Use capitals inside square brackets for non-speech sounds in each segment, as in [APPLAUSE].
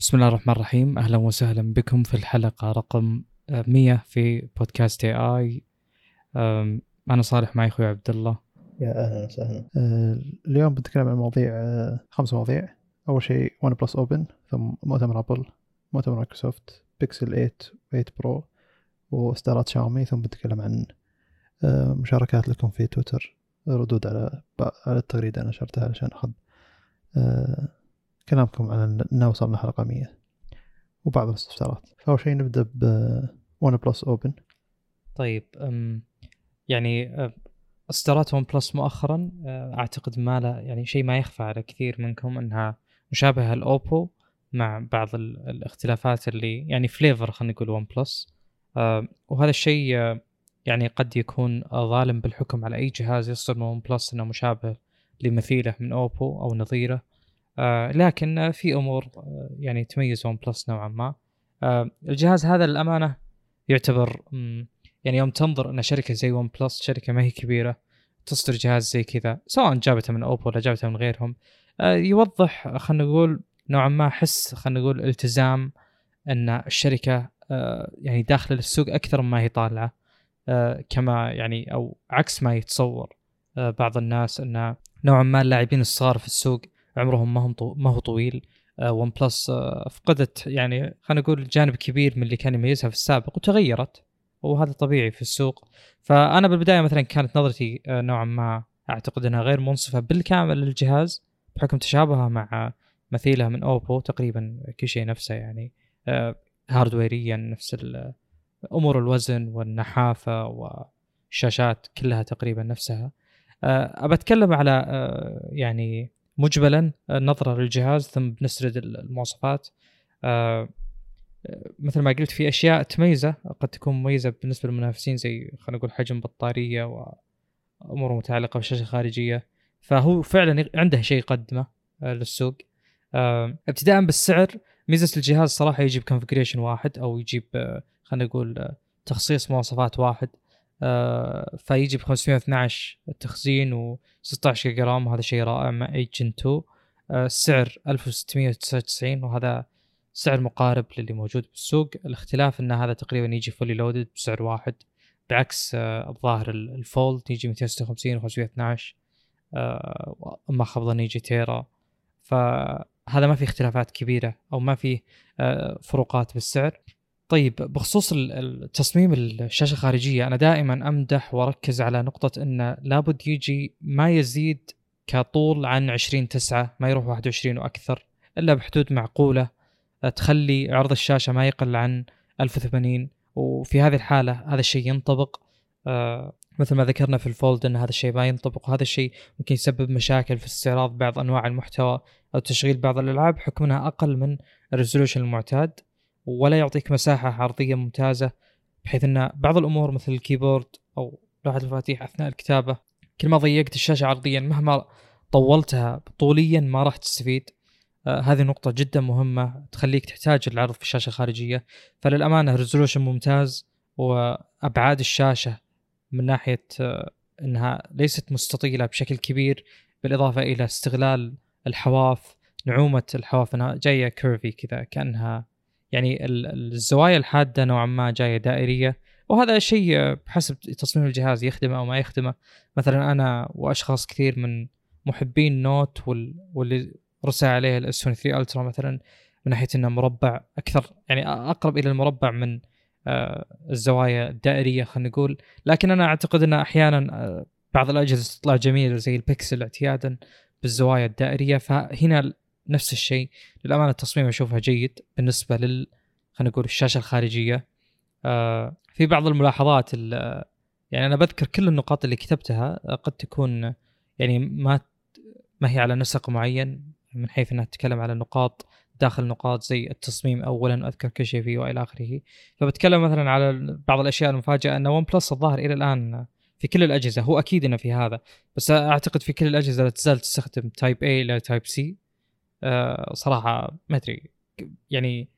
بسم الله الرحمن الرحيم. أهلا وسهلا بكم في الحلقة رقم 100 في بودكاست اي اي أنا صالح معي أخوي عبد الله. يا أهلا وسهلا. آه، اليوم بنتكلم عن مواضيع آه، خمس مواضيع. أول شيء OnePlus Open ثم مؤتمر ابل مؤتمر مايكروسوفت بيكسل 8 8 Pro واصدارات شاومي ثم بنتكلم عن آه، مشاركات لكم في تويتر ردود على على التغريده اللي نشرتها علشان أخذ كلامكم عن إنه وصلنا حلقة 100 وبعض الاستفسارات فأول شيء نبدأ ب OnePlus Open طيب يعني اصدارات OnePlus مؤخرا أعتقد ما لا يعني شيء ما يخفى على كثير منكم إنها مشابهة ال Oppo مع بعض الاختلافات اللي يعني flavor خلينا نقول OnePlus وهذا الشيء يعني قد يكون ظالم بالحكم على أي جهاز يصدر من OnePlus إنه مشابه لمثيله من Oppo أو نظيره. لكن في أمور آه يعني تميز OnePlus نوعا ما. آه الجهاز هذا للأمانة يعتبر يعني يوم تنظر إن شركة زي OnePlus شركة ما هي كبيرة تصدر جهاز زي كذا سواء جابته من Oppo ولا جابته من غيرهم آه يوضح خلينا نقول نوعا ما حس خلينا نقول التزام إن الشركة آه يعني داخله للسوق أكثر مما هي طالعة آه كما يعني أو عكس ما يتصور آه بعض الناس إن نوعا ما اللاعبين الصغار في السوق عمرهم ما هم طو... ما هو طويل. ون آه بلس آه فقدت يعني خلينا نقول جانب كبير من اللي كان يميزها في السابق وتغيرت وهذا طبيعي في السوق. فأنا بالبداية مثلا كانت نظرتي آه نوعا ما أعتقد إنها غير منصفة بالكامل للجهاز بحكم تشابهها مع مثيلها من اوبو تقريبا كل شيء نفسه يعني هاردويريا نفس أمور الوزن والنحافة والشاشات كلها تقريبا نفسها. ابى اتكلم على يعني مجملا نظرة للجهاز ثم بنسرد المواصفات. آه مثل ما قلت في أشياء تميزة قد تكون مميزة بالنسبة للمنافسين زي خلينا نقول حجم بطارية وأمور متعلقة بالشاشة الخارجية. فهو فعلا عنده شيء يقدمه آه للسوق. آه ابتداء بالسعر ميزة الجهاز صراحة يجيب configuration واحد أو يجيب آه خلينا نقول تخصيص مواصفات واحد. آه فيجي ب 512 تخزين و 16 جيجا RAM وهذا شيء رائع مع 8 Gen 2 آه السعر 1699 وهذا سعر مقارب للي موجود بالسوق. الاختلاف إن هذا تقريبا يجي fully loaded بسعر واحد بعكس آه الظاهر ال Fold يجي 256 و 512 آه اما خفضا يجي تيرا. فهذا ما في اختلافات كبيرة أو ما في آه فروقات بالسعر. طيب بخصوص التصميم الشاشة الخارجية أنا دائما أمدح وأركز على نقطة انه لابد يجي ما يزيد كطول عن 20 9 ما يروح 21 وأكثر إلا بحدود معقولة تخلي عرض الشاشة ما يقل عن 1080 وفي هذه الحالة هذا الشيء ينطبق آه مثل ما ذكرنا في ال Fold إن هذا الشيء ما ينطبق وهذا الشيء ممكن يسبب مشاكل في استعراض بعض أنواع المحتوى أو تشغيل بعض الألعاب بحكم انها أقل من ال resolution المعتاد. ولا يعطيك مساحة عرضية ممتازة بحيث إن بعض الأمور مثل الكيبورد أو لوحة المفاتيح أثناء الكتابة كل ما ضيقت الشاشة عرضيا مهما طولتها طوليا ما راح تستفيد. آه هذه نقطة جدا مهمة تخليك تحتاج العرض في الشاشة الخارجية. فللأمانة resolution ممتاز وأبعاد الشاشة من ناحية آه أنها ليست مستطيلة بشكل كبير بالإضافة إلى استغلال الحواف نعومة الحواف أنها جاية curvy كذا كأنها يعني الزوايا الحادة نوعا ما جاية دائرية وهذا شيء بحسب تصميم الجهاز يخدمه أو ما يخدمه. مثلا أنا وأشخاص كثير من محبين Note واللي رسى عليه ال S 23 Ultra مثلا من ناحية إنه مربع أكثر يعني أقرب إلى المربع من الزوايا الدائرية خلينا نقول. لكن أنا أعتقد ان أحيانا بعض الأجهزة تطلع جميلة زي البكسل اعتيادا بالزوايا الدائرية. فهنا نفس الشيء. للأمانة التصميم أشوفها جيد بالنسبة لل خلينا نقول الشاشة الخارجية. آه في بعض الملاحظات يعني أنا بذكر كل النقاط اللي كتبتها قد تكون يعني ما ما هي على نسق معين من حيث إنها تتكلم على نقاط داخل نقاط زي التصميم اولا اذكر كل شيء فيه وإلى آخره. فبتكلم مثلا على بعض الأشياء المفاجئة إن OnePlus الظاهر إلى الآن في كل الأجهزة هو أكيد إنه في هذا بس أعتقد في كل الأجهزة لا تزال تستخدم Type A إلى Type C آه صراحة ما أدري. يعني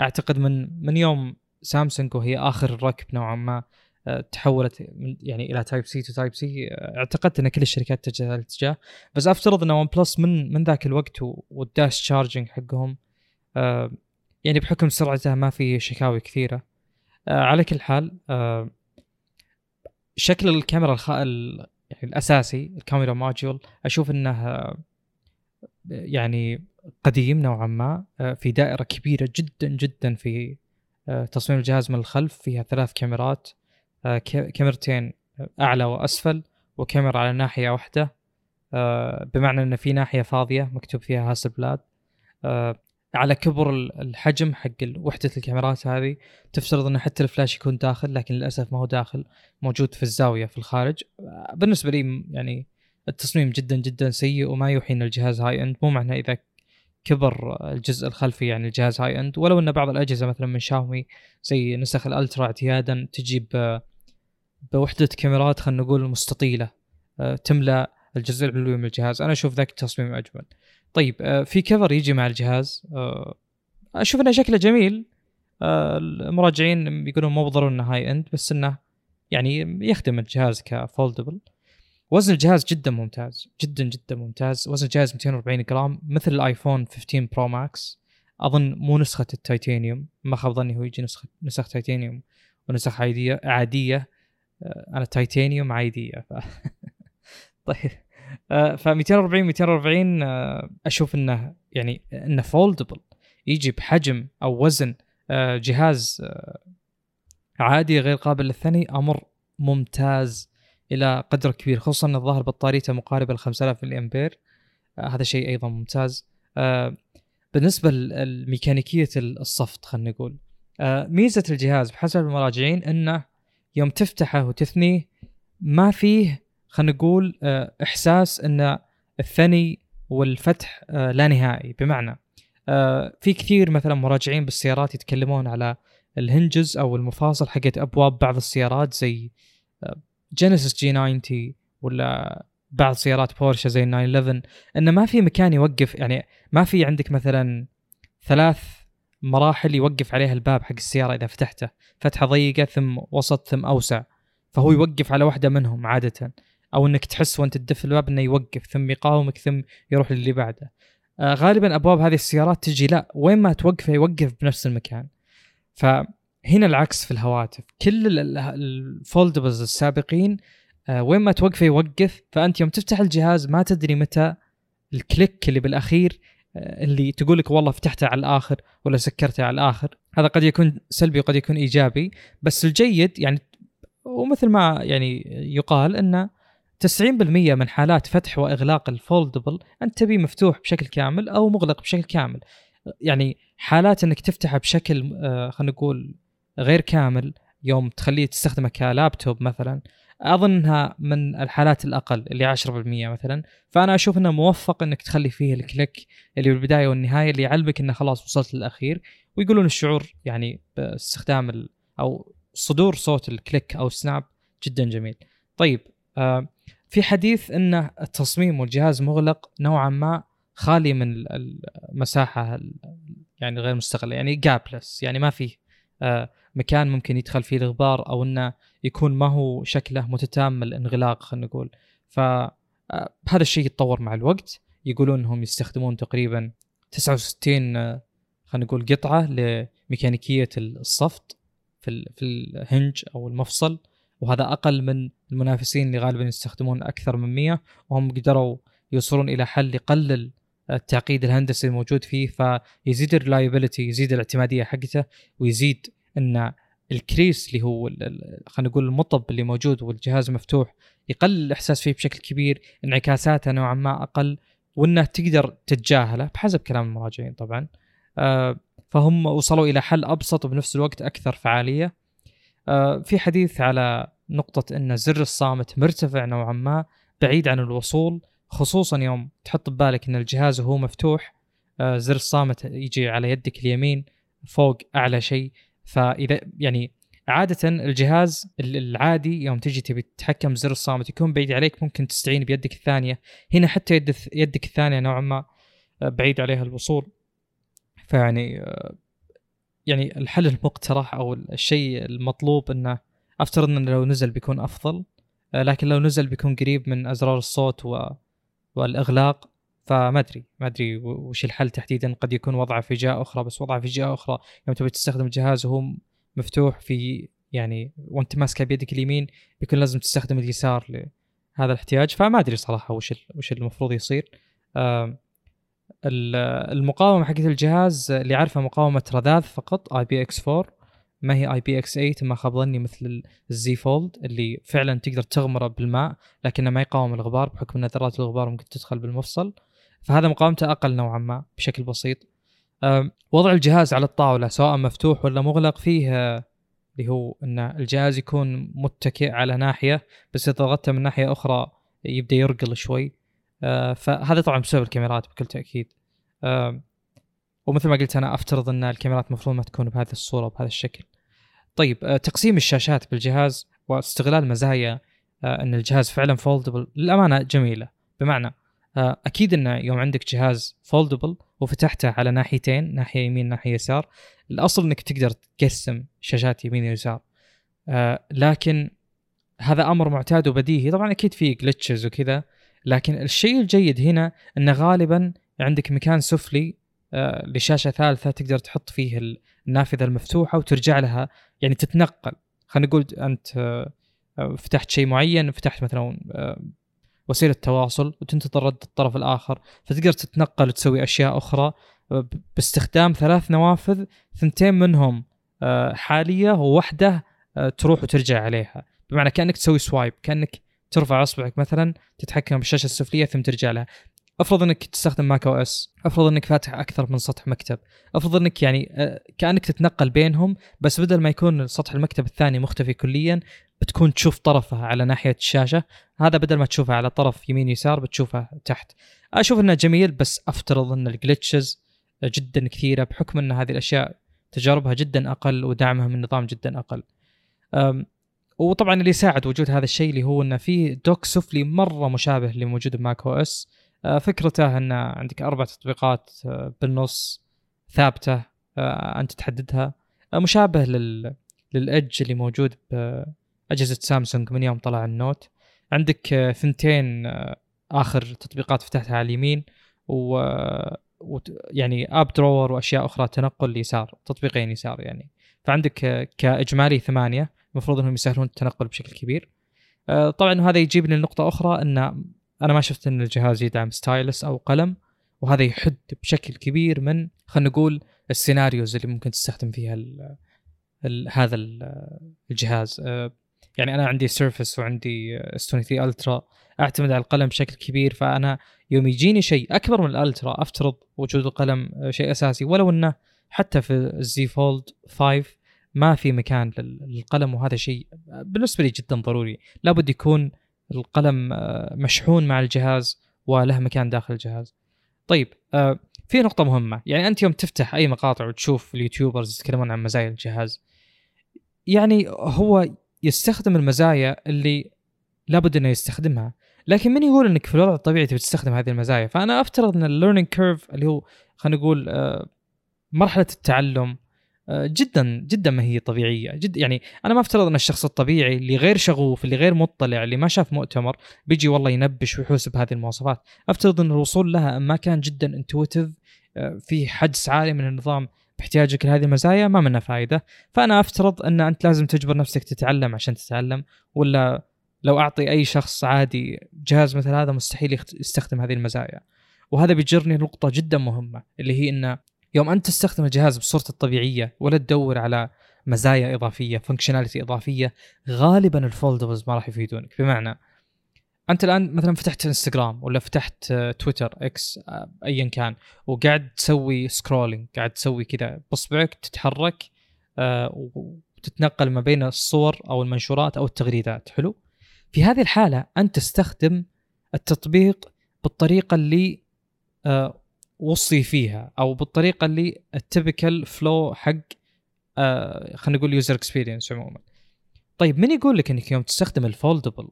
أعتقد من من يوم سامسونج وهي آخر الركب نوعا ما آه تحولت من يعني إلى Type C to Type C اعتقدت إن كل الشركات تتجه الاتجاه. بس أفترض إن OnePlus من من ذاك الوقت وال Dash Charging حقهم آه يعني بحكم سرعته ما في شكاوي كثيرة. آه على كل حال آه شكل الكاميرا الخ... ال... يعني الأساسي الكاميرا module أشوف إنه آه، يعني قديم نوعا ما آه، في دائرة كبيرة جدا جدا في آه، تصميم الجهاز من الخلف فيها ثلاث كاميرات كاميرتين أعلى وأسفل وكاميرا على ناحية واحدة بمعنى إن في ناحية فاضية مكتوب فيها هاسلبلاد على كبر الحجم حق وحدة الكاميرات هذه تفترض إن حتى الفلاش يكون داخل لكن للأسف ما هو داخل موجود في الزاوية في الخارج. بالنسبة لي يعني التصميم جدا جدا سيء وما يوحي إن الجهاز high end مو معنى إذا كبر الجزء الخلفي يعني الجهاز high end ولو إن بعض الأجهزة مثلا من شاومي زي نسخ ال Ultra اعتيادا تجي بوحدة كاميرات خلينا نقول مستطيلة آه، تملأ الجزء العلوي من الجهاز. أنا أشوف ذاك التصميم أجمل. طيب آه، في cover يجي مع الجهاز آه، أشوف إنه شكله جميل آه، المراجعين بيقولون مو بالضروره إنه high end بس إنه يعني يخدم الجهاز ك foldable وزن الجهاز جدا ممتاز جدا جدا ممتاز. وزن الجهاز 240 جرام مثل الآيفون 15 برو ماكس أظن مو نسخة التيتانيوم ما خاب ظني هو يجي نسخة نسخ تيتانيوم ونسخ عادية عادية. أنا تيتانيوم عادية ف... [LAUGHS] طيب. ف 240 240 أشوف إنه يعني إنه foldable يجي بحجم أو وزن آه، جهاز آه، عادي غير قابل للثني أمر ممتاز. إلى قدر كبير خصوصا إن الظاهر بطاريته مقاربة ل 5000 ملي امبير آه، هذا شيء أيضا ممتاز. بالنسبة لميكانيكية الصفط خلينا نقول. ميزة الجهاز بحسب المراجعين إنه يوم تفتحه وتثنيه ما فيه خلينا نقول آه، إحساس إن الثني والفتح آه، لا نهائي. بمعنى آه، في كثير مثلا مراجعين بالسيارات يتكلمون على الهنجز أو المفاصل حقت أبواب بعض السيارات زي جينيسيس جي 90 ولا بعض سيارات بورشه زي 911 انه ما في مكان يوقف يعني ما في عندك مثلا ثلاث مراحل يوقف عليها الباب حق السيارة إذا فتحته. فتحة ضيقة ثم وسط ثم أوسع. فهو يوقف على واحدة منهم عادة. أو إنك تحس وأنت تدف الباب إنه يوقف ثم يقاومك ثم يروح للي بعده. آه غالبا أبواب هذه السيارات تجي لا وين ما توقفه يوقف بنفس المكان. فهنا العكس في الهواتف. كل ال foldables السابقين آه وين ما توقفه يوقف. فأنت يوم تفتح الجهاز ما تدري متى ال click اللي بالأخير آه اللي تقول لك والله فتحته على الآخر ولا سكرته على الآخر. هذا قد يكون سلبي وقد يكون إيجابي. بس الجيد يعني ومثل ما يعني يقال انه 90% من حالات فتح وإغلاق ال foldable أنت تبيه مفتوح بشكل كامل أو مغلق بشكل كامل. يعني حالات إنك تفتحه بشكل آه، خلينا نقول غير كامل يوم تخليه تستخدمه كلابتوب مثلا اظنها من الحالات الأقل اللي 10% مثلا. فأنا أشوف إنه موفق إنك تخلي فيه ال click اللي بالبدايه والنهاية اللي يعلمك إنه خلاص وصلت للأخير. ويقولون الشعور يعني باستخدام أو صدور صوت الكليك أو سناب جدا جميل. طيب آه في حديث ان التصميم والجهاز مغلق نوعا ما خالي من المساحة يعني غير مستغلة يعني جابلس يعني ما فيه مكان ممكن يدخل فيه الغبار أو إنه يكون ما هو شكله متتام الانغلاق خلينا نقول. فهذا آه، الشيء يتطور مع الوقت. يقولون إنهم يستخدمون تقريبا 69 آه، خلينا نقول قطعة لميكانيكية الصفط في في ال hinge أو المفصل. وهذا أقل من المنافسين اللي غالبا يستخدمون أكثر من 100 وهم قدروا يوصلون إلى حل يقلل التعقيد الهندسي الموجود فيه فيزيد ال reliability يزيد الاعتمادية حقته ويزيد إن ال crease اللي هو خلينا نقول المطب اللي موجود والجهاز مفتوح يقلل الإحساس فيه بشكل كبير انعكاساته نوعا ما أقل وإنه تقدر تتجاهله بحسب كلام المراجعين طبعا. آه، فهم وصلوا إلى حل أبسط وبنفس الوقت أكثر فعالية. آه، في حديث على نقطة أن زر الصامت مرتفع نوعا ما بعيد عن الوصول خصوصا يوم تحط ببالك أن الجهاز وهو مفتوح آه، زر الصامت يجي على يدك اليمين فوق أعلى شيء. فإذا يعني عادة الجهاز العادي يوم تجي تبي تتحكم بزر الصامت يكون بعيد عليك ممكن تستعين بيدك الثانية. هنا حتى يد يدك الثانية نوعا ما آه، بعيد عليها الوصول. فيعني يعني الحل المقترح أو الشيء المطلوب إنه افترض إنه لو نزل بيكون أفضل آه، لكن لو نزل بيكون قريب من أزرار الصوت و... والإغلاق فما أدري ما أدري وش الحل تحديدا. قد يكون وضعه في جهة أخرى بس وضعه في جهة أخرى. يوم تبي تستخدم الجهاز وهو مفتوح في يعني وأنت ماسكه بيدك اليمين بيكون لازم تستخدم اليسار لهذا الاحتياج. فما أدري صراحة وش وش المفروض يصير. المقاومة حقت الجهاز اللي عارفه مقاومة رذاذ فقط IPX4 ما هي IPX8 ما خاب ظني مثل ال Z Fold اللي فعلا تقدر تغمره بالماء لكنه ما يقاوم الغبار بحكم إن ذرات الغبار ممكن تدخل بالمفصل. فهذا مقاومته أقل نوعا ما بشكل بسيط. وضع الجهاز على الطاولة سواء مفتوح ولا مغلق فيه اللي هو إن الجهاز يكون متكئ على ناحية بس إذا ضغطته من ناحية أخرى يبدأ يرقل شوي. آه، فهذا طبعا بسبب الكاميرات بكل تأكيد. ومثل ما قلت أنا أفترض إن الكاميرات المفروض ما تكون بهذه الصورة بهذا الشكل. طيب آه، تقسيم الشاشات بالجهاز واستغلال مزايا آه، إن الجهاز فعلا foldable للأمانة جميلة. بمعنى أكيد انه يوم عندك جهاز foldable وفتحته على ناحيتين ناحية يمين ناحية يسار الأصل إنك تقدر تقسم شاشات يمين ويسار. لكن هذا أمر معتاد وبديهي. طبعا أكيد في جلتشز وكذا لكن الشيء الجيد هنا انه غالبا عندك مكان سفلي آه، لشاشة ثالثة تقدر تحط فيه النافذة المفتوحة وترجع لها يعني تتنقل. خلينا نقول أنت آه، آه، فتحت شيء معين فتحت مثلا وسيلة تواصل وتنتظر رد الطرف الآخر فتقدر تتنقل وتسوي أشياء أخرى. باستخدام ثلاث نوافذ ثنتين منهم حالية وواحدة تروح وترجع عليها. بمعنى كأنك تسوي swipe كأنك ترفع أصبعك مثلا تتحكم بالشاشة السفلية ثم ترجع لها. افرض إنك تستخدم macOS افرض إنك فاتح أكثر من سطح مكتب افرض إنك يعني آه، كأنك تتنقل بينهم بس بدل ما يكون سطح المكتب الثاني مختفي كليا بتكون تشوف طرفها على ناحية الشاشة. هذا بدل ما تشوفها على طرف يمين يسار بتشوفها تحت. أشوف إنه جميل بس أفترض إن ال glitches جدا كثيرة بحكم إن هذه الأشياء تجاربها جدا أقل ودعمها من النظام جدا أقل. وطبعا اللي يساعد وجود هذا الشيء اللي هو إنه في dock سفلي مرة مشابه اللي موجود ب macOS. فكرته أن عندك أربع تطبيقات آه، بالنص ثابتة آه، أنت تحددها مشابه لل لل edge اللي موجود بأجهزة سامسونج من يوم طلع ال Note. عندك ثنتين آخر تطبيقات فتحتها على اليمين و... يعني app drawer وأشياء أخرى تنقل يسار تطبيقين يسار يعني. فعندك كإجمالي ثمانية المفروض إنهم يسهلون التنقل بشكل كبير. آه، طبعا هذا يجيبني لنقطة أخرى إن أنا ما شفت إن الجهاز يدعم stylus أو قلم وهذا يحد بشكل كبير من خلينا نقول ال scenarios اللي ممكن تستخدم فيها ال ال هذا ال الجهاز. آه، يعني أنا عندي Surface وعندي S 23 Ultra أعتمد على القلم بشكل كبير فأنا يوم يجيني شيء أكبر من ال Ultra أفترض وجود القلم شيء أساسي ولو إنه حتى في ال Z Fold 5 ما في مكان للقلم وهذا شيء بالنسبة لي جدا ضروري. لابد يكون القلم آه، مشحون مع الجهاز وله مكان داخل الجهاز. طيب آه، في نقطة مهمة. يعني أنت يوم تفتح أي مقاطع وتشوف اليوتيوبرز يتكلمون عن مزايا الجهاز يعني هو يستخدم المزايا اللي لابد إنه يستخدمها. لكن من يقول إنك في الوضع الطبيعي تبي تستخدم هذه المزايا؟ فأنا أفترض إن ال learning curve اللي هو خلينا نقول آه، مرحلة التعلم جدا جدا ما هي طبيعية. جد يعني أنا ما أفترض أن الشخص الطبيعي اللي غير شغوف اللي غير مطلع اللي ما شاف مؤتمر بيجي والله ينبش ويحوس بهذه المواصفات. أفترض أن الوصول لها ما كان جدا intuitive آه، في حدس عالي من النظام باحتياجك لهذه المزايا ما منها فائده فأنا أفترض أن أنت لازم تجبر نفسك تتعلم عشان تتعلم ولا لو أعطي أي شخص عادي جهاز مثل هذا مستحيل يستخدم هذه المزايا. وهذا بيجرني نقطه جدا مهمة اللي هي إن يوم أنت تستخدم الجهاز بصورته الطبيعية ولا تدور على مزايا إضافية functionality إضافية غالبا ال foldables ما راح يفيدونك. بمعنى أنت الآن مثلا فتحت انستغرام ولا فتحت تويتر إكس آه، ايا كان وقاعد تسوي scrolling قاعد تسوي كذا باصبعك تتحرك آه، وتتنقل ما بين الصور أو المنشورات أو التغريدات. حلو؟ في هذه الحالة أنت تستخدم التطبيق بالطريقة اللي آه، وصي فيها أو بالطريقة اللي ال typical flow حق آه خلينا نقول user experience عموما. طيب من يقول لك إنك يوم تستخدم ال foldable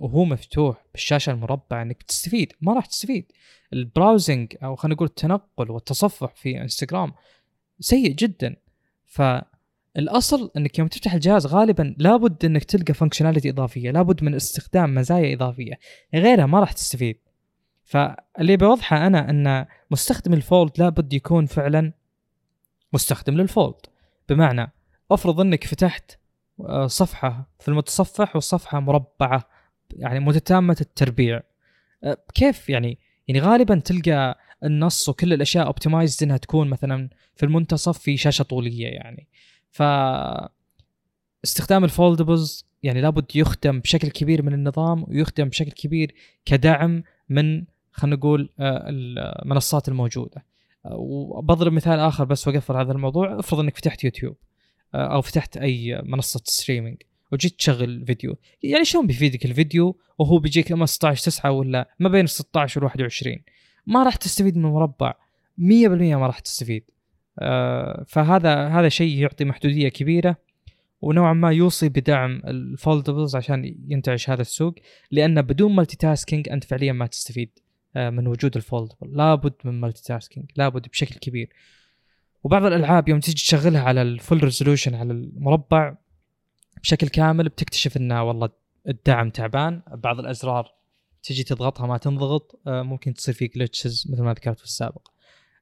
وهو مفتوح بالشاشة المربعة إنك تستفيد؟ ما راح تستفيد. ال browsing أو خلينا نقول التنقل والتصفح في انستغرام سيء جدا. فالأصل إنك يوم تفتح الجهاز غالبا لابد إنك تلقى functionality إضافية لابد من استخدام مزايا إضافية. غيرها ما راح تستفيد. فاللي بوضحه أنا أن مستخدم ال Fold لابد يكون فعلا مستخدم لل Fold. بمعنى افرض أنك فتحت آه، صفحة في المتصفح والصفحة مربعة يعني متتامة التربيع. آه، كيف يعني؟ يعني غالبا تلقى النص وكل الأشياء optimized إنها تكون مثلا في المنتصف في شاشة طولية يعني. ف استخدام ال foldables يعني لابد يخدم بشكل كبير من النظام ويخدم بشكل كبير كدعم من خلينا نقول آه، المنصات الموجودة. وبضرب مثال آخر بس وأقفل هذا الموضوع. افرض إنك فتحت يوتيوب أو فتحت أي منصة streaming وجيت تشغل فيديو. يعني شلون بيفيدك الفيديو وهو بيجيك اما 16 9 ولا ما بين 16 و 21 ما راح تستفيد من المربع 100% ما راح تستفيد. آه فهذا هذا شيء يعطي محدودية كبيرة ونوعا ما يوصي بدعم ال foldables عشان ينتعش هذا السوق لأن بدون multitasking أنت فعليا ما تستفيد. آه من وجود ال foldable لابد من multitasking لابد بشكل كبير. وبعض الألعاب يوم تيجي تشغلها على ال full resolution على المربع بشكل كامل بتكتشف إنه والله الدعم تعبان. بعض الأزرار تجي تضغطها ما تنضغط آه، ممكن تصير في glitches مثل ما ذكرت في السابق.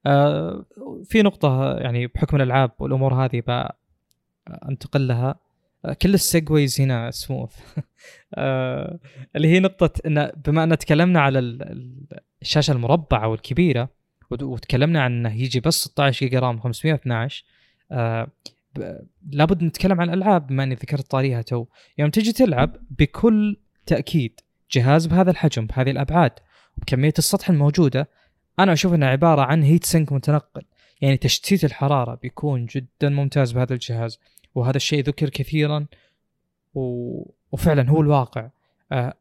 آه، في نقطة يعني بحكم الألعاب والأمور هذه أنتقل لها. آه، كل السيجويز هنا سموث [LAUGHS] اللي هي نقطة أن بما أن تكلمنا على الشاشة المربعة والكبيرة وتكلمنا عن إنه يجي بس 16 جيجا RAM 512 آه لابد نتكلم عن الألعاب بما إني ذكرت طاريها تو. يوم تجي تلعب بكل تأكيد جهاز بهذا الحجم بهذه الأبعاد وبكمية السطح الموجودة أنا أشوف إنه عبارة عن heat sink متنقل. يعني تشتيت الحرارة بيكون جدا ممتاز بهذا الجهاز. وهذا الشيء ذكر كثيرا و... وفعلا هو الواقع. آه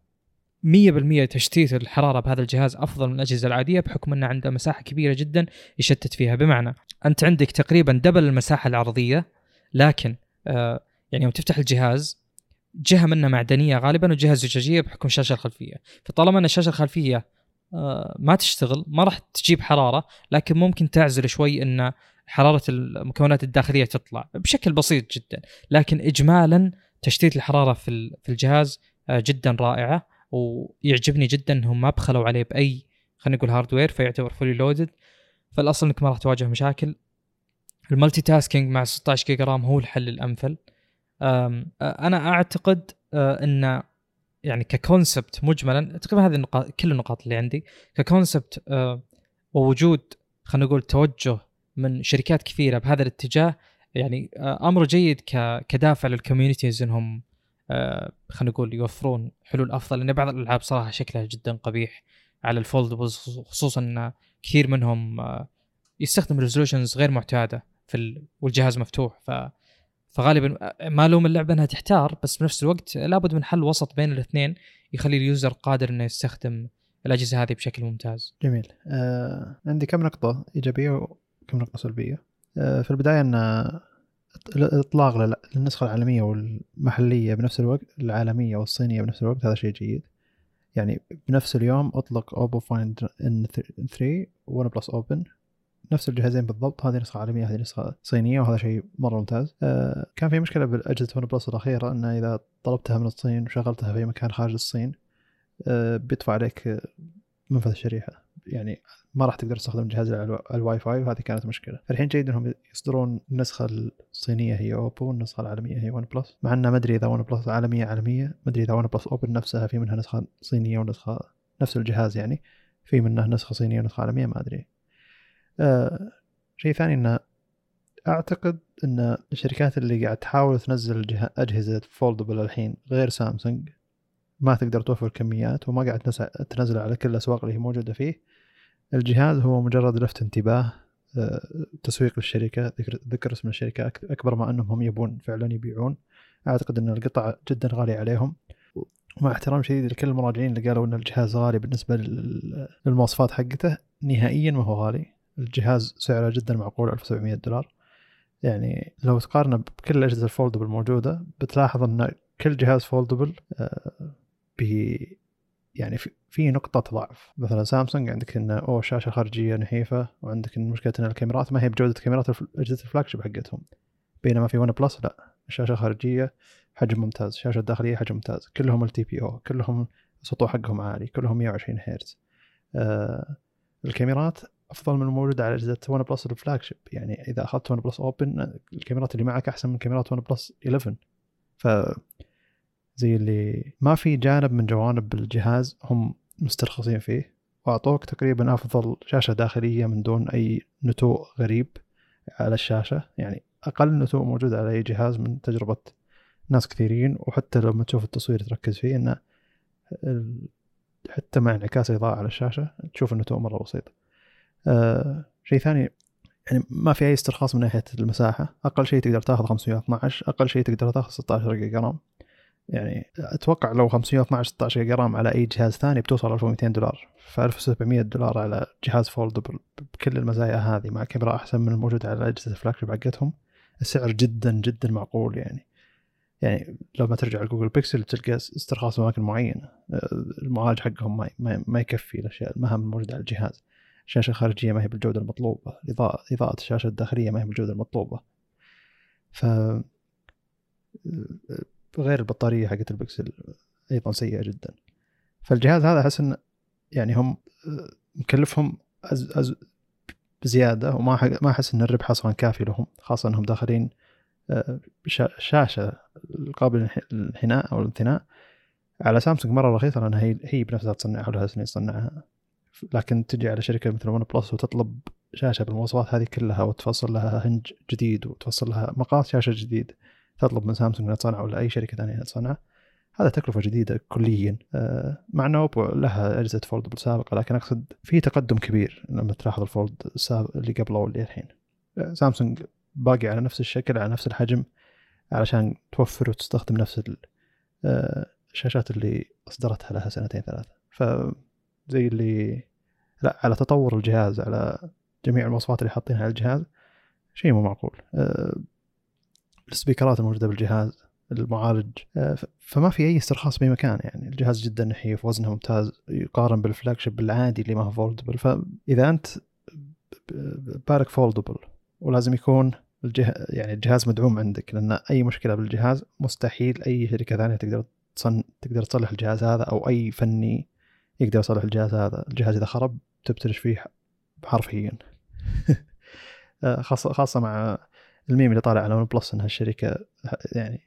100% تشتيت الحرارة بهذا الجهاز أفضل من الأجهزة العادية بحكم إنه عنده مساحة كبيرة جدا يشتت فيها. بمعنى أنت عندك تقريبا دبل المساحة العرضية لكن آه يعني يوم تفتح الجهاز جهة منه معدنية غالبا وجهة زجاجية بحكم الشاشة الخلفية. فطالما إن الشاشة الخلفية آه ما تشتغل ما راح تجيب حرارة لكن ممكن تعزل شوي إن حرارة المكونات الداخلية تطلع بشكل بسيط جدا لكن اجمالا تشتيت الحرارة في في الجهاز آه جدا رائعة ويعجبني جدا إنهم ما بخلوا عليه بأي خلينا نقول hardware فيعتبر fully loaded فالأصل إنك ما راح تواجه مشاكل. ال multitasking مع 16 جيجا RAM هو الحل الأمثل. أنا أعتقد إن يعني ك concept مجملا تقريبا هذه النقاط كل النقاط اللي عندي ك concept ووجود خلينا نقول توجه من شركات كثيرة بهذا الاتجاه يعني أمر جيد كدافع لل communities إنهم آه، خلينا نقول يوفرون حلول أفضل لأن بعض الألعاب صراحة شكلها جدا قبيح على ال foldables خصوصا إن كثير منهم آه، يستخدم resolutions غير معتادة في ال... والجهاز مفتوح ف فغالبا آه، ما لوم اللعبة إنها تحتار بس بنفس الوقت لابد من حل وسط بين الاثنين يخلي ال user قادر إنه يستخدم الأجهزة هذه بشكل ممتاز. جميل. آه عندي كم نقطة إيجابية وكم نقطة سلبية. آه في البداية أن الإطلاق للنسخه العالمية والمحلية بنفس الوقت العالمية والصينية بنفس الوقت هذا شيء جيد. يعني بنفس اليوم أطلق Oppo Find N3 و OnePlus Open. نفس الجهازين بالضبط هذه نسخة عالمية هذه نسخة صينية وهذا شيء مرة ممتاز. آه كان في مشكلة بالأجهزة OnePlus الأخيرة انه إذا طلبتها من الصين وشغلتها في مكان خارج الصين آه بيدفع عليك منفذ الشريحة. يعني ما راح تقدر تستخدم على الواي فاي وهذه كانت مشكلة. فالحين جيد إنهم يصدرون النسخه الصينية هي Oppo والنسخة العالمية هي OnePlus مع إنه ما أدري إذا OnePlus عالمية عالمية. ما أدري إذا OnePlus Open نفسها في منها نسخة صينية ونسخة نفس الجهاز يعني في منه نسخة صينية ونسخة عالمية ما أدري. آه شيء ثاني إنه أعتقد إن الشركات اللي قاعد تحاول تنزل أجهزة فولدبل الحين غير سامسونج ما تقدر توفر كميات وما قاعد تنزل على كل الأسواق اللي هي موجودة فيه. الجهاز هو مجرد لفت انتباه آه، تسويق للشركة ذكر, اسم الشركة أكبر ما أنهم هم يبون فعلا يبيعون. أعتقد أن القطع جدا غالية عليهم. ومع احترام شديد لكل المراجعين اللي قالوا أن الجهاز غالي بالنسبة للمواصفات حقته نهائيا ما هو غالي. الجهاز سعره جدا معقول 1700 دولار. يعني لو تقارنه بكل الأجهزة ال foldable الموجودة بتلاحظ أن كل جهاز foldable آه، يعني في, نقطة ضعف. مثلا سامسونج عندك انه أوه شاشة خارجية نحيفة وعندك مشكلة إن الكاميرات ما هي بجودة كاميرات أجهزة ال flagship حقتهم. بينما في ون بلس لا الشاشة خارجية حجم ممتاز الشاشة الداخلية حجم ممتاز. كلهم LTPO كلهم السطوع حقهم عالي كلهم 120 هرتز. آه الكاميرات أفضل من الموجودة على أجهزة ون بلس ال flagship يعني إذا أخذت ون بلس اوبن الكاميرات اللي معك أحسن من كاميرات ون بلس 11 ف زي اللي ما في جانب من جوانب الجهاز هم مسترخصين فيه وأعطوك تقريبا أفضل شاشة داخلية من دون أي نتوء غريب على الشاشة. يعني أقل نتوء موجود على أي جهاز من تجربة ناس كثيرين وحتى لما تشوف التصوير تركز فيه إنه حتى مع انعكاس الاضاءه على الشاشة تشوف النتوء مرة بسيط. آه شيء ثاني يعني ما في أي استرخاص من ناحية المساحة. أقل شيء تقدر تاخذ 512 أقل شيء تقدر تاخذ 16 جيجا RAM يعني أتوقع لو 512 16 جيجا RAM على أي جهاز ثاني بتوصل 1200 دولار. ف 1700 دولار على جهاز foldable بكل المزايا هذه مع كاميرا أحسن من الموجوده على أجهزة ال flag حقتهم. السعر جدا جدا معقول يعني. يعني لما ترجع لجوجل بيكسل تلقى استرخاص أماكن معينة. المعالج حقهم ما, ما يكفي الأشياء المهام الموجوده على الجهاز. الشاشة الخارجية ما هي بالجودة المطلوبة. اضاءه إضاءة الشاشة الداخلية ما هي بالجودة المطلوبة. ف غير البطارية حقت البكسل أيضا سيئة جدا. فالجهاز هذا أحس انه يعني هم مكلفهم أز أز بزيادة وما ما أحس إن الربح أصلا كافي لهم خاصة إنهم داخلين شاشة قابله للانحناء أو الانثناء على سامسونج مرة رخيصة لأن هي هي بنفسها تصنعها ولها سنين تصنعها. لكن تجي على شركة مثل ون بلس وتطلب شاشة بالمواصفات هذه كلها وتفصل لها hinge جديد وتفصل لها مقاس شاشة جديد. تطلب من سامسونج انها تصنع ولا أي شركة ثانية انها تصنع هذا تكلفة جديدة كليا. آه، مع إنه لها أجهزة فولد سابقة لكن أقصد في تقدم كبير لما تلاحظ الفولد اللي قبله واللي الحين آه، سامسونج باقي على نفس الشكل على نفس الحجم علشان توفر وتستخدم نفس آه، الشاشات اللي أصدرتها لها سنتين ثلاثة. فزي اللي لا على تطور الجهاز على جميع المواصفات اللي حاطينها على الجهاز شيء مو معقول. السبيكرات الموجودة بالجهاز المعالج آه، فما في أي استرخاص بأي مكان يعني. الجهاز جدا نحيف وزنه ممتاز يقارن بال flagship العادي اللي ما هو foldable فاذا أنت بالك foldable ولازم يكون الجه... يعني الجهاز مدعوم عندك لأن أي مشكلة بالجهاز مستحيل أي شركة ثانية تقدر تصن... تقدر تصلح الجهاز هذا أو أي فني يقدر يصلح الجهاز هذا. الجهاز إذا خرب تبتلش فيه حرفيا. [LAUGHS] آه، خاصه خاصة مع الميم اللي طالع على ون بلس ان هالشركه يعني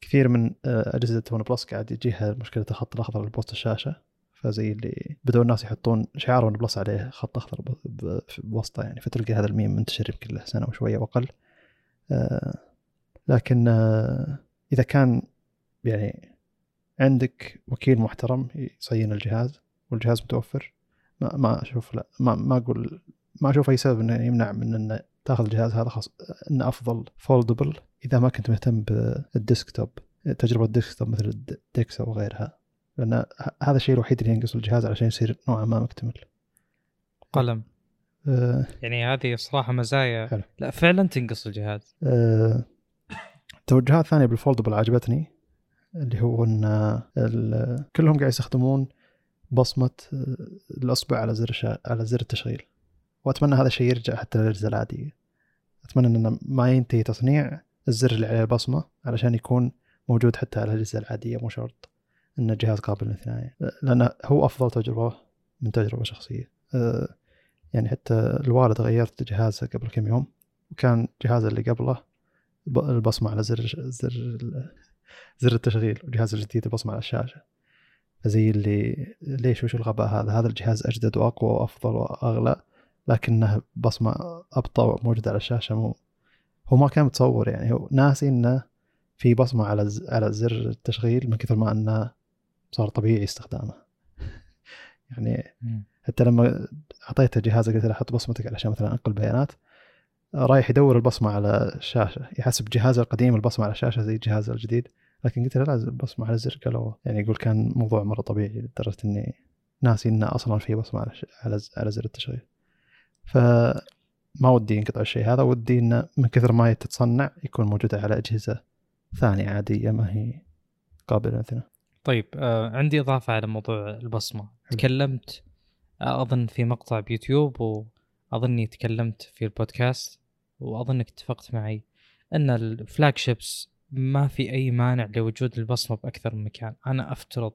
كثير من آه، أجهزة ون بلس قاعد يجيها مشكلة الخط الأخضر اللي بوسط الشاشة فزي اللي بدأوا الناس يحطون شعار ون بلس عليه خط أخضر بوسطه يعني فتلقى هذا الميم منتشر يمكن له سنه وشوية وأقل. آه لكن آه إذا كان يعني عندك وكيل محترم يصين الجهاز والجهاز متوفر ما ما أشوف لا ما ما أقول ما أشوف أي سبب إنه يمنع من إنه تاخذ الجهاز هذا خاص إنه أفضل foldable إذا ما كنت مهتم بال desktop تجربة ال desktop مثل ال DeX أو غيرها. لأن هذا الشيء الوحيد اللي ينقص الجهاز علشان يصير نوعا ما مكتمل. قلم. أه. يعني هذه صراحة مزايا. حلو. لا فعلا تنقص الجهاز. أه. توجهات ثانية بال foldable عجبتني اللي هو إن كلهم قاعد يستخدمون بصمة آه، الأصبع على زر على زر التشغيل. وأتمنى هذا الشيء يرجع حتى للأجهزة العادية. أتمنى إنه ما ينتهي تصنيع الزر اللي عليه البصمه علشان يكون موجود حتى على الأجهزة العادية مو شرط إنه جهاز قابل للثنائي لأنه هو أفضل تجربة من تجربة شخصية. أه، يعني حتى الوالد غيرت جهازه قبل كم يوم وكان جهازه اللي قبله البصمة على زر زر زر التشغيل والجهاز الجديد البصمة على الشاشة. فزي اللي ليش وش الغباء هذا؟ هذا الجهاز أجدد وأقوى وأفضل وأغلى. لكنه بصمة أبطأ موجوده على الشاشة مو هو ما كان متصور يعني هو ناسي إنه في بصمة على على زر التشغيل من كثر ما إنه صار طبيعي استخدامه. [LAUGHS] يعني حتى لما أعطيته جهازه قلت له حط بصمتك علشان مثلا أنقل بيانات رايح يدور البصمة على الشاشة يحسب جهازه القديم البصمة على الشاشة زي جهازه الجديد لكن قلت له لا البصمه على الزر قالوا يعني يقول كان موضوع مرة طبيعي لدرجة إني ناسي إنه أصلا في بصمة على على على زر التشغيل. فما ودي ينقطع الشيء هذا ودي انه من كثر ما تتصنع يكون موجودة على أجهزة ثانية عادية ما هي قابلة للانثناء طيب آه عندي إضافة على موضوع البصمة. حلو. تكلمت آه، أظن في مقطع بيوتيوب وأظني تكلمت في البودكاست وأظنك اتفقت معي أن الفلاج شيبس ما في أي مانع لوجود البصمة بأكثر من مكان. أنا أفترض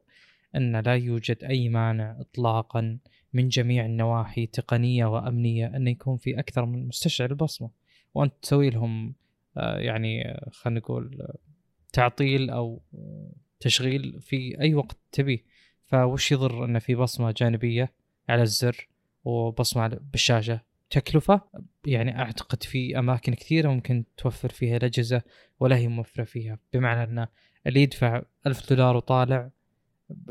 أن لا يوجد أي مانع إطلاقا من جميع النواحي تقنية وأمنية انه يكون في أكثر من مستشعر البصمة. وأنت تسوي لهم آه، يعني آه، خلينا نقول آه، تعطيل أو تشغيل في أي وقت تبيه. فوش يضر انه في بصمة جانبية على الزر وبصمة بالشاشة؟ تكلفة؟ يعني أعتقد في أماكن كثيرة ممكن توفر فيها الأجهزة ولا هي موفرة فيها. بمعنى أن اللي يدفع ألف دولار وطالع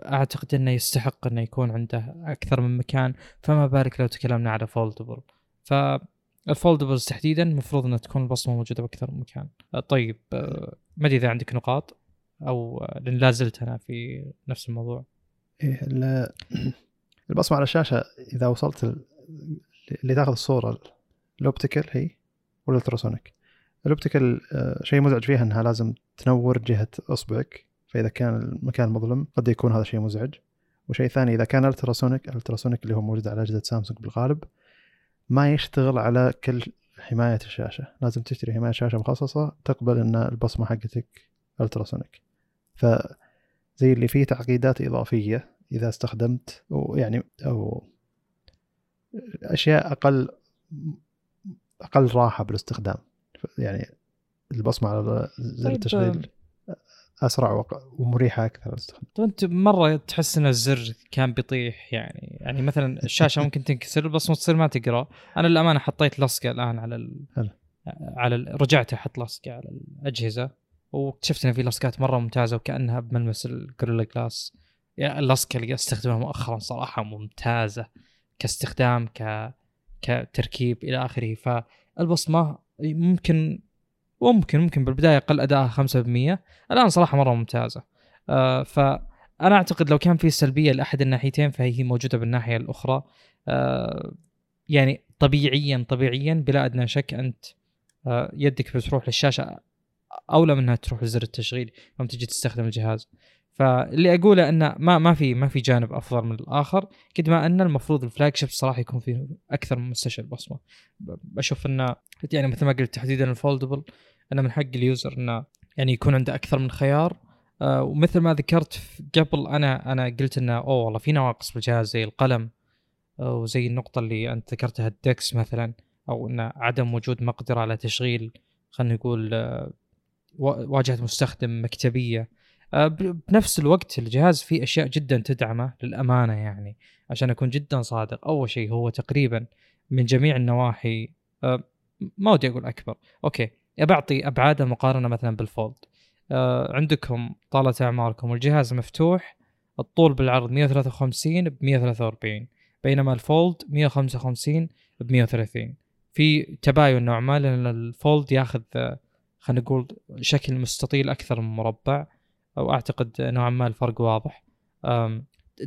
أعتقد إنه يستحق إنه يكون عنده أكثر من مكان فما بالك لو تكلمنا على foldable ف ال foldables تحديدا المفروض إنها تكون البصمة موجودة بأكثر من مكان. طيب ما أدري إذا عندك نقاط أو لأن لا زلت أنا في نفس الموضوع. إيه [CLEARS THROAT] البصمة على الشاشة إذا وصلت اللي تاخذ الصورة ال optical هي؟ وال ultrasonic ال optical آه، شيء مزعج فيها إنها لازم تنور جهة أصبعك. فإذا كان المكان مظلم قد يكون هذا شيء مزعج. وشيء ثاني إذا كان ultrasonic ال ultrasonic اللي هو موجود على أجهزة سامسونج بالغالب ما يشتغل على كل حماية الشاشة. لازم تشتري حماية شاشة مخصصة تقبل إن البصمة حقتك ألتراسونيك. ف زي اللي فيه تعقيدات إضافية إذا استخدمت يعني أو أشياء أقل أقل راحة بالاستخدام. يعني البصمة على زر طيب التشغيل. أسرع ومريحة أكثر للاستخدام أنت مرة تحس إن الزر كان بيطيح؟ يعني يعني مثلا الشاشة [LAUGHS] ممكن تنكسر البصمه تصير ما تقرأ. أنا للأمانة حطيت لصقة الآن على ال... على ال... رجعت أحط لصقة على الأجهزة واكتشفت إن في لصقات مرة ممتازة وكأنها بملمس الجوريلا جلاس. يعني اللصقة اللي أستخدمها مؤخرا صراحة ممتازة كاستخدام ك كتركيب إلى آخره. فالبصمة ممكن ممكن ممكن بالبداية قل ادائها 5% الآن صراحة مرة ممتازة. آه فأنا أعتقد لو كان في سلبية لأحد الناحيتين فهي موجودة بالناحية الأخرى. آه يعني طبيعيا طبيعيا بلا أدنى شك أنت آه يدك بتروح للشاشة أولى منها تروح لزر التشغيل يوم تجي تستخدم الجهاز. فاللي أقوله إنه ما ما في ما في جانب أفضل من الآخر قد ما أن المفروض ال flagship صراحة يكون فيه أكثر من مستشعر بصمة. بشوف إنه يعني مثل ما قلت تحديدا ال foldable إنه من حق ال user إنه يعني يكون عنده أكثر من خيار. آه ومثل ما ذكرت قبل أنا أنا قلت إنه أوه والله في نواقص بالجهاز زي القلم آه وزي النقطة اللي أنت ذكرتها ال DeX مثلا أو إنه عدم وجود مقدرة على تشغيل خلينا نقول آه واجهة مستخدم مكتبية. بنفس الوقت الجهاز فيه أشياء جدا تدعمه للأمانة يعني عشان أكون جدا صادق. أول شيء هو تقريبا من جميع النواحي آه، ما ودي أقول أكبر. okay بعطي أبعاد مقارنه مثلا بال Fold. آه، عندكم طالت اعماركم الجهاز مفتوح الطول بالعرض 153 ب 143 بينما ال Fold 155 ب 130 في تباين نوع ما لأن ال Fold ياخذ خلينا نقول شكل مستطيل أكثر من مربع. أو أعتقد نوعا ما الفرق واضح.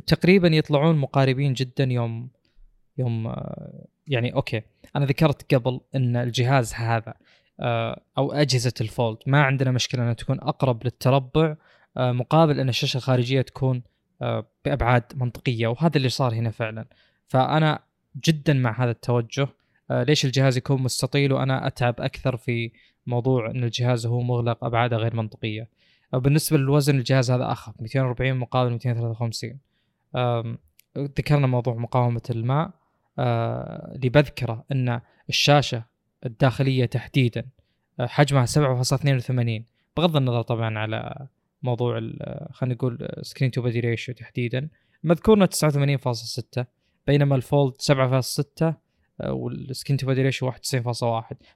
تقريبا يطلعون مقاربين جدا يوم يوم آه، يعني okay أنا ذكرت قبل إن الجهاز هذا آه، أو أجهزة الفولد ما عندنا مشكلة إنها تكون أقرب للتربع آه، مقابل إن الشاشة الخارجية تكون بأبعاد منطقية وهذا اللي صار هنا فعلا. فأنا جدا مع هذا التوجه ليش الجهاز يكون مستطيل وأنا أتعب أكثر في موضوع إن الجهاز هو مغلق أبعاده غير منطقية. بالنسبة للوزن الجهاز هذا اخف 240 مقابل 253 ذكرنا موضوع مقاومة الماء. اللي بذكره إن الشاشة الداخلية تحديدا حجمها 7.82 بغض النظر طبعا على موضوع خلينا نقول screen to body ratio تحديدا. مذكور هنا 89.6 بينما ال Fold 7.6 وال screen to body ratio 91.1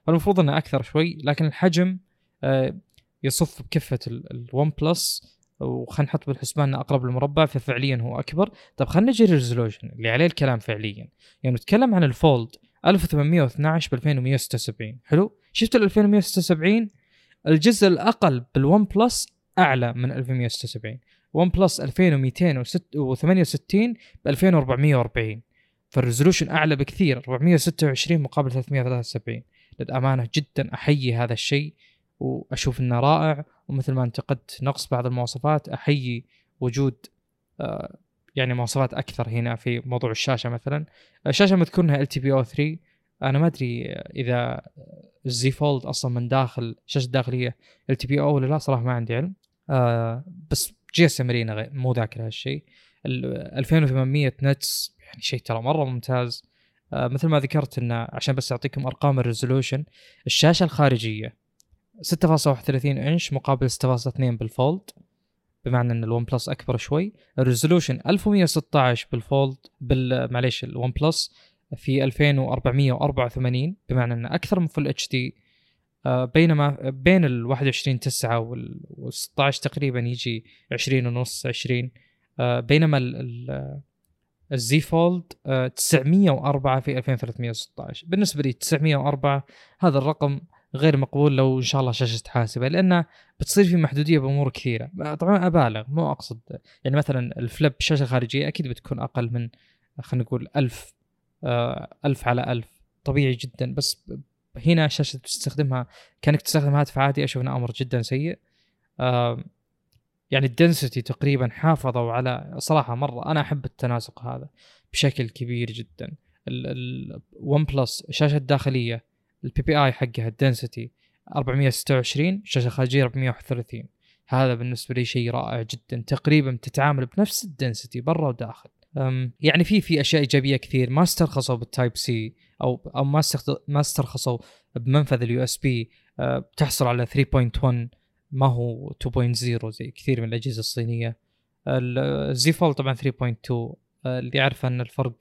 فالمفروض إنه أكثر شوي لكن الحجم يصف بكفة ال OnePlus وخلينا نحط بالحسبان إنه أقرب للمربع ففعليا هو أكبر. طب خلينا نجي ال resolution اللي عليه الكلام فعليا. يعني نتكلم عن ال Fold 1812 ب 2176 حلو؟ شفت ال 2176 الجزء الأقل بال OnePlus أعلى من 1176 OnePlus 2268 ب 2440 فال resolution أعلى بكثير 426 مقابل 373 للأمانة جدا أحيي هذا الشيء. وأشوف إنه رائع. ومثل ما انتقدت نقص بعض المواصفات أحيي وجود آه، يعني مواصفات أكثر هنا في موضوع الشاشة مثلا. الشاشة مذكور انها LTPO 3 أنا ما أدري إذا ال Z Fold أصلا من داخل الشاشه الداخليه LTPO ولا لا صراحة ما عندي علم. آه بس GSM مو ذاكر هالشيء. 2800 nits يعني شيء ترى مرة ممتاز. آه مثل ما ذكرت إنه عشان بس أعطيكم أرقام ال resolution الشاشة الخارجية 6.31 إنش مقابل 6.2 بال Fold بمعنى إن ال OnePlus أكبر شوي. ال resolution 1116 بال Fold بال معليش ال OnePlus في 2484 بمعنى انه أكثر من Full HD بينما بين ال 21 9 وال 16 تقريبا يجي 20 ونص 20 آه، بينما ال Z Fold 904 في 2316 بالنسبة لي 904 هذا الرقم غير مقبول لو إن شاء الله شاشة حاسبه لأنه بتصير في محدودية بأمور كثيرة. طبعا أبالغ مو أقصد يعني مثلا الفليب شاشة خارجية أكيد بتكون أقل من خلينا نقول 1000 1000 آه، على 1000 طبيعي جدا بس هنا شاشة تستخدمها كأنك تستخدم هاتف عادي أشوف إنه أمر جدا سيء. يعني الدنسيتي تقريبا حافظوا على صراحة مرة أنا أحب التناسق هذا بشكل كبير جدا. ال OnePlus الشاشه الداخليه ال PPI حقها ال density 426 الشاشه الخارجيه 431 هذا بالنسبة لي شيء رائع جدا. تقريبا تتعامل بنفس ال density برا وداخل. يعني في في أشياء إيجابية كثير ما استرخصوا بال Type C أو أو ما ما استرخصوا بمنفذ ال USB تحصل على 3.1 ما هو 2.0 زي كثير من الأجهزة الصينية. ال Z Fold طبعا 3.2 آه، اللي يعرف أن الفرق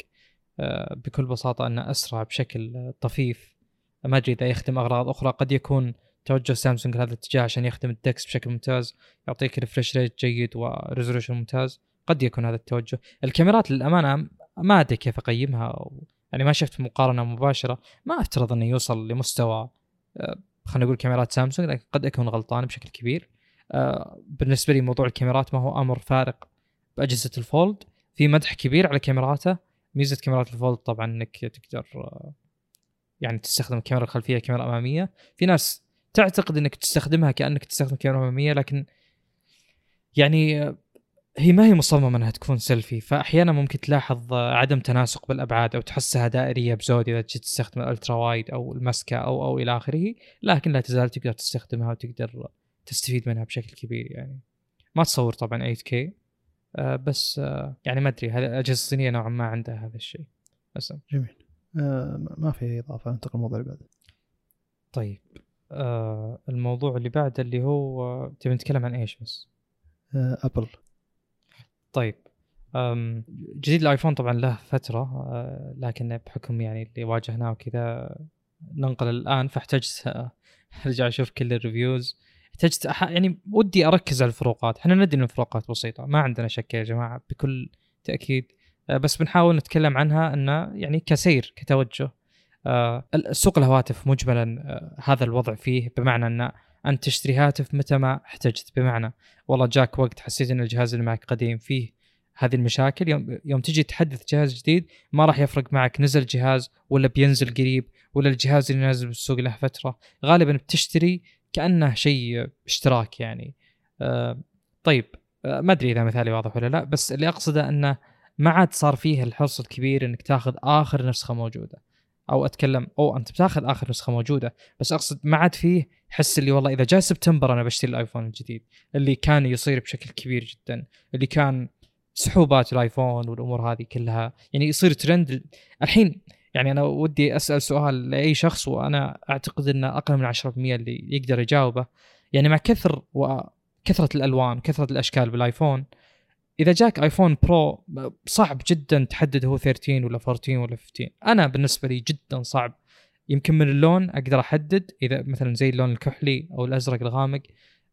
آه، بكل بساطة أنه أسرع بشكل طفيف. ما أدري إذا يخدم أغراض أخرى قد يكون توجه سامسونج لهذا الاتجاه عشان يخدم ال DeX بشكل ممتاز يعطيك refresh rate جيد و resolution ممتاز قد يكون هذا التوجه. الكاميرات للأمانة ما أدري كيف أقيمها يعني ما شفت مقارنة مباشرة ما أفترض إنه يوصل لمستوى آه، خلينا نقول كاميرات سامسونج لكن قد أكون غلطان بشكل كبير. آه، بالنسبة لي موضوع الكاميرات ما هو أمر فارق بأجهزة ال Fold في مدح كبير على كاميراته. ميزة كاميرات ال Fold طبعا إنك تقدر آه، يعني تستخدم الكاميرا الخلفية كاميرا أمامية. في ناس تعتقد إنك تستخدمها كأنك تستخدم كاميرا أمامية لكن يعني هي ما هي مصممة إنها تكون سيلفي. فأحيانا ممكن تلاحظ عدم تناسق بالأبعاد أو تحسها دائرية بزود إذا جيت تستخدم ال ultra wide أو المسكه أو أو إلى آخره لكن لا تزال تقدر تستخدمها وتقدر تستفيد منها بشكل كبير يعني. ما تصور طبعا 8K آه بس آه يعني ما أدري هذه الاجهزه الصينيه نوعا ما عندها هذا الشيء. بس. جميل. آه ما في إضافة ننتقل للموضوع اللي بعده طيب آه الموضوع اللي بعده اللي هو تبي نتكلم عن إيش بس؟ آه ابل طيب جديد الآيفون طبعا له فترة آه، لكن بحكم يعني اللي واجهناه وكذا ننقل الآن فاحتجت [LAUGHS] أرجع أشوف كل ال reviews احتجت. يعني ودي أركز على الفروقات إحنا ندري إن الفروقات بسيطة ما عندنا شك يا جماعة بكل تأكيد بس بنحاول نتكلم عنها إنه يعني كسير كتوجه. آه، سوق الهواتف مجملا هذا الوضع فيه بمعنى ان أنت تشتري هاتف متى ما احتجت بمعنى والله جاك وقت حسيت إن الجهاز اللي معك قديم فيه هذه المشاكل يوم يوم تجي تحدث جهاز جديد ما راح يفرق معك نزل جهاز ولا بينزل قريب ولا الجهاز اللي نازل بالسوق له فترة. غالبا بتشتري كأنه شيء اشتراك يعني. آه طيب آه ما أدري إذا مثالي واضح ولا لا بس اللي أقصده إنه ما عاد صار فيه الحرص الكبير إنك تاخذ آخر نسخة موجودة. أو أتكلم أو أنت بتاخذ آخر نسخة موجودة بس أقصد ما عاد فيه حس اللي والله إذا جاء سبتمبر أنا بشتري الآيفون الجديد اللي كان يصير بشكل كبير جدا اللي كان سحوبات ال iPhone والأمور هذه كلها يعني يصير ترند الحين يعني أنا ودي أسأل سؤال لأي شخص وأنا أعتقد إنه أقل من 10% اللي يقدر يجاوبه. يعني مع كثر وكثره الألوان كثرة الأشكال بال iPhone إذا جاك iPhone Pro صعب جدا تحدد هو 13 ولا 14 ولا 15 أنا بالنسبة لي جدا صعب. يمكن من اللون أقدر أحدد إذا مثلا زي اللون الكحلي أو الأزرق الغامق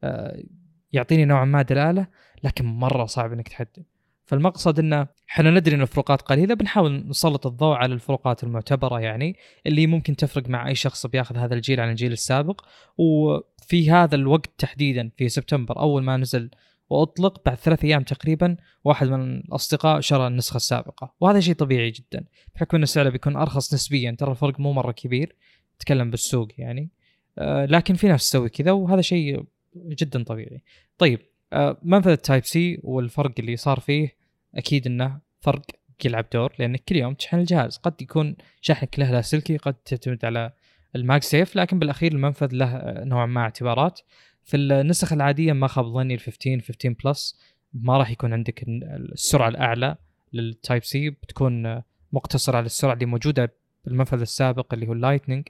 آه، يعطيني نوعا ما دلالة لكن مرة صعب إنك تحدد. فالمقصد إنه إحنا ندري إن الفروقات قليلة بنحاول نسلط الضوء على الفروقات المعتبرة يعني اللي ممكن تفرق مع أي شخص بياخذ هذا الجيل عن الجيل السابق. وفي هذا الوقت تحديدا في سبتمبر أول ما نزل وأطلق بعد ثلاث أيام تقريبا واحد من الأصدقاء شرى النسخة السابقة. وهذا شيء طبيعي جدا بحكم أن سعره بيكون أرخص نسبيا. ترى الفرق مو مرة كبير تكلم بالسوق يعني. آه لكن في ناس تسوي كذا وهذا شيء جدا طبيعي. طيب آه منفذ ال Type C والفرق اللي صار فيه أكيد إنه فرق يلعب دور لانك كل يوم تشحن الجهاز. قد يكون شحنك له لاسلكي قد تعتمد على ال MagSafe لكن بالأخير المنفذ له نوعا ما اعتبارات. في النسخ العادية ما خاب ظني ال 15 15 Plus ما راح يكون عندك السرعة الأعلى لل Type C بتكون مقتصرة على السرعة اللي موجودة بالمنفذ السابق اللي هو ال Lightning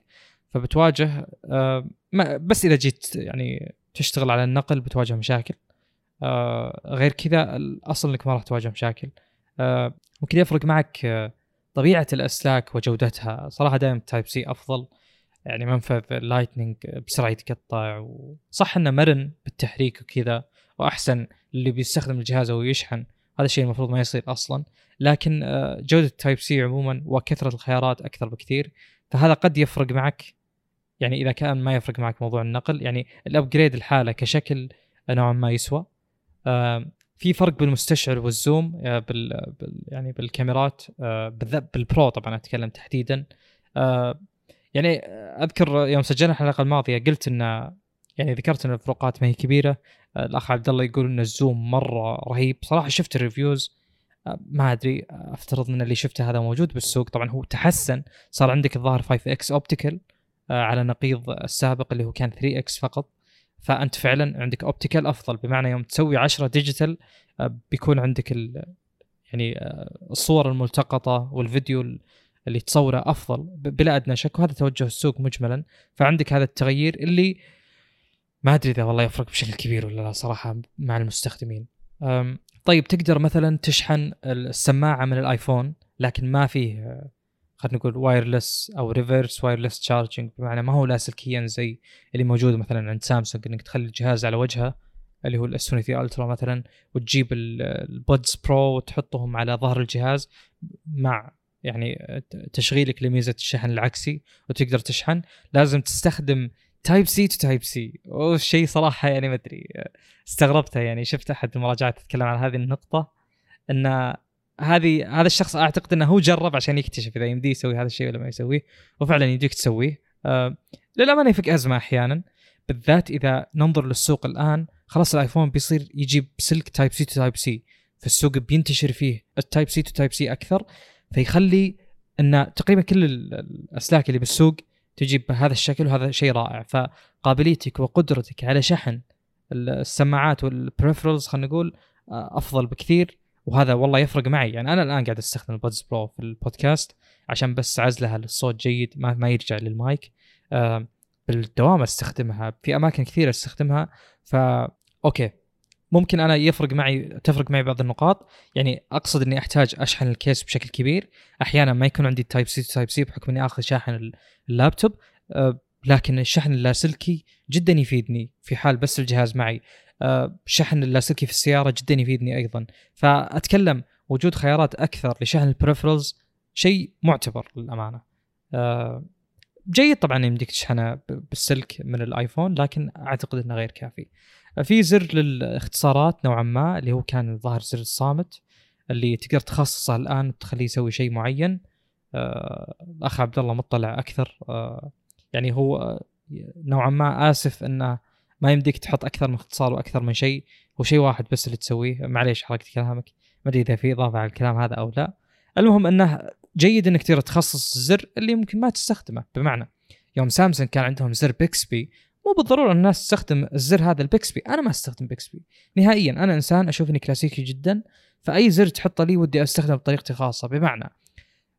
فبتواجه آه، بس إذا جيت يعني تشتغل على النقل بتواجه مشاكل. آه، غير كذا الأصل إنك ما راح تواجه مشاكل. آه، ممكن يفرق معك طبيعة الأسلاك وجودتها. صراحة دائما Type C أفضل. يعني منفذ ال Lightning بسرعة يتقطع وصح إنه مرن بالتحريك وكذا وأحسن اللي بيستخدم الجهاز أو يشحن. هذا الشيء المفروض ما يصير أصلا. لكن آه، جودة Type-C عموما وكثرة الخيارات أكثر بكثير. فهذا قد يفرق معك. يعني إذا كان ما يفرق معك موضوع النقل يعني ال upgrade الحالة كشكل نوعا ما يسوى. آم، في فرق بالمستشعر وال zoom آه، بال يعني بالكاميرات آه، بال Pro طبعا أتكلم تحديدا. آه، يعني أذكر يوم سجلنا الحلقة الماضية قلت إن يعني ذكرت إن الفروقات ما هي كبيرة. الأخ عبد الله يقول إن ال zoom مرة رهيب. صراحة شفت ال reviews. ما أدري أفترض إن اللي شفته هذا موجود بالسوق. طبعا هو تحسن. صار عندك الظاهر 5X optical على نقيض السابق اللي هو كان 3X فقط. فأنت فعلا عندك optical أفضل. بمعنى يوم تسوي 10 digital آه، بيكون عندك ال يعني آه، الصور الملتقطة والفيديو اللي تصوره أفضل بلا أدنى شك وهذا توجه السوق مجملا فعندك هذا التغيير اللي ما أدري إذا والله يفرق بشكل كبير ولا لا صراحة مع المستخدمين. طيب تقدر مثلا تشحن السماعة من الآيفون لكن ما فيه خلينا نقول wireless أو reverse wireless charging بمعنى ما هو لاسلكيا زي اللي موجود مثلا عند سامسونج إنك تخلي الجهاز على وجهه اللي هو ال S23 Ultra مثلا وتجيب ال- ال Buds Pro وتحطهم على ظهر الجهاز مع يعني تشغيلك لميزة الشحن العكسي وتقدر تشحن. لازم تستخدم Type-C to Type-C والشيء صراحة يعني ما أدري استغربتها يعني. شفت أحد المراجعات تتكلم عن هذه النقطة؟ إن هذه هذا الشخص أعتقد إنه هو جرب عشان يكتشف إذا يمديه يسوي هذا الشيء ولا ما يسويه وفعلا يمديك تسويه. آه للأمانة يفك أزمة أحيانا بالذات إذا ننظر للسوق الآن خلاص الآيفون بيصير يجيب سلك Type-C to Type-C في السوق بينتشر فيه ال Type-C to Type-C أكثر. فيخلي إن تقريبا كل ال- الأسلاك اللي بالسوق تجيب بهذا الشكل وهذا شيء رائع. فقابليتك وقدرتك على شحن السماعات وال peripherals خلينا نقول آه، أفضل بكثير. وهذا والله يفرق معي. يعني أنا الآن قاعد أستخدم ال Buds Pro في البودكاست عشان بس عزلها للصوت جيد ما, ما يرجع للمايك. آه، بالدوام أستخدمها في أماكن كثيرة أستخدمها. فا okay. ممكن أنا يفرق معي تفرق معي بعض النقاط. يعني أقصد إني أحتاج أشحن ال case بشكل كبير. أحيانا ما يكون عندي Type-C Type-C بحكم إني آخذ شاحن اللابتوب أه لكن الشحن اللاسلكي جدا يفيدني في حال بس الجهاز معي. شحن اللاسلكي في السيارة جدا يفيدني أيضا. فأتكلم وجود خيارات أكثر لشحن ال peripherals شيء معتبر للأمانة. أه جيد طبعا يمديك تشحنه بالسلك من الآيفون لكن أعتقد إنه غير كافي. في زر للاختصارات نوعا ما اللي هو كان الظاهر زر الصامت اللي تقدر تخصصه الآن تخليه يسوي شيء معين. آه، الأخ عبد الله مطلع أكثر. آه، يعني هو آه، نوعا ما آسف إنه ما يمديك تحط أكثر من اختصار وأكثر من شيء. هو شيء واحد بس اللي تسويه. معليش حركت كلامك. ما أدري إذا في إضافة على الكلام هذا أو لا. المهم إنه جيد إنك تقدر تخصص الزر اللي ممكن ما تستخدمه. بمعنى يوم سامسونج كان عندهم زر Bixby مو بالضرورة الناس تستخدم الزر هذا ال Bixby. أنا ما أستخدم Bixby. نهائيا أنا إنسان أشوف إني كلاسيكي جدا فأي زر تحطه لي ودي أستخدمه بطريقتي الخاصه بمعنى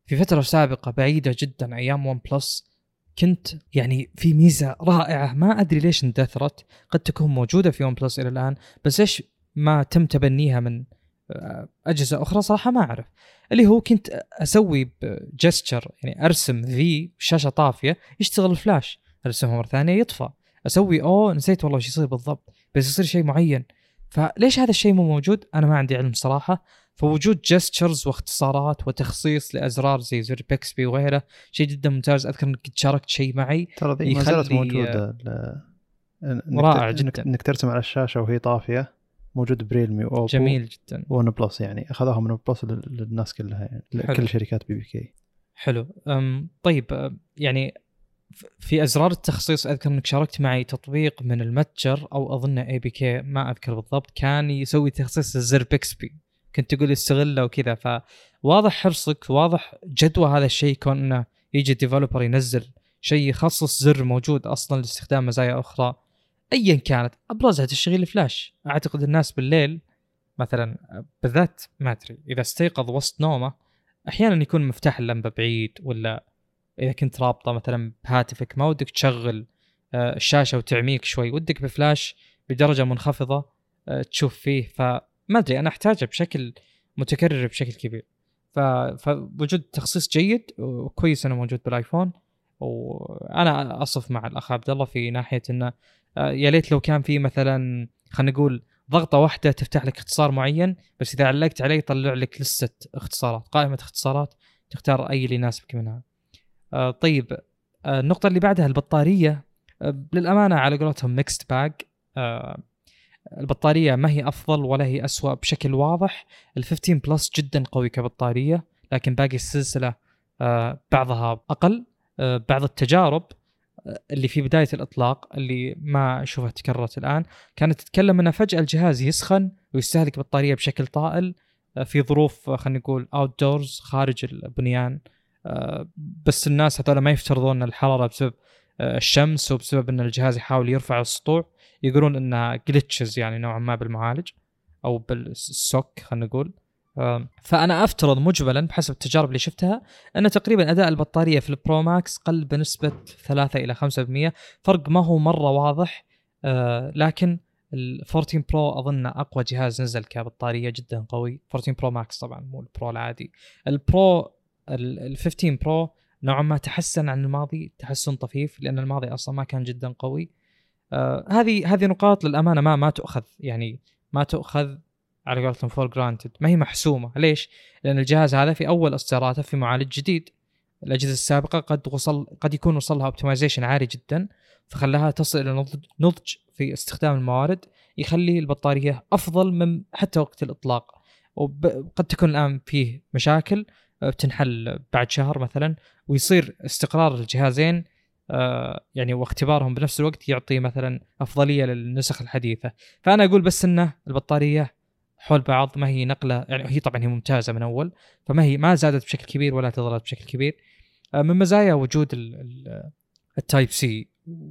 في فترة سابقة بعيدة جدا أيام OnePlus كنت يعني في ميزة رائعة. ما أدري ليش اندثرت. قد تكون موجودة في OnePlus إلى الآن بس ليش ما تم تبنيها من آه، أجهزة أخرى صراحة ما أعرف. اللي هو كنت أسوي ب gesture يعني أرسم في شاشة طافية يشتغل الفلاش. أرسمها مرة ثانية يطفى. أسوي أوه نسيت والله وش يصير بالضبط بس يصير شيء معين. فليش هذا الشيء مو موجود؟ أنا ما عندي علم صراحة. فوجود gestures واختصارات وتخصيص لأزرار زي زر Bixby وغيره شيء جدا ممتاز. أذكر إنك شاركت شيء معي. ترى ذي ما زالت موجودة. رائع جداً. إنك ترسم على الشاشة وهي طافية. موجود ب Realme و Oppo. جميل جدا. OnePlus يعني. أخذوها من Plus لل- للناس كلها يعني حلو. كل شركات BBK. حلو. أم طيب يعني في أزرار التخصيص أذكر إنك شاركت معي تطبيق من المتجر أو اظنه APK ما أذكر بالضبط كان يسوي تخصيص الزر Bixby كنت تقول استغله وكذا. فواضح حرصك واضح جدوى هذا الشيء كون إنه يجي ال developer ينزل شيء يخصص زر موجود أصلا لاستخدام مزايا أخرى. ايا كانت أبرزها تشغيل الفلاش. أعتقد الناس بالليل مثلا بالذات ما أدري إذا استيقظ وسط نومه أحيانا يكون مفتاح اللمبة بعيد ولا إذا كنت رابطة مثلا بهاتفك ما ودك تشغل آه، الشاشة وتعميك شوي ودك بفلاش بدرجة منخفضة آه، تشوف فيه. فما أدري أنا أحتاجه بشكل متكرر بشكل كبير. فوجود تخصيص جيد وكويس إنه موجود بالآيفون. وأنا أصف مع الأخ عبد الله في ناحية إنه آه، يا ليت لو كان في مثلا خلينا نقول ضغطة واحدة تفتح لك اختصار معين بس إذا علقت عليه يطلع لك list ة اختصارات قائمة اختصارات تختار أي اللي يناسبك منها. طيب آه النقطة اللي بعدها البطارية. آه للأمانة على قولتهم mixed bag آه البطارية ما هي أفضل ولا هي اسوء بشكل واضح. ال 15 Plus جدا قوي كبطارية لكن باقي السلسلة آه بعضها آه بعض التجارب اللي في بداية الإطلاق اللي ما أشوفها تكررت الآن كانت تتكلم انه فجأة الجهاز يسخن ويستهلك بطارية بشكل طائل آه، في ظروف آه، خلينا نقول outdoors خارج البنيان. آه، بس الناس هذول ما يفترضون الحرارة بسبب الشمس وبسبب إن الجهاز يحاول يرفع السطوع يقولون إنها glitches يعني نوعا ما بالمعالج أو بال SoC خلينا نقول. فأنا أفترض مجملا بحسب التجارب اللي شفتها إن تقريبا أداء البطارية في ال Pro Max قل بنسبة 3 إلى 5% فرق ما هو مرة واضح آه، لكن ال 14 Pro أظن أقوى جهاز نزل كبطارية جدا قوي. 14 Pro Max طبعا مو ال Pro العادي. ال Pro ال 15 Pro نوعا ما تحسن عن الماضي تحسن طفيف لأن الماضي أصلا ما كان جدا قوي. آه هذه هذه نقاط للأمانة ما ما تؤخذ يعني ما تؤخذ على قولتهم for granted ما هي محسومة. ليش؟ لأن الجهاز هذا في أول اصداراته في معالج جديد. الأجهزة السابقة قد وصل قد يكون وصل لها optimization عالي جدا فخلاها تصل إلى نضج في استخدام الموارد يخلي البطارية أفضل من حتى وقت الإطلاق. وقد تكون الآن فيه مشاكل آه، بتنحل بعد شهر مثلا ويصير استقرار الجهازين آه، يعني واختبارهم بنفس الوقت يعطي مثلا أفضلية للنسخ الحديثة. فأنا أقول بس إنه البطارية حول بعض ما هي نقلة يعني هي طبعا هي ممتازة من أول فما هي ما زادت بشكل كبير ولا تضررت بشكل كبير. آه، من مزايا وجود ال Type-C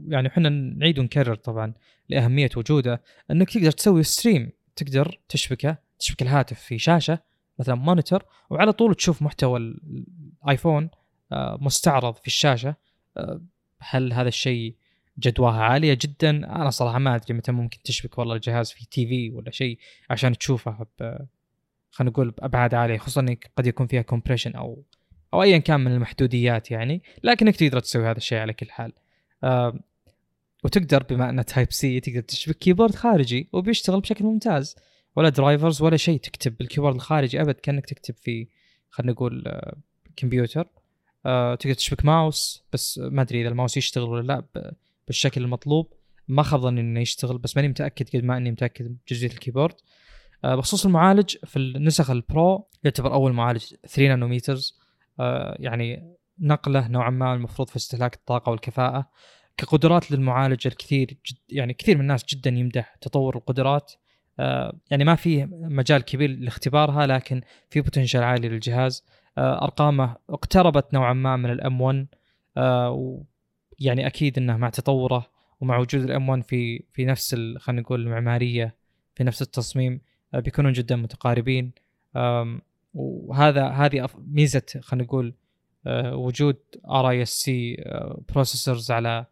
يعني إحنا نعيد ونكرر طبعا لأهمية وجوده إنك تقدر تسوي stream تقدر تشبكه تشبك الهاتف في شاشة مثلا monitor وعلى طول تشوف محتوى الايفون آه، مستعرض في الشاشة. آه، هل هذا الشيء جدواها عالية جدا؟ أنا صراحة ما أدري متى ممكن تشبك والله الجهاز في تي في ولا شيء عشان تشوفه خلينا نقول بأبعاد عالية خصوصا إنك قد يكون فيها compression أو أو ايا كان من المحدوديات يعني. لكنك تقدر تسوي هذا الشيء على كل حال. آه وتقدر بما انه Type-C تقدر تشبك keyboard خارجي وبيشتغل بشكل ممتاز. ولا drivers ولا شيء تكتب بال keyboard الخارجي أبد كأنك تكتب في خلينا نقول آه كمبيوتر. آه تقدر تشبك ماوس بس ما أدري إذا الماوس يشتغل ولا لا بالشكل المطلوب. ما خاب ظني إنه يشتغل بس ماني متأكد قد ما إني متأكد بجزئيه ال keyboard. آه، بخصوص المعالج في النسخ ال Pro يعتبر أول معالج 3 nanometers يعني نقلة نوعا ما المفروض في استهلاك الطاقة والكفاءة. كقدرات للمعالج الكثير جد يعني كثير من الناس جدا يمدح تطور القدرات. يعني ما فيه مجال كبير لاختبارها لكن في potential عالي للجهاز. أرقامه اقتربت نوعا ما من ال M1 يعني أكيد إنه مع تطوره ومع وجود ال M1 في في نفس خلينا نقول المعمارية في نفس التصميم آه، بيكونون جدا متقاربين. وهذا هذه ميزة خلينا نقول آه، وجود RISC processors على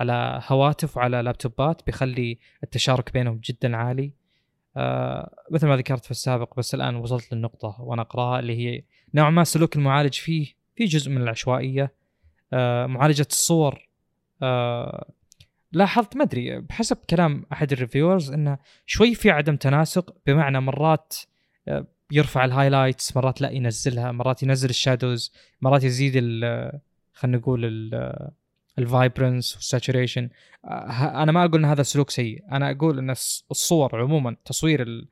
على هواتف وعلى لابتوبات بيخلي التشارك بينهم جدا عالي. آه، مثل ما ذكرت في السابق بس الآن وصلت للنقطة وأنا أقرأها اللي هي نوعا ما سلوك المعالج فيه في جزء من العشوائية. معالجة الصور. آه لاحظت ما أدري بحسب كلام أحد ال reviewers انه شوي في عدم تناسق بمعنى مرات آه يرفع ال highlights مرات لا ينزلها مرات ينزل ال shadows مرات يزيد خلينا نقول ال vibrance وال saturation آه أنا ما أقول إن هذا سلوك سيء. أنا أقول إن الصور عموما تصوير ال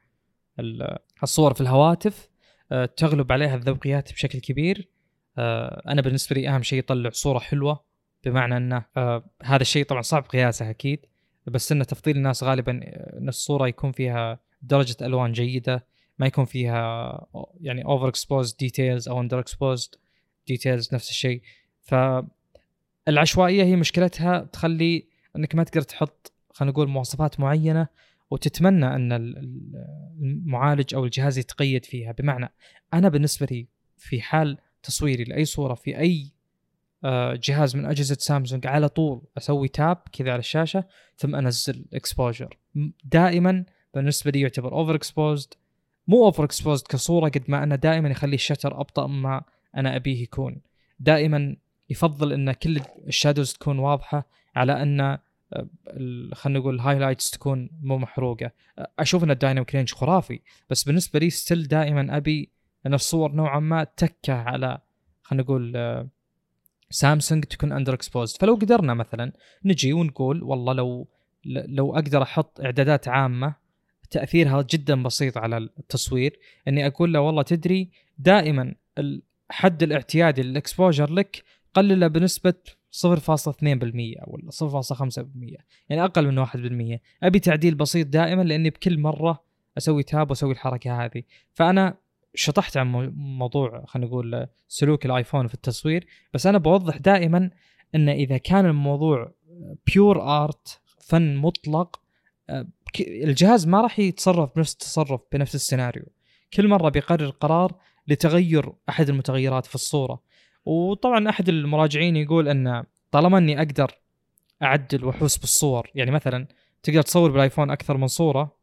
ال الصور في الهواتف آه تغلب عليها الذوقيات بشكل كبير. آه أنا بالنسبة لي أهم شيء يطلع صورة حلوة بمعنى إنه هذا الشيء طبعا صعب قياسه أكيد بس إنه تفضيل الناس غالبا إن الصورة يكون فيها درجة ألوان جيدة ما يكون فيها يعني over exposed details أو under exposed details نفس الشيء. ف العشوائية هي مشكلتها تخلي إنك ما تقدر تحط خلينا نقول مواصفات معينة وتتمنى إن ال- ال- المعالج أو الجهاز يتقيد فيها. بمعنى أنا بالنسبة لي في حال تصويري لأي صورة في أي آه، جهاز من أجهزة سامسونج على طول أسوي tap كذا على الشاشة ثم أنزل exposure دائما بالنسبة لي يعتبر over exposed مو over exposed كصورة قد ما انه دائما يخلي ال shutter أبطأ ما أنا أبيه يكون. دائما يفضل إن كل ال shadows تكون واضحة على أن آه، خلينا نقول ال highlights تكون مو محروقة. آه، أشوف إن ال dynamic range خرافي بس بالنسبة لي still دائما أبي إن الصور نوعا ما تكه على خلينا نقول آه، سامسونج تكون under exposed فلو قدرنا مثلا نجي ونقول والله لو لو أقدر أحط إعدادات عامة تأثيرها جدا بسيط على التصوير إني أقول له والله تدري دائما الحد الاعتيادي لل exposure لك قلله بنسبة 0.2% ولا 0.5% يعني أقل من 1% أبي تعديل بسيط دائما لأني بكل مرة أسوي tap وأسوي الحركة هذه. فأنا شطحت عن مو- موضوع خلينا نقول سلوك الآيفون في التصوير بس أنا بوضح دائما إن إذا كان الموضوع pure art فن مطلق آه، الجهاز ما راح يتصرف بنفس التصرف بنفس السيناريو. كل مرة بيقرر قرار لتغير أحد المتغيرات في الصورة. وطبعا أحد المراجعين يقول أن طالما أني أقدر أعدل واحوس بالصور يعني مثلا تقدر تصور بالآيفون أكثر من صورة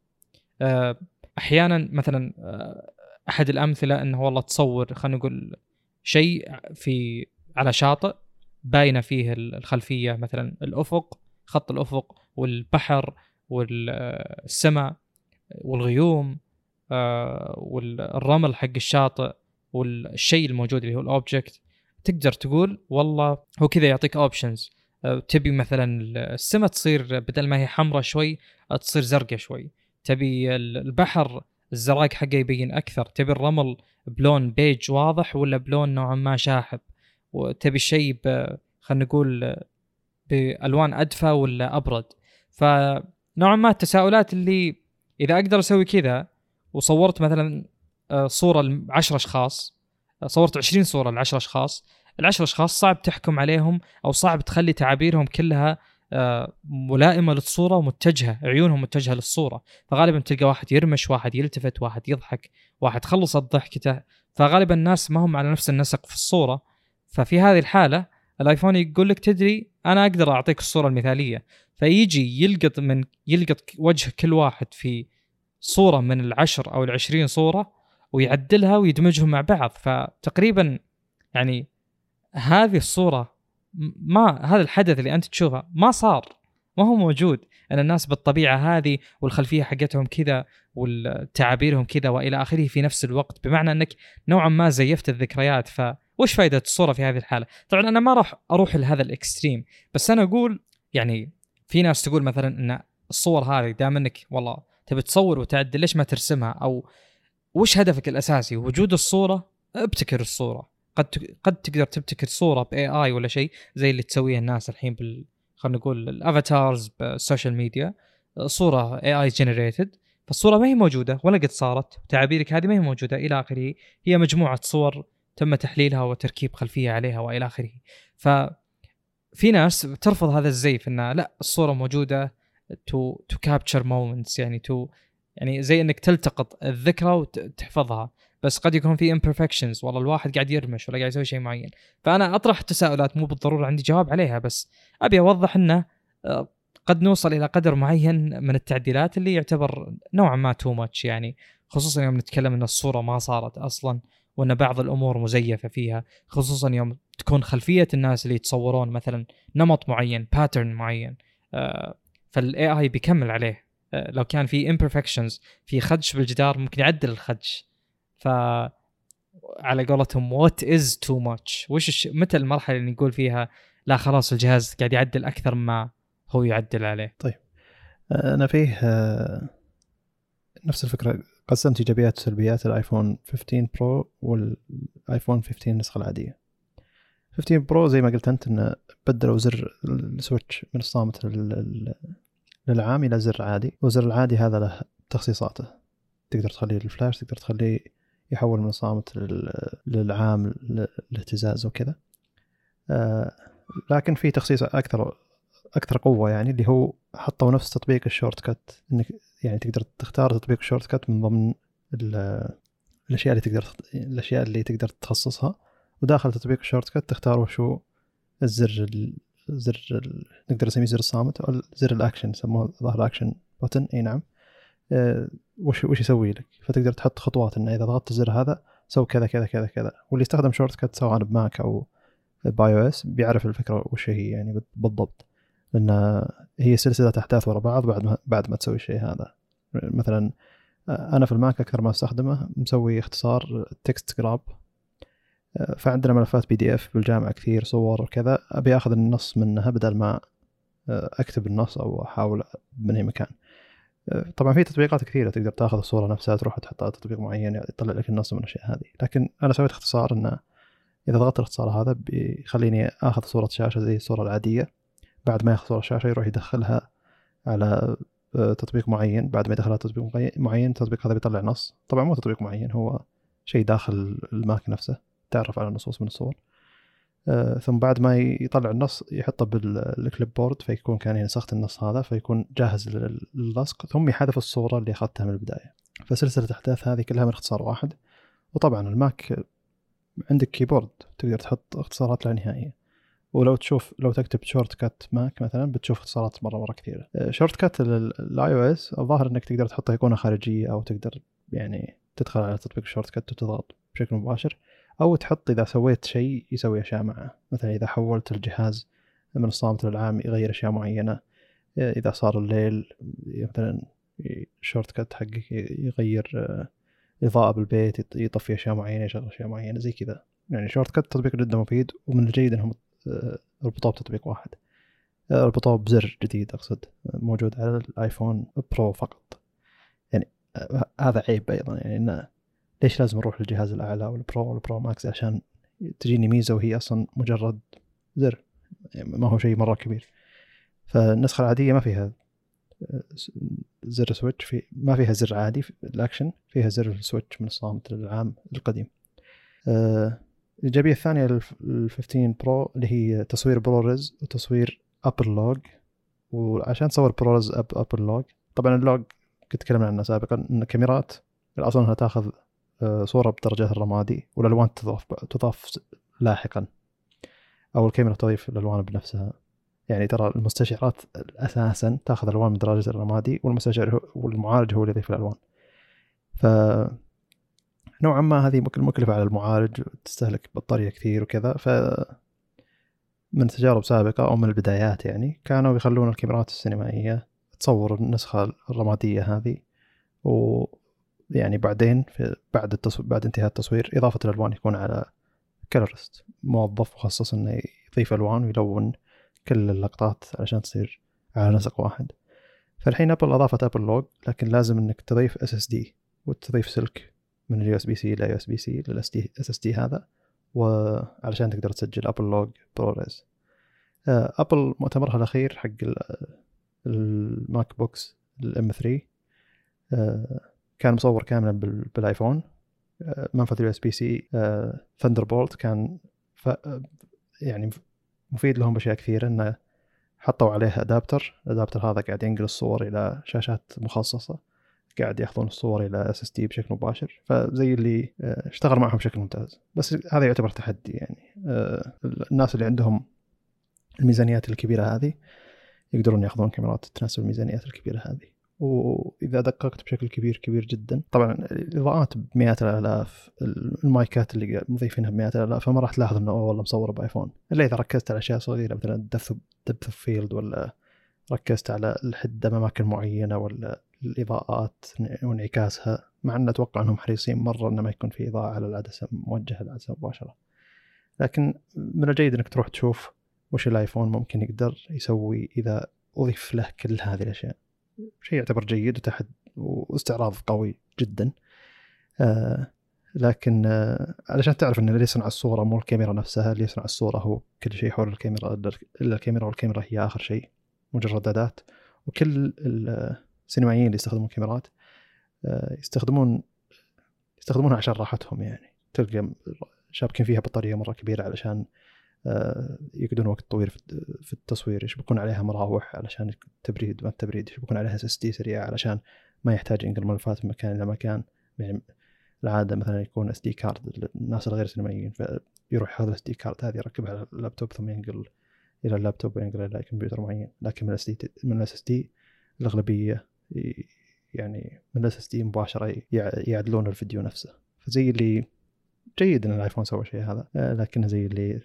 آه، أحيانا مثلا آه، أحد الأمثلة أنه والله تصور خلينا نقول شيء في على شاطئ باينة فيه الخلفية مثلا الأفق خط الأفق والبحر والسماء والغيوم آه، والرمل حق الشاطئ والشيء الموجود اللي هو ال object تقدر تقول والله هو كذا يعطيك options تبي مثلا السماء تصير بدل ما هي حمراء شوي آه، تصير زرقاء شوي. تبي ال- البحر الزراق حقه يبين أكثر. تبي الرمل بلون بيج واضح ولا بلون نوعا ما شاحب؟ وتبي الشيء خلينا نقول بألوان أدفى ولا أبرد؟ فنوعا ما التساؤلات اللي إذا أقدر أسوي كذا وصورت مثلا آه، صورة ل 10 أشخاص صورت 20 صورة ل 10 أشخاص. ال 10 أشخاص صعب تحكم عليهم أو صعب تخلي تعابيرهم كلها آه، ملائمة للصورة ومتجهة عيونهم متجهة للصورة. فغالبا تلقى واحد يرمش واحد يلتفت واحد يضحك واحد خلصت ضحكته فغالبا الناس ما هم على نفس النسق في الصورة. ففي هذه الحالة الآيفون يقول لك تدري أنا أقدر أعطيك الصورة المثالية. فيجي يلقط من يلقط وجه كل واحد في صورة من العشر أو العشرين صورة ويعدلها ويدمجهم مع بعض. فتقريبا يعني هذه الصورة ما هذا الحدث اللي أنت تشوفه ما صار ما هو موجود. أن الناس بالطبيعة هذه والخلفية حقتهم كذا والتعابيرهم كذا وإلى آخره في نفس الوقت. بمعنى أنك نوعا ما زيفت الذكريات. فوش فائده الصورة في هذه الحالة؟ طبعا أنا ما راح أروح لهذا ال extreme بس أنا أقول يعني في ناس تقول مثلا أن الصور هذه دام أنك والله تبي تصور وتعدل ليش ما ترسمها؟ أو وش هدفك الأساسي؟ وجود الصورة؟ ابتكر الصورة. قد قد تقدر تبتكر صورة ب AI ولا شيء زي اللي تسويه الناس الحين بال خلينا نقول ال avatars بال social media صورة AI generated فالصورة ما هي موجودة ولا قد صارت. تعابيرك هذه ما هي موجودة إلى آخره. هي مجموعة صور تم تحليلها وتركيب خلفية عليها وإلى آخره. ف في ناس ترفض هذا الزيف إنها لا الصورة موجودة to to capture moments يعني تو يعني زي إنك تلتقط الذكرى وتحفظها بس قد يكون في imperfections والله الواحد قاعد يرمش ولا قاعد يسوي شيء معين. فأنا أطرح تساؤلات مو بالضرورة عندي جواب عليها بس أبي أوضح إنه آه، قد نوصل إلى قدر معين من التعديلات اللي يعتبر نوعا ما too much يعني. خصوصا يوم نتكلم إن الصورة ما صارت أصلا وإن بعض الأمور مزيفة فيها. خصوصا يوم تكون خلفية الناس اللي يتصورون مثلا نمط معين pattern معين آه، فال AI بيكمل عليه. لو كان في imperfections في خدش بالجدار ممكن يعدل الخدش. ف على قولتهم what is too much وش. متى المرحلة اللي نقول فيها لا خلاص الجهاز قاعد يعدل أكثر ما هو يعدل عليه؟ أنا فيه آه، نفس الفكرة. قسمت إيجابيات وسلبيات الايفون 15 Pro والايفون 15 النسخة العادية. 15 Pro زي ما قلت أنت إنه بدلوا زر ال switch من الصامت للعام إلى زر عادي والزر العادي هذا له تخصيصاته. تقدر تخليه للفلاش تقدر تخليه يحول من الصامت لل- للعام للاهتزاز وكذا. آه، لكن في تخصيص أكثر أكثر قوة يعني اللي هو حطوا نفس تطبيق ال shortcut إنك يعني تقدر تختار تطبيق shortcut من ضمن ال- الأشياء اللي تقدر الأشياء اللي تقدر تخصصها. وداخل تطبيق shortcut تختار وشو الزر ال- زر نقدر نسميه زر الصامت أو زر الأكشن يسموه ظاهر action button. إي نعم. آه، وش وش يسوي لك؟ فتقدر تحط خطوات إنه إذا ضغطت الزر هذا سوي كذا كذا كذا كذا. واللي يستخدم shortcut سواء بماك أو ب iOS بيعرف الفكرة وش هي يعني بال- بالضبط. لأن هي سلسلة أحداث ورا بعض بعد ما بعد ما تسوي الشيء هذا. مثلا آه، أنا في الماك أكثر ما أستخدمه مسوي اختصار text grab. فعندنا ملفات PDF بالجامعة كثير صور وكذا. أبي أخذ النص منها بدل ما آه، أكتب النص أو أحاول من أي مكان. آه، طبعا في تطبيقات كثيرة تقدر تأخذ الصورة نفسها تروح تحطها على تطبيق معين يطلع لك النص من الأشياء هذه. لكن أنا سويت اختصار إنه إذا ضغطت الاختصار هذا بيخليني أخذ صورة شاشة زي الصورة العادية. بعد ما ياخذ صورة شاشة يروح يدخلها على آه، تطبيق معين. بعد ما يدخلها تطبيق معين التطبيق هذا بيطلع نص. طبعا مو تطبيق معين هو شيء داخل الماك نفسه. تعرف على النصوص من الصور. آه، ثم بعد ما يطلع النص يحطه بال clipboard فيكون كان نسخت النص هذا فيكون جاهز لل- للصق ثم يحذف الصورة اللي أخذتها من البداية. فسلسلة الأحداث هذه كلها من اختصار واحد. وطبعا الماك عندك keyboard تقدر تحط اختصارات لا نهائية. ولو تشوف لو تكتب shortcut Mac مثلا بتشوف اختصارات مرة مرة كثيرة. آه، shortcut ال iOS الظاهر إنك تقدر تحط ايقونة خارجية أو تقدر يعني تدخل على تطبيق shortcut وتضغط بشكل مباشر. أو تحط إذا سويت شيء يسوي أشياء معه. مثلا إذا حولت الجهاز من الصامت للعام يغير أشياء معينة. إذا صار الليل مثلا ال shortcut حقك يغير آه، إضاءة بالبيت يط- يطفي أشياء معينة يشغل أشياء معينة زي كذا. يعني shortcut تطبيق جدا مفيد ومن الجيد إنهم آه، ربطوه بتطبيق واحد. آه، ربطوه بزر جديد أقصد موجود على الآيفون Pro فقط. يعني هذا عيب أيضا يعني إنه ليش لازم أروح للجهاز الأعلى وال Pro وال Pro Max عشان تجيني ميزة وهي أصلا مجرد زر يعني ما هو شيء مرة كبير. فالنسخة العادية ما فيها آه، زر switch في ما فيها زر عادي في الأكشن فيها زر ال switch من الصامت للعام القديم. آه، الإيجابية الثانية لل 15 Pro اللي هي تصوير ProRes وتصوير Apple Log. وعشان تصور ProRes اب Apple Log طبعا ال log كنت تكلمنا عنه سابقا إن الكاميرات الاصل انها تأخذ آه، صورة بدرجات الرمادي والألوان تضاف تضاف لاحقا. أو الكاميرا تضيف الألوان بنفسها. يعني ترى المستشعرات أساسا تأخذ ألوان من درجة الرمادي والمستشعر والمعالج هو اللي يضيف الألوان. ف نوعا ما هذه مك- مكلفة على المعالج وتستهلك بطارية كثير وكذا. ف من تجارب سابقة أو من البدايات يعني كانوا يخلون الكاميرات السينمائية تصور النسخة الرمادية هذه. يعني بعدين في بعد التصوير بعد انتهاء التصوير إضافة الألوان يكون على colorist موظف مخصص إنه يضيف ألوان ويلون كل اللقطات علشان تصير على نسق واحد. فالحين أبل أضافت Apple Log لكن لازم إنك تضيف SSD وتضيف سلك من ال USB C إلى USB C لل SSD هذا وعلشان تقدر تسجل Apple Log ProRes أبل مؤتمرها الأخير حق ال- ال MacBooks ال M3 آه، كان مصور كاملا بال- بالآيفون آه، منفذ ال USB C Thunderbolt كان ف يعني مفيد لهم بأشياء كثيره إنه حطوا عليه adapter ال adapter هذا قاعد ينقل الصور إلى شاشات مخصصة قاعد يأخذون الصور إلى SSD بشكل مباشر فزي اللي آه، اشتغل معهم بشكل ممتاز. بس هذا يعتبر تحدي يعني آه، الناس اللي عندهم الميزانيات الكبيرة هذه يقدرون يأخذون كاميرات تناسب الميزانيات الكبيرة هذه. وإذا دققت بشكل كبير كبير جدا. طبعا الاضاءات بمئات الآلاف المايكات اللي مضيفينها بمئات الآلاف. فما راح تلاحظ إنه والله مصوره بآيفون. إلا إذا ركزت على أشياء صغيرة مثلا دبث دبث فيلد ولا ركزت على الحده بأماكن معينة ولا الإضاءات وانعكاسها. مع إن أتوقع إنهم حريصين مرة إنه ما يكون في إضاءة على العدسة موجهة للعدسة مباشرة. لكن من الجيد إنك تروح تشوف وش الآيفون ممكن يقدر يسوي إذا أضيف له كل هذه الأشياء. شيء يعتبر جيد وتحد واستعراض قوي جدا. آه لكن آه علشان تعرف إن اللي يصنع الصورة مو الكاميرا نفسها اللي يصنع الصورة هو كل شيء حول الكاميرا إلا الكاميرا والكاميرا هي آخر شيء مجرد أداة. وكل السينمائيين اللي يستخدمون كاميرات آه يستخدمون يستخدمونها عشان راحتهم يعني. تلقى شابكين فيها بطارية مرة كبيرة علشان يقعدون وقت طويل في التصوير يشبكون عليها مراوح علشان التبريد ما التبريد يشبكون عليها SSD سريع علشان ما يحتاج ينقل ملفات من مكان إلى مكان. يعني العادة مثلا يكون SD card الناس الغير سينمائيين فيروح ياخذ ال SD card هذه يركبها على اللابتوب ثم ينقل إلى اللابتوب وينقل إلى كمبيوتر معين. لكن من ال SD من ال SSD الأغلبية يعني من ال SSD مباشرة يع- يعدلون الفيديو نفسه. فزي اللي جيد إن الآيفون سوى شيء هذا. آه، لكنه زي اللي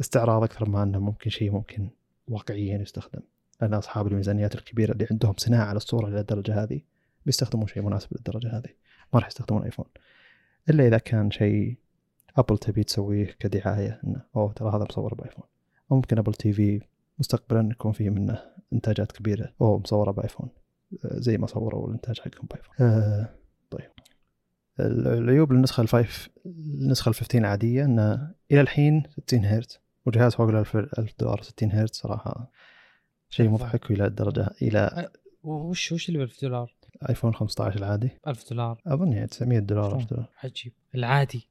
استعراض أكثر ما أنه ممكن شيء ممكن واقعيا يستخدم. لأن أصحاب الميزانيات الكبيرة اللي عندهم صناعة للصوره للدرجة هذه بيستخدمون شيء مناسب للدرجة هذه. ما راح يستخدمون iPhone إلا إذا كان شيء Apple تبي تسويه كدعاية إنه أوه ترى هذا مصور ب iPhone. أو ممكن Apple TV مستقبلا يكون فيه منه إنتاجات كبيرة. أوه مصورة ب iPhone. آه، زي ما صوروا الإنتاج حقهم ب iPhone. آه طيب. العيوب للنسخة ال five النسخه ال 15 العاديه إنه إلى الحين 60 هرتز. وجهاز فوق ال 1000 1000 دولار 60 هرتز صراحة شيء مضحك إلى الدرجة إلى وش وش اللي ب 1000 دولار؟ iPhone 15 العادي. 1000 دولار. أظن يعني 900 دولار شلون؟ 1000 دولار. عجيب. العادي.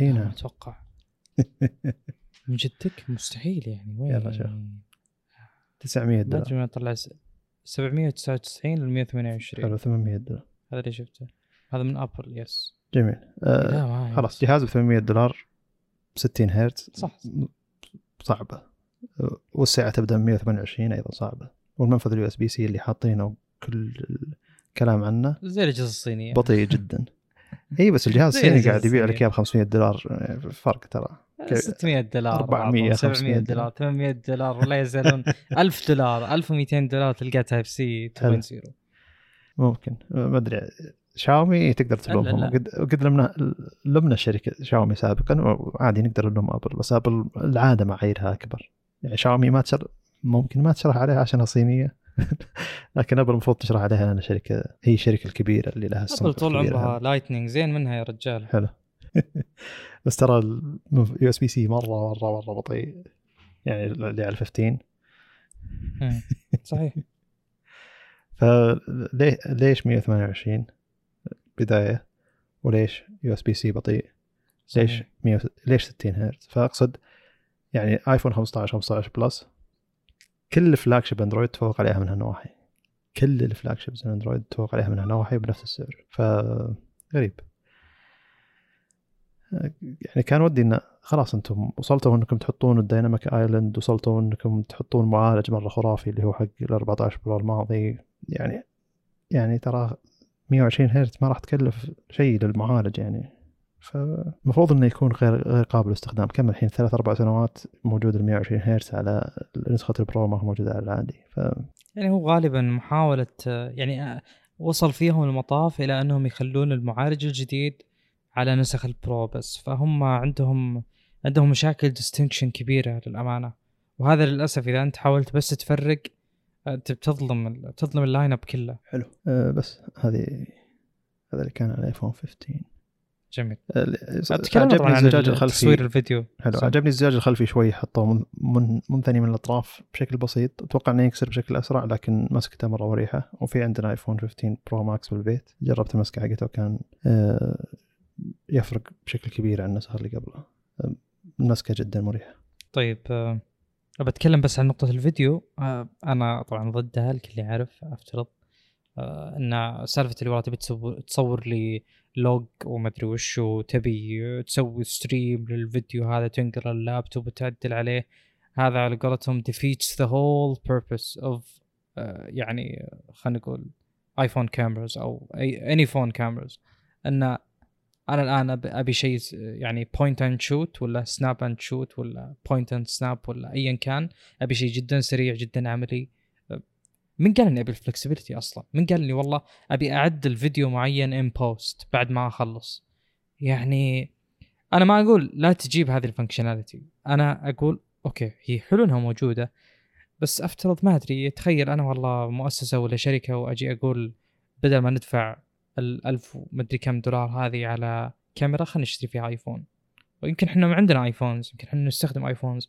إي ما نعم. أتوقع. [LAUGHS] من جدك؟ مستحيل يعني. وين؟ يلا شوف. 900 ما دولار. من طلع س- 799 ل 128 حلو 800 دولار. هذا اللي شفته. هذا من Apple yes جميل. آه لا ما خلاص جهاز ب 800 دولار ب 60 هرتز صح. صعبة. والسعه تبدأ من 128 أيضا صعبة. والمنفذ ال USB C اللي حاطينه كل الكلام عنه زي الأجهزة الصينية. بطيء جدا. [LAUGHS] إي بس الجهاز الصيني قاعد يبيع لك. إياه ب 500 دولار فرق ترى. كيف- 600 دولار 400 بعضهم، 700 500 دولار. 800 دولار ولا يزالون. [LAUGHS] 1000 دولار 1200 دولار تلقى Type C 2.0 ممكن. ما أدري. شاومي تقدر تلومهم وقد لمنا لمنا شركة شاومي سابقا وعادي نقدر نلوم Apple بس Apple العادة معاييرها أكبر. يعني شاومي ما تشر ممكن ما تشرح عليها عشانها صينيه [LAUGHS] لكن Apple المفروض تشرح عليها لانها شركة هي الشركة الكبيرة اللي لها Apple طول عمرها. Lightning زين منها يا رجال. حلو. [LAUGHS] بس ترى ال USB C مرة مرة مرة بطيء. يعني اللي على 15 مم. صحيح. [LAUGHS] فليه ليش 128 بداية وليش USB C بطيء؟ ليش صحيح. 100 ليش 60 هرتز؟ فأقصد يعني iPhone 15 15 Plus. كل flagship Android تفوق عليها من هالنواحي. كل ال flagships Android تفوق عليها من هالنواحي بنفس السعر. ف غريب. يعني كان ودي إن خلاص أنتم وصلتوا إنكم تحطون ال Dynamic Island وصلتوا إنكم تحطون معالج مرة خرافي اللي هو حق ال 14 Pro الماضي. يعني يعني ترى 120 هرتز ما راح تكلف شيء للمعالج يعني. فالمفروض إنه يكون غير غير قابل للاستخدام. كم الحين؟ ثلاث أربع سنوات موجود ال 120 هرتز على نسخة ال Pro ما هو موجود على العادي ف يعني هو غالبا محاولة آه، يعني وصل فيهم المطاف إلى أنهم يخلون المعالج الجديد على نسخ ال Pro بس. فهم عندهم عندهم مشاكل distinction كبيرة للأمانة. وهذا للأسف إذا أنت حاولت بس تفرق أنت بتظلم ال- تظلم ال lineup كله. حلو. أه بس هذه هذا اللي كان على iPhone 15 جميل. أه، طبعا عجبني عن الزجاج تصوير الخلفي. الفيديو. حلو. صح. عجبني الزجاج الخلفي شوي حطوه من من منثني من الأطراف بشكل بسيط. أتوقع إنه يكسر بشكل أسرع لكن مسكته مرة مريحة. وفي عندنا iPhone 15 Pro Max بالبيت. جربت المسكة حقته وكان أه، يفرق بشكل كبير عن النسخة اللي قبله أه، المسكة جدا مريحة. طيب آه، بتكلم بس عن نقطة الفيديو. آه، أنا طبعا ضدها الكل يعرف أفترض. آه، أن سالفة اللي والله تبي تصور لي log وما أدري وش وتبي تسوي stream للفيديو هذا تنقل اللابتوب وتعدل عليه هذا على قولتهم defeats the whole purpose of آه، يعني خلينا نقول iPhone cameras أو أي any phone cameras إن أنا الآن أبي شيء يعني point and shoot ولا snap and shoot ولا point and snap ولا ايا كان أبي شيء جدا سريع جدا عملي. من قال إني أبي ال flexibility أصلا؟ من قال إني والله أبي اعدل فيديو معين in post بعد ما أخلص. يعني أنا ما أقول لا تجيب هذه ال functionality أنا أقول okay هي حلو إنها موجودة بس أفترض ما أدري تخيل أنا والله مؤسسة ولا شركة وأجي أقول بدل ما ندفع الألف ومدري كم دولار هذه على كاميرا خلينا نشتري فيها iPhone ويمكن إحنا ما عندنا iPhones يمكن إحنا نستخدم iPhones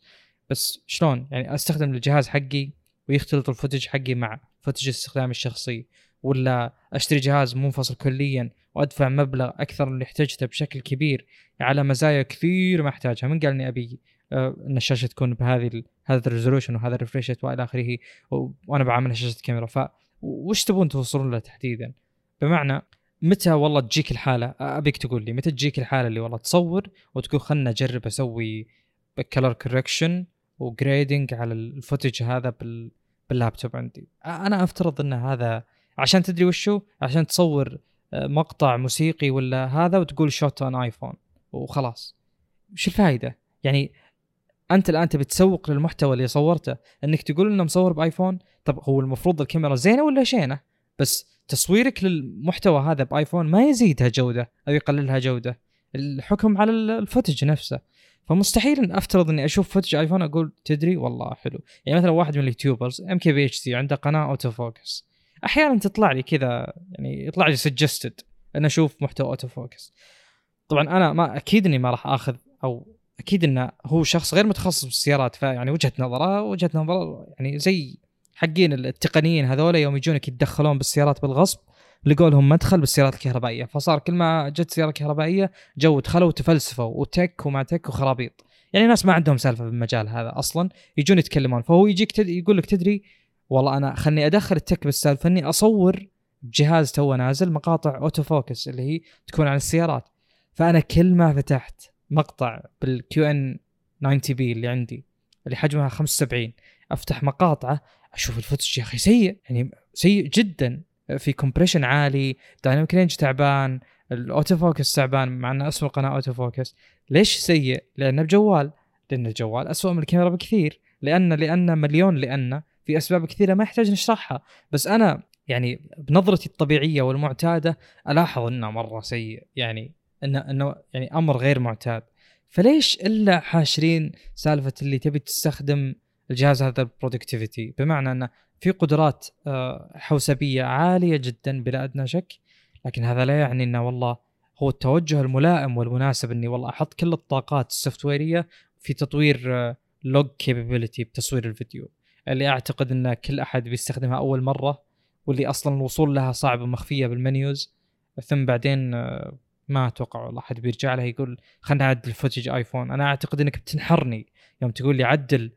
بس شلون؟ يعني أستخدم الجهاز حقي ويختلط ال footage حقي مع footage استخدامي الشخصي ولا أشتري جهاز منفصل كليا وأدفع مبلغ أكثر من اللي احتاجته بشكل كبير على مزايا كثير ما أحتاجها. من قال إني أبي آه، إن الشاشة تكون بهذه هذا ال resolution وهذا ال refresh وإلى آخره وأنا بعاملها شاشة كاميرا. ف وش تبون توصلون له تحديدا؟ بمعنى متى والله تجيك الحالة؟ أبيك تقول لي متى تجيك الحالة اللي والله تصور وتقول خلنا أجرب أسوي color correction و grading على ال footage هذا بال باللابتوب عندي. أنا أفترض إن هذا عشان تدري وشو؟ عشان تصور مقطع موسيقي ولا هذا وتقول shot on iPhone وخلاص. وش الفائده يعني أنت الآن تبي تسوق للمحتوى اللي صورته إنك تقول إنه مصور ب iPhone؟ طب هو المفروض الكاميرا زينة ولا شينة؟ بس تصويرك للمحتوى هذا ب iPhone ما يزيدها جودة أو يقللها جودة. الحكم على ال footage نفسه. فمستحيل إن أفترض إني أشوف footage iPhone أقول تدري؟ والله حلو. يعني مثلا واحد من ال YouTubers ام كي بي اتش سي عنده قناة Auto Focus أحيانا تطلع لي كذا يعني يطلع لي suggested إن أشوف محتوى auto focus طبعا أنا ما أكيد إني ما راح آخذ أو أكيد إنه هو شخص غير متخصص بالسيارات فيعني وجهة نظره وجهة نظره يعني زي حقين التقنيين هذول يوم يجونك يتدخلون بالسيارات بالغصب لقوا لهم مدخل بالسيارات الكهربائية. فصار كل ما جت سيارة كهربائية جو دخلوا وتفلسفوا و tech وما tech وخرابيط. يعني ناس ما عندهم سالفة بالمجال هذا أصلا يجون يتكلمون. فهو يجيك تد... يقول لك تدري والله أنا خلني أدخل ال tech بالسالفة إني أصور بجهاز تو نازل مقاطع auto focus اللي هي تكون عن السيارات. فأنا كل ما فتحت مقطع بال QN90B اللي عندي اللي حجمها 75 أفتح مقاطعه أشوف ال footage يا أخي سيء يعني سيء جدا في compression عالي dynamic range تعبان ال auto focus تعبان مع إنه اسوء قناة auto focus ليش سيء؟ لأنه بجوال لأن الجوال اسوء من الكاميرا بكثير. لأن لأن مليون لأن في أسباب كثيرة ما يحتاج نشرحها. بس أنا يعني بنظرتي الطبيعية والمعتادة ألاحظ إنه مرة سيء. يعني إنه إنه يعني أمر غير معتاد. فليش إلا حاشرين سالفة اللي تبي تستخدم الجهاز هذا ال productivity بمعنى أنه في قدرات آه، حوسبية عالية جدا بلا أدنى شك لكن هذا لا يعني أنه والله هو التوجه الملائم والمناسب إني والله أحط كل الطاقات ال software ية في تطوير log آه، capability بتصوير الفيديو. اللي أعتقد أن كل أحد بيستخدمها أول مرة واللي أصلا الوصول لها صعب ومخفية بال menus. ثم بعدين آه، ما أتوقع والله أحد بيرجع له يقول خلنا نعدل footage ايفون أنا أعتقد إنك بتنحرني يوم تقول لي عدل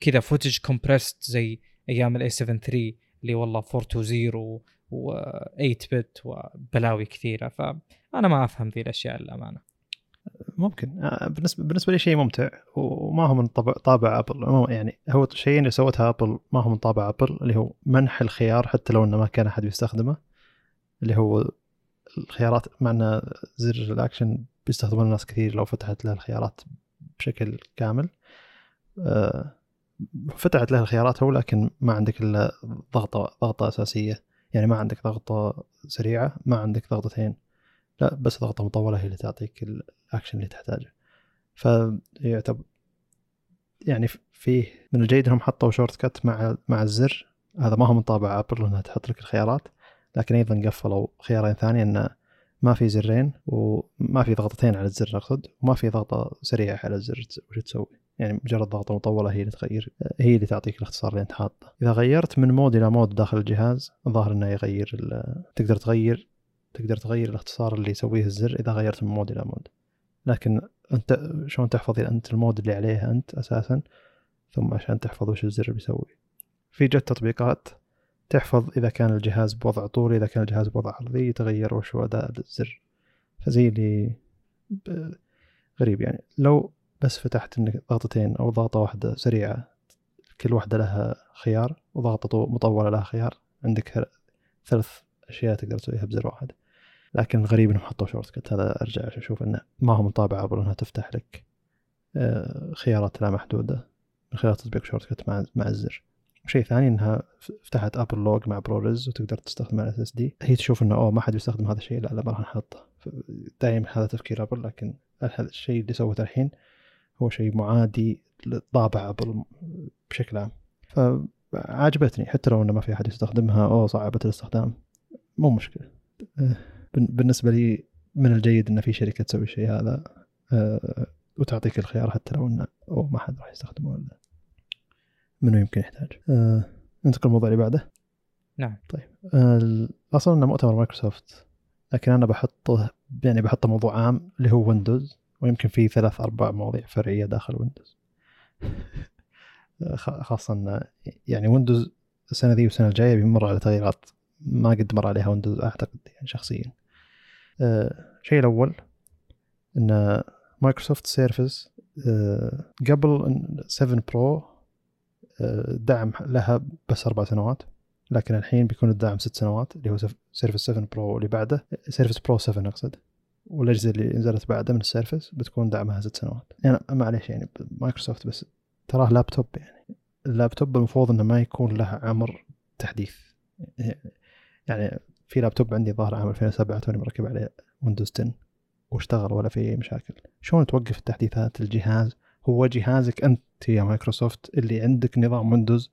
كذا footage compressed زي أيام ال a7 III اللي والله 420 و8 bit وبلاوي كثيرة. فأنا ما أفهم ذي الأشياء للأمانة. ممكن. آه، بالنسبة بالنسبة لي شيء ممتع وما هو من طابع, طابع ابل يعني هو الشيء اللي سوتها ابل ما هو من طابع ابل اللي هو منح الخيار حتى لو إنه ما كان أحد بيستخدمه اللي هو الخيارات مع زر الأكشن بيستخدمونه الناس كثير لو فتحت له الخيارات بشكل كامل. آه، فتحت له الخيارات هو لكن ما عندك إلا ضغطة ضغطة أساسية. يعني ما عندك ضغطة سريعة ما عندك ضغطتين. لا بس ضغطة مطولة هي اللي تعطيك الاكشن اللي تحتاجه. فيعتبر يعني فيه من الجيد إنهم حطوا shortcut مع مع الزر. هذا ما هو من طابع ابل إنها تحط لك الخيارات. لكن أيضا قفلوا خيارين ثانية انه ما في زرين وما في ضغطتين على الزر أقصد وما في ضغطة سريعة على الزر وش تسوي. يعني مجرد ضغطه مطولة هي اللي تغير هي اللي تعطيك الاختصار اللي انت حاطه. إذا غيرت من mode إلى mode داخل الجهاز الظاهر إنه يغير تقدر تغير تقدر تغير الاختصار اللي يسويه الزر إذا غيرت من mode إلى mode. لكن أنت شلون تحفظ أنت ال mode اللي عليه أنت أساسا ثم عشان تحفظ وش الزر بيسوي. في جت تطبيقات تحفظ إذا كان الجهاز بوضع طولي إذا كان الجهاز بوضع عرضي يتغير وش هو اداء الزر. فزي اللي غريب يعني. لو بس فتحت إنك ضغطتين أو ضغطة واحدة سريعة. كل واحدة لها خيار وضغطة مطولة لها خيار. عندك ثلاث أشياء تقدر تسويها بزر واحد. لكن الغريب إنهم حطوا shortcut هذا أرجع أشوف إنه ما هو من طابع ابل إنها تفتح لك آه، خيارات لا محدودة. من خلال تطبيق shortcut مع الزر. شيء ثاني إنها فتحت ابل log مع ProRes وتقدر تستخدم ال SSD هي تشوف إنه oh ما حد بيستخدم هذا الشيء لا لا ما راح نحطه. دائما هذا تفكير ابل لكن هذا الشيء اللي سوته الحين هو شيء معادي لطابع ابل بشكل عام. فعجبتني حتى لو إنه ما في أحد يستخدمها أو صعبة الاستخدام مو مشكلة. أه، بالنسبة لي من الجيد إن في شركة تسوي الشيء هذا أه، وتعطيك الخيار حتى لو إنه أو ما حد راح يستخدمه ولا منو يمكن يحتاج. أه، ننتقل الموضوع اللي بعده. نعم. طيب. أصلا انه مؤتمر مايكروسوفت لكن أنا بحطه يعني بحطه موضوع عام اللي هو ويندوز ويمكن في ثلاث أربع مواضيع فرعية داخل ويندوز. [LAUGHS] خاصة يعني ويندوز السنة ذي والسنة الجاية بيمر على تغييرات ما قد مر عليها ويندوز أعتقد يعني شخصيا. الشيء الأول إن مايكروسوفت سيرفس قبل 7 برو دعم لها بس أربع سنوات لكن الحين بيكون الدعم ست سنوات اللي هو سيرفس 7 برو اللي بعده سيرفس برو 7 أقصد. والاجهزه اللي نزلت بعده من السيرفس بتكون دعمها ست سنوات. يعني معليش يعني مايكروسوفت بس تراه لابتوب يعني. اللابتوب المفروض إنه ما يكون له عمر تحديث. يعني في لابتوب عندي ظهر عام 2007 توني مركب عليه ويندوز 10 واشتغل ولا في أي مشاكل. شلون توقف التحديثات الجهاز؟ هو جهازك أنت يا مايكروسوفت اللي عندك نظام ويندوز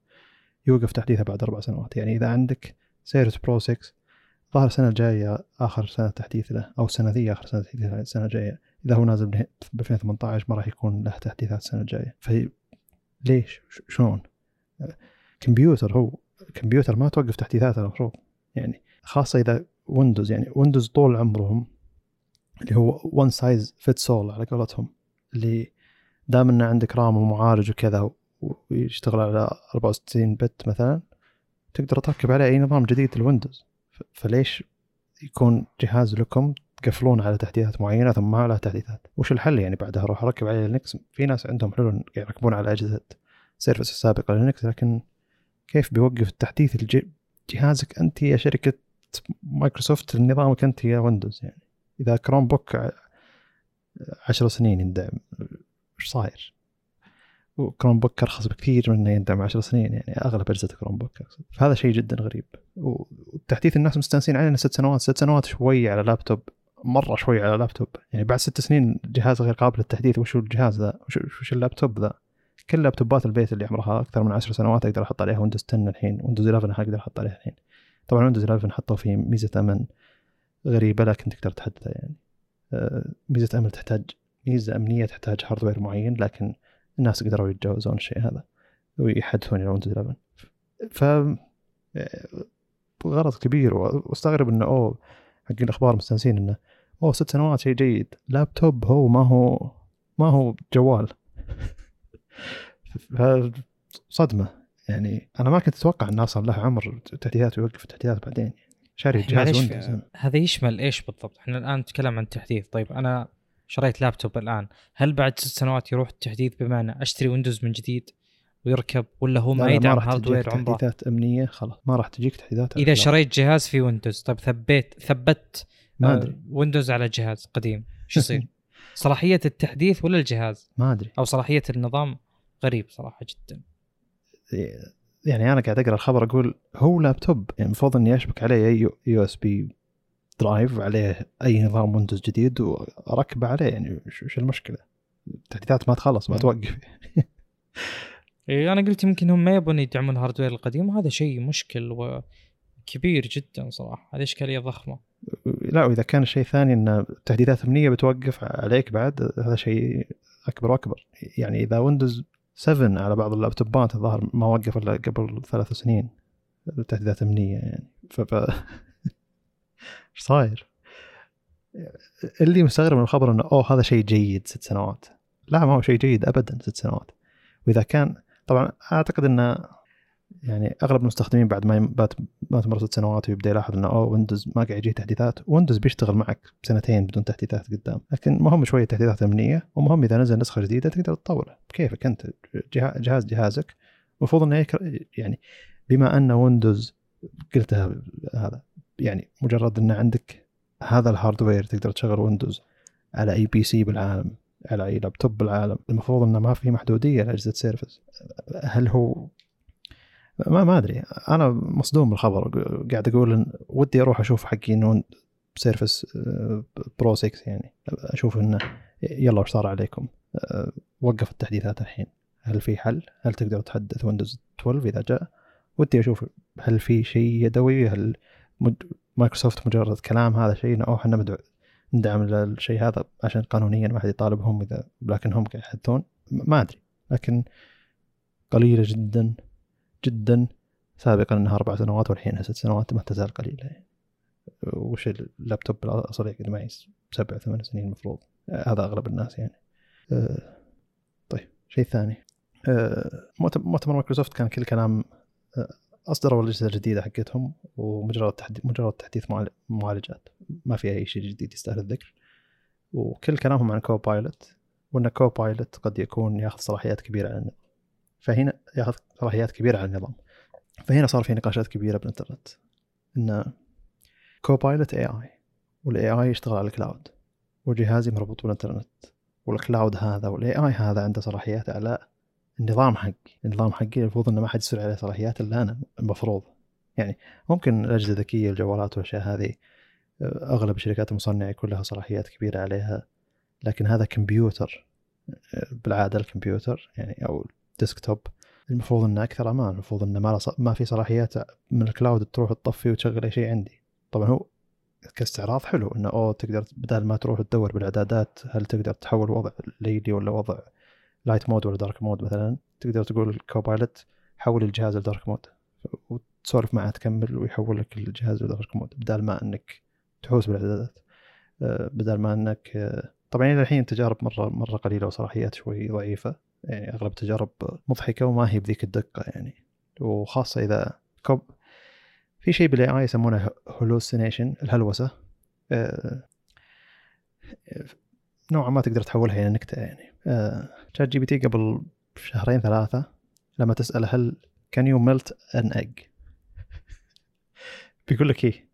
يوقف تحديثه بعد أربع سنوات. يعني إذا عندك سيرفس برو 6 ظهر السنة الجاية آخر سنة تحديث له أو السنة ذي آخر سنة تحديث له السنة الجاية. إذا هو نازل ب 2018 ما راح يكون له تحديثات السنة الجاية. في ليش؟ شلون؟ كمبيوتر هو كمبيوتر ما توقف تحديثاته المفروض. يعني خاصة إذا ويندوز يعني ويندوز طول عمرهم اللي هو one size fits all على قولتهم اللي دام إنه عندك RAM ومعالج وكذا ويشتغل على 64 bit مثلا تقدر تركب عليه أي نظام جديد للويندوز فليش يكون جهاز لكم تقفلون على تحديثات معينة ثم ما على تحديثات؟ وش الحل يعني بعدها؟ أروح أركب عليه لينكس. في ناس عندهم حلول يركبون على أجهزة Surface السابقه لينكس لكن كيف بيوقف التحديث جهازك أنت يا شركة مايكروسوفت لنظامك أنت يا ويندوز يعني؟ إذا Chromebook عشر سنين يندعم إيش صاير؟ و Chromebook أرخص بكثير من إنه يندعم عشر سنين يعني أغلب أجهزة Chromebook فهذا شيء جدا غريب. والتحديث الناس مستانسين عليه ست سنوات ست سنوات شوي على لابتوب مرة شوي على لابتوب. يعني بعد ست سنين جهاز غير قابل للتحديث وش الجهاز ذا؟ وش, وش اللابتوب ذا؟ كل laptopات البيت اللي عمرها أكثر من عشر سنوات أقدر أحط عليها ويندوز 10 الحين ويندوز 11 أقدر أحط عليها الحين. طبعا ويندوز 11 حطوا فيه ميزة امن غريبة لكن تقدر تحدثها يعني. آه، ميزة امن تحتاج ميزة أمنية تحتاج hardware معين لكن الناس قدروا يتجاوزون الشيء هذا ويحدثون إلى ويندوز 11 ف آه، غرض كبير واستغرب إنه أوه حق الأخبار مستانسين إنه أوه ست سنوات شيء جيد. لابتوب هو ما هو ما هو جوال. صدمة. يعني أنا ما كنت أتوقع انه أصلا له عمر تحديثات ويوقف التحديثات بعدين. شاري جهاز ويندوز هذا يشمل إيش بالضبط؟ إحنا الآن نتكلم عن التحديث طيب أنا شريت لابتوب الآن. هل بعد ست سنوات يروح التحديث بمعنى أشتري ويندوز من جديد ويركب ولا هو ما يدعم hardware عمره؟ تحديثات أمنية خلاص. ما راح تجيك تحديثات إذا شريت جهاز في ويندوز طيب ثبت ثبت ما أدري. آه ويندوز على جهاز قديم. شو يصير؟ [LAUGHS] صلاحية التحديث ولا الجهاز؟ ما أدري. أو صلاحية النظام غريب صراحة جدا. يعني أنا قاعد أقرأ الخبر أقول هو لابتوب يعني المفروض إني أشبك عليه أي USB drive عليه أي نظام ويندوز جديد واركبه عليه يعني وش المشكلة؟ التحديثات ما تخلص ما توقف. [LAUGHS] إيه أنا قلت يمكن هم ما يبون يدعمون ال hardware القديم وهذا شيء مشكل وكبير جدا صراحة. هذه إشكالية ضخمة. لا وإذا كان شيء ثاني إن التحديثات أمنية بتوقف عليك بعد هذا شيء أكبر وأكبر. يعني إذا ويندوز 7 على بعض اللابتوبات الظاهر ما وقف إلا قبل ثلاث سنين تحديثات أمنية يعني. ف إيش صاير؟ اللي مستغرب من الخبر إنه أوه هذا شيء جيد ست سنوات. لا ما هو شيء جيد ابدا ست سنوات. وإذا كان طبعا أعتقد إنه يعني أغلب المستخدمين بعد ما ما تمر ست سنوات ويبدأ يلاحظ إنه أوه ويندوز ما قاعد يجيه تحديثات. ويندوز بيشتغل معك سنتين بدون تحديثات قدام. لكن مهم شوية تحديثات أمنية ومهم إذا نزل نسخة جديدة تقدر تطوره بكيفك أنت. جهاز جهازك. المفروض إنه يعني بما أن ويندوز قلتها هذا يعني مجرد إن عندك هذا ال hardware تقدر تشغل ويندوز على أي PC بالعالم على أي لابتوب بالعالم المفروض إنه ما في محدودية لأجهزة Surface هل هو ما ما أدري أنا مصدوم بالخبر قاعد أقول إن ودي أروح أشوف حقي إنه Surface Pro 6 يعني أشوف إنه يلا وش صار عليكم آه، وقف التحديثات الحين هل في حل؟ هل تقدر تحدث ويندوز 12 إذا جاء؟ ودي أشوف هل في شيء يدوي؟ هل مايكروسوفت مجرد كلام هذا شيء إنه إحنا ندعم الشيء هذا عشان قانونيا ما حد يطالبهم إذا لكن هم يحدثون. ما أدري. لكن قليلة جدا جدا سابقا إنها أربع سنوات والحين ست سنوات ما تزال قليلة. يعني. وش اللابتوب الأصلي يقعد معي؟ سبع ثمان سنين المفروض. هذا أغلب الناس يعني. أه طيب شيء ثاني. أه مؤتمر مايكروسوفت كان كل كلام أه أصدروا الاجهزه الجديده حقتهم ومجرد تحديث مجرد تحديث معال- معالجات. ما في أي شيء جديد يستاهل الذكر. وكل كلامهم عن Copilot وأن Copilot قد يكون ياخذ صلاحيات كبيرة على النظام فهنا ياخذ صلاحيات كبيرة على النظام. فهنا صار في نقاشات كبيرة بالإنترنت. إن Copilot AI وال AI يشتغل على ال cloud وجهازي مربوط بالإنترنت. وال cloud هذا وال AI هذا عنده صلاحيات على النظام حقي النظام حقي المفروض إنه ما حد يصير عليه صلاحيات الا أنا المفروض يعني ممكن الاجهزه الذكيه الجوالات والأشياء هذه آه، أغلب الشركات المصنعة يكون لها صلاحيات كبيرة عليها. لكن هذا كمبيوتر آه، بالعادة الكمبيوتر يعني أو desktop المفروض إنه أكثر أمان. المفروض إنه ما ما في صلاحيات من ال cloud تروح تطفي وتشغل أي شيء عندي. طبعا هو كاستعراض حلو إنه أوه تقدر بدل ما تروح تدور بالإعدادات هل تقدر تحول وضع ليلي ولا وضع light mode ولا dark mode مثلا. تقدر تقول Copilot حول الجهاز ل dark mode وتسولف معه تكمل ويحول لك الجهاز ل dark mode بدل ما إنك تحوس بالإعدادات. آه، بدل ما إنك آه، طبعا إلى الحين تجارب مرة مرة قليلة وصلاحيات شوي ضعيفة. يعني أغلب التجارب مضحكة وما هي بذيك الدقة يعني. وخاصة إذا كوب في شيء بال AI يسمونه hallucination الهلوسة. آه، نوعا ما تقدر تحولها إلى نكتة يعني. ChatGPT قبل شهرين ثلاثة لما تساله هل can you melt an egg بيقول لك إيه؟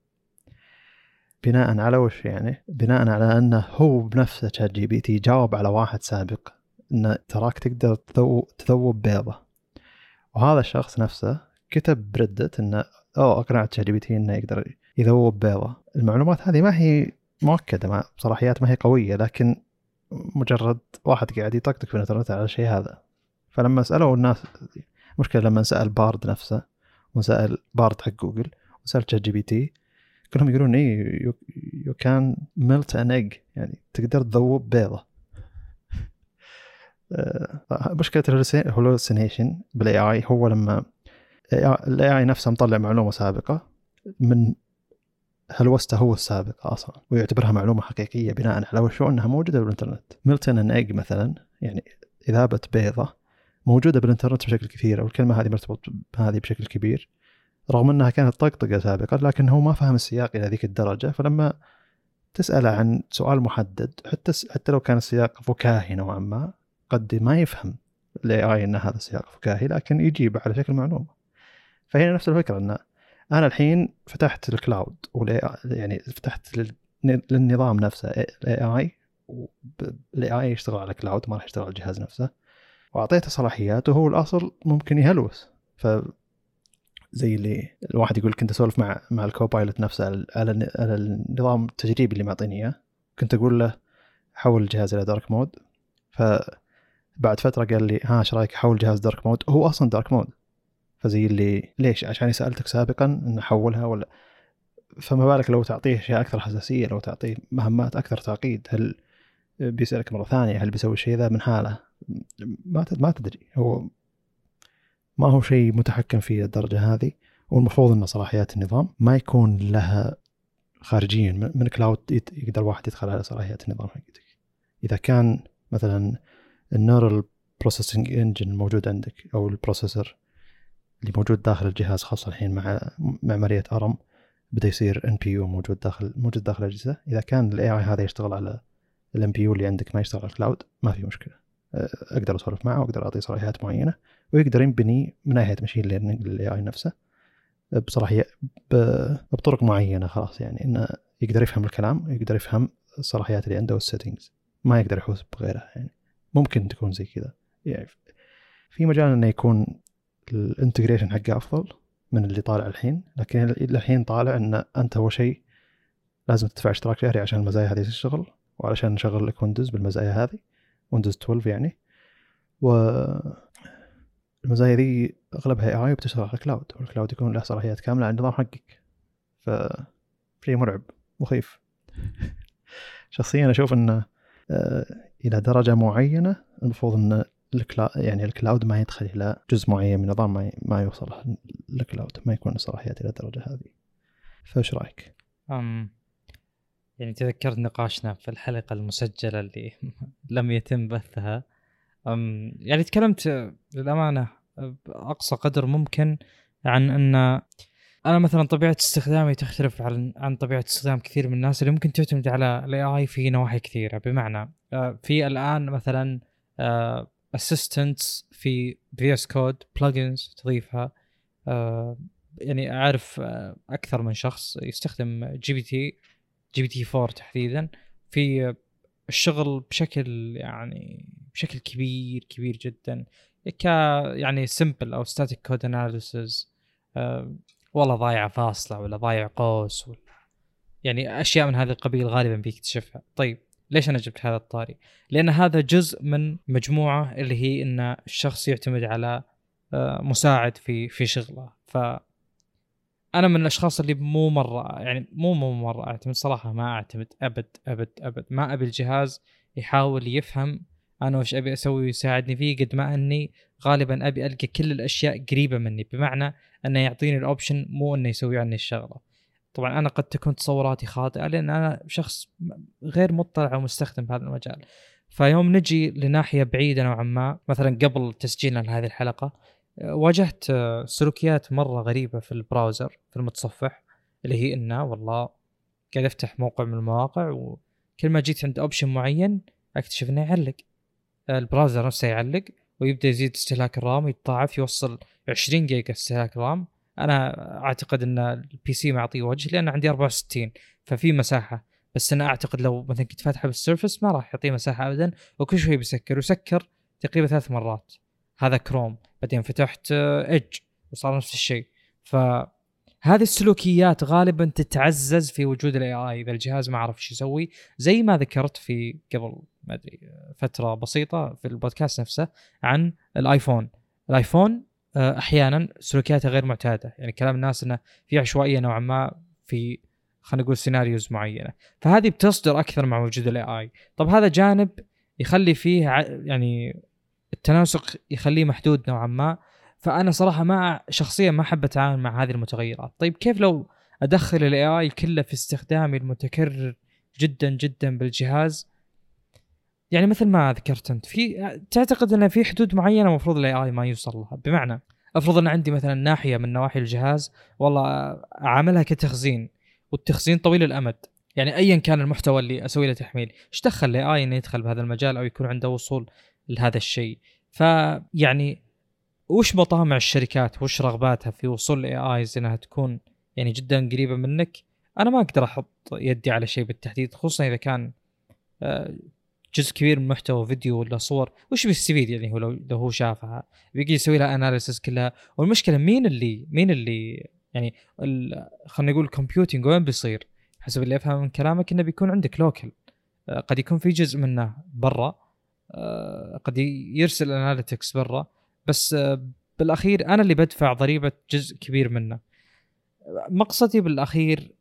بناء على وش يعني؟ بناء على أنه هو بنفسه ChatGPT جاوب على واحد سابق انه تراك تقدر تذو- تذوب بيضة. وهذا الشخص نفسه كتب بردت انه أو أقنعت ChatGPT إنه يقدر يذوب بيضة. المعلومات هذه ما هي مؤكدة ما صلاحيات ما هي قوية لكن مجرد واحد قاعد يطقطق في الإنترنت على الشيء هذا. فلما سألوا الناس مشكلة لما سأل Bard نفسه وسأل Bard حق جوجل وسأل ChatGPT كلهم يقولون إيه you can melt an egg يعني تقدر تذوب بيضة. آه، مشكلة ال hallucination بال AI هو لما ال AI نفسه مطلع معلومة سابقة من هلوسته هو السابق أصلا؟ ويعتبرها معلومة حقيقية بناء على وشو إنها موجودة بالإنترنت. melting an egg مثلا يعني إذابة بيضة موجودة بالإنترنت بشكل كثير الكلمة هذه مرتبط بهذه بشكل كبير. رغم إنها كانت طقطقة سابقا لكن هو ما فهم السياق إلى ذيك الدرجة. فلما تساله عن سؤال محدد حتى حتى لو كان السياق فكاهي نوعا ما قد ما يفهم ال AI إن هذا السياق فكاهي لكن يجيب على شكل معلومة. فهنا نفس الفكرة إن أنا الحين فتحت ال cloud يعني فتحت لل- للنظام نفسه ال AI ال AI يشتغل على cloud ما راح يشتغل على الجهاز نفسه. وأعطيته صلاحيات وهو الأصل ممكن يهلوس. ف زي اللي الواحد يقول كنت أسولف مع مع ال Copilot نفسه على على النظام التجريبي اللي معطيني إياه. كنت أقول له حول الجهاز إلى dark mode فبعد فترة قال لي ها إيش رأيك احول جهاز dark mode هو أصلا dark mode فزي اللي ليش؟ عشان سألتك سابقا ان احولها ولا فما بالك لو تعطيه أشياء أكثر حساسية لو تعطيه مهمات أكثر تعقيد؟ هل بيسألك مرة ثانية هل بيسوي الشيء ذا؟ من حاله. ما ما تدري. هو ما هو شيء متحكم فيه الدرجة هذه. والمفروض ان صلاحيات النظام ما يكون لها خارجيا. من كلاود يقدر واحد يدخل على صلاحيات النظام حقتك. إذا كان مثلا ال neural processing engine الموجود عندك أو ال processor اللي موجود داخل الجهاز خاصة الحين مع معمارية ARM بدا يصير NPU موجود داخل موجود داخل الأجهزة. إذا كان ال AI هذا يشتغل على ال NPU اللي عندك ما يشتغل على ال cloud ما في مشكلة. أقدر أسولف معه واقدر أعطيه صلاحيات معينة ويقدر ينبني من ناحية machine learning لل AI نفسه. بصلاحية بطرق معينة خلاص يعني إنه يقدر يفهم الكلام ويقدر يفهم الصلاحيات اللي عنده وال settings ما يقدر يحوس بغيرها يعني. ممكن تكون زي كذا. يعني في مجال إنه يكون ال integration حقه أفضل من اللي طالع الحين لكن الحين طالع ان أنت أول شيء لازم تدفع اشتراك شهري عشان المزايا هذه تشتغل وعلشان نشغل لك Windows بالمزايا هذه Windows 12 يعني. و المزايا ذي أغلبها AI وبتشتغل على ال cloud وال cloud يكون له صلاحيات كاملة على النظام حقك. ف شيء مرعب مخيف. [LAUGHS] شخصيا أشوف إنه آه، إلى درجة معينة المفروض ان الكلا... يعني الكلاود ما يدخل إلى جزء معين من النظام ما, يوصل الكلاود ما يكون صلاحيات إلى الدرجة هذه. فإيش رأيك؟ أم يعني تذكرت نقاشنا في الحلقة المسجلة اللي [LAUGHS] لم يتم بثها. أم يعني تكلمت للأمانة بأقصى قدر ممكن عن أن أنا مثلا طبيعة استخدامي تختلف عن عن طبيعة استخدام كثير من الناس اللي ممكن تعتمد على ال AI في نواحي كثيرة. بمعنى آه، في الآن مثلا assistants في VS Code plugins تضيفها. آه، يعني أعرف آه، أكثر من شخص يستخدم جي بي تي جي بي تي 4 تحديدا. في الشغل بشكل يعني بشكل كبير كبير جدا. ك يعني simple أو static code analysis والله ضايع فاصلة ولا ضايع قوس ولا يعني أشياء من هذا القبيل غالبا بيكتشفها. طيب ليش أنا جبت هذا الطاري؟ لأن هذا جزء من مجموعة اللي هي إن الشخص يعتمد على آه، مساعد في في شغله. ف أنا من الأشخاص اللي مو مرة يعني مو مو مرة أعتمد صراحة ما أعتمد أبد أبد أبد. ما أبي الجهاز يحاول يفهم أنا وش أبي أسوي ويساعدني فيه قد ما أني غالبا أبي ألقى كل الأشياء قريبة مني. بمعنى أنه يعطيني ال option مو إنه يسوي عني الشغلة. طبعا أنا قد تكون تصوراتي خاطئة لأن أنا شخص غير مطلع ومستخدم في هذا المجال. فيوم نجي لناحية بعيدة نوعا ما مثلا قبل تسجيلنا لهذه الحلقة واجهت سلوكيات مرة غريبة في ال browser في المتصفح اللي هي إنه والله قاعد أفتح موقع من المواقع وكل ما جيت عند option معين أكتشف إنه يعلق. ال browser نفسه يعلق ويبدأ يزيد استهلاك ال RAM يتضاعف يوصل 20 جيجا استهلاك RAM أنا أعتقد إن ال PC معطيه وجه لأن عندي 64 ففي مساحة. بس أنا أعتقد لو مثلا كنت فاتحه بال Surface ما راح يعطيه مساحة ابدا وكل شوي بيسكر وسكر تقريبا ثلاث مرات. هذا كروم بعدين فتحت Edge وصار نفس الشيء. فهذه السلوكيات غالبا تتعزز في وجود ال AI إذا الجهاز ما عرف إيش يسوي زي ما ذكرت في قبل ما أدري فترة بسيطة في البودكاست نفسه عن ال iPhone. ال iPhone أحيانا سلوكياته غير معتادة. يعني كلام الناس إنه في عشوائية نوعا ما في خلينا نقول scenarios معينة. فهذه بتصدر أكثر مع وجود ال AI طب هذا جانب يخلي فيه يعني التناسق يخليه محدود نوعا ما. فأنا صراحة ما شخصيا ما أحب أتعامل مع هذه المتغيرات. طيب كيف لو أدخل ال AI كله في استخدامي المتكرر جدا جدا بالجهاز؟ يعني مثل ما ذكرت أنت في تعتقد إن في حدود معينة المفروض ال AI ما يوصل لها. بمعنى أفرض أن عندي مثلا ناحية من نواحي الجهاز والله اعملها كتخزين والتخزين طويل الأمد. يعني ايا كان المحتوى اللي أسوي له تحميل إيش دخل ال AI إنه يدخل بهذا المجال أو يكون عنده وصول لهذا الشيء؟ فيعني وش مطامع الشركات؟ وش رغباتها في وصول ال AIs إنها تكون يعني جدا قريبة منك؟ أنا ما أقدر أحط يدي على شيء بالتحديد خصوصا إذا كان آه، جزء كبير من محتوى فيديو ولا صور وش بيستفيد يعني هو لو, لو هو شافها؟ بيجي يسوي لها analysis كلها. والمشكلة مين اللي مين اللي يعني خلينا نقول ال computing وين بيصير؟ حسب اللي افهم من كلامك إنه بيكون عندك local آه، قد يكون في جزء منه برا آه، قد يرسل analytics برا بس آه، بالأخير أنا اللي بدفع ضريبة جزء كبير منه. مقصدي بالأخير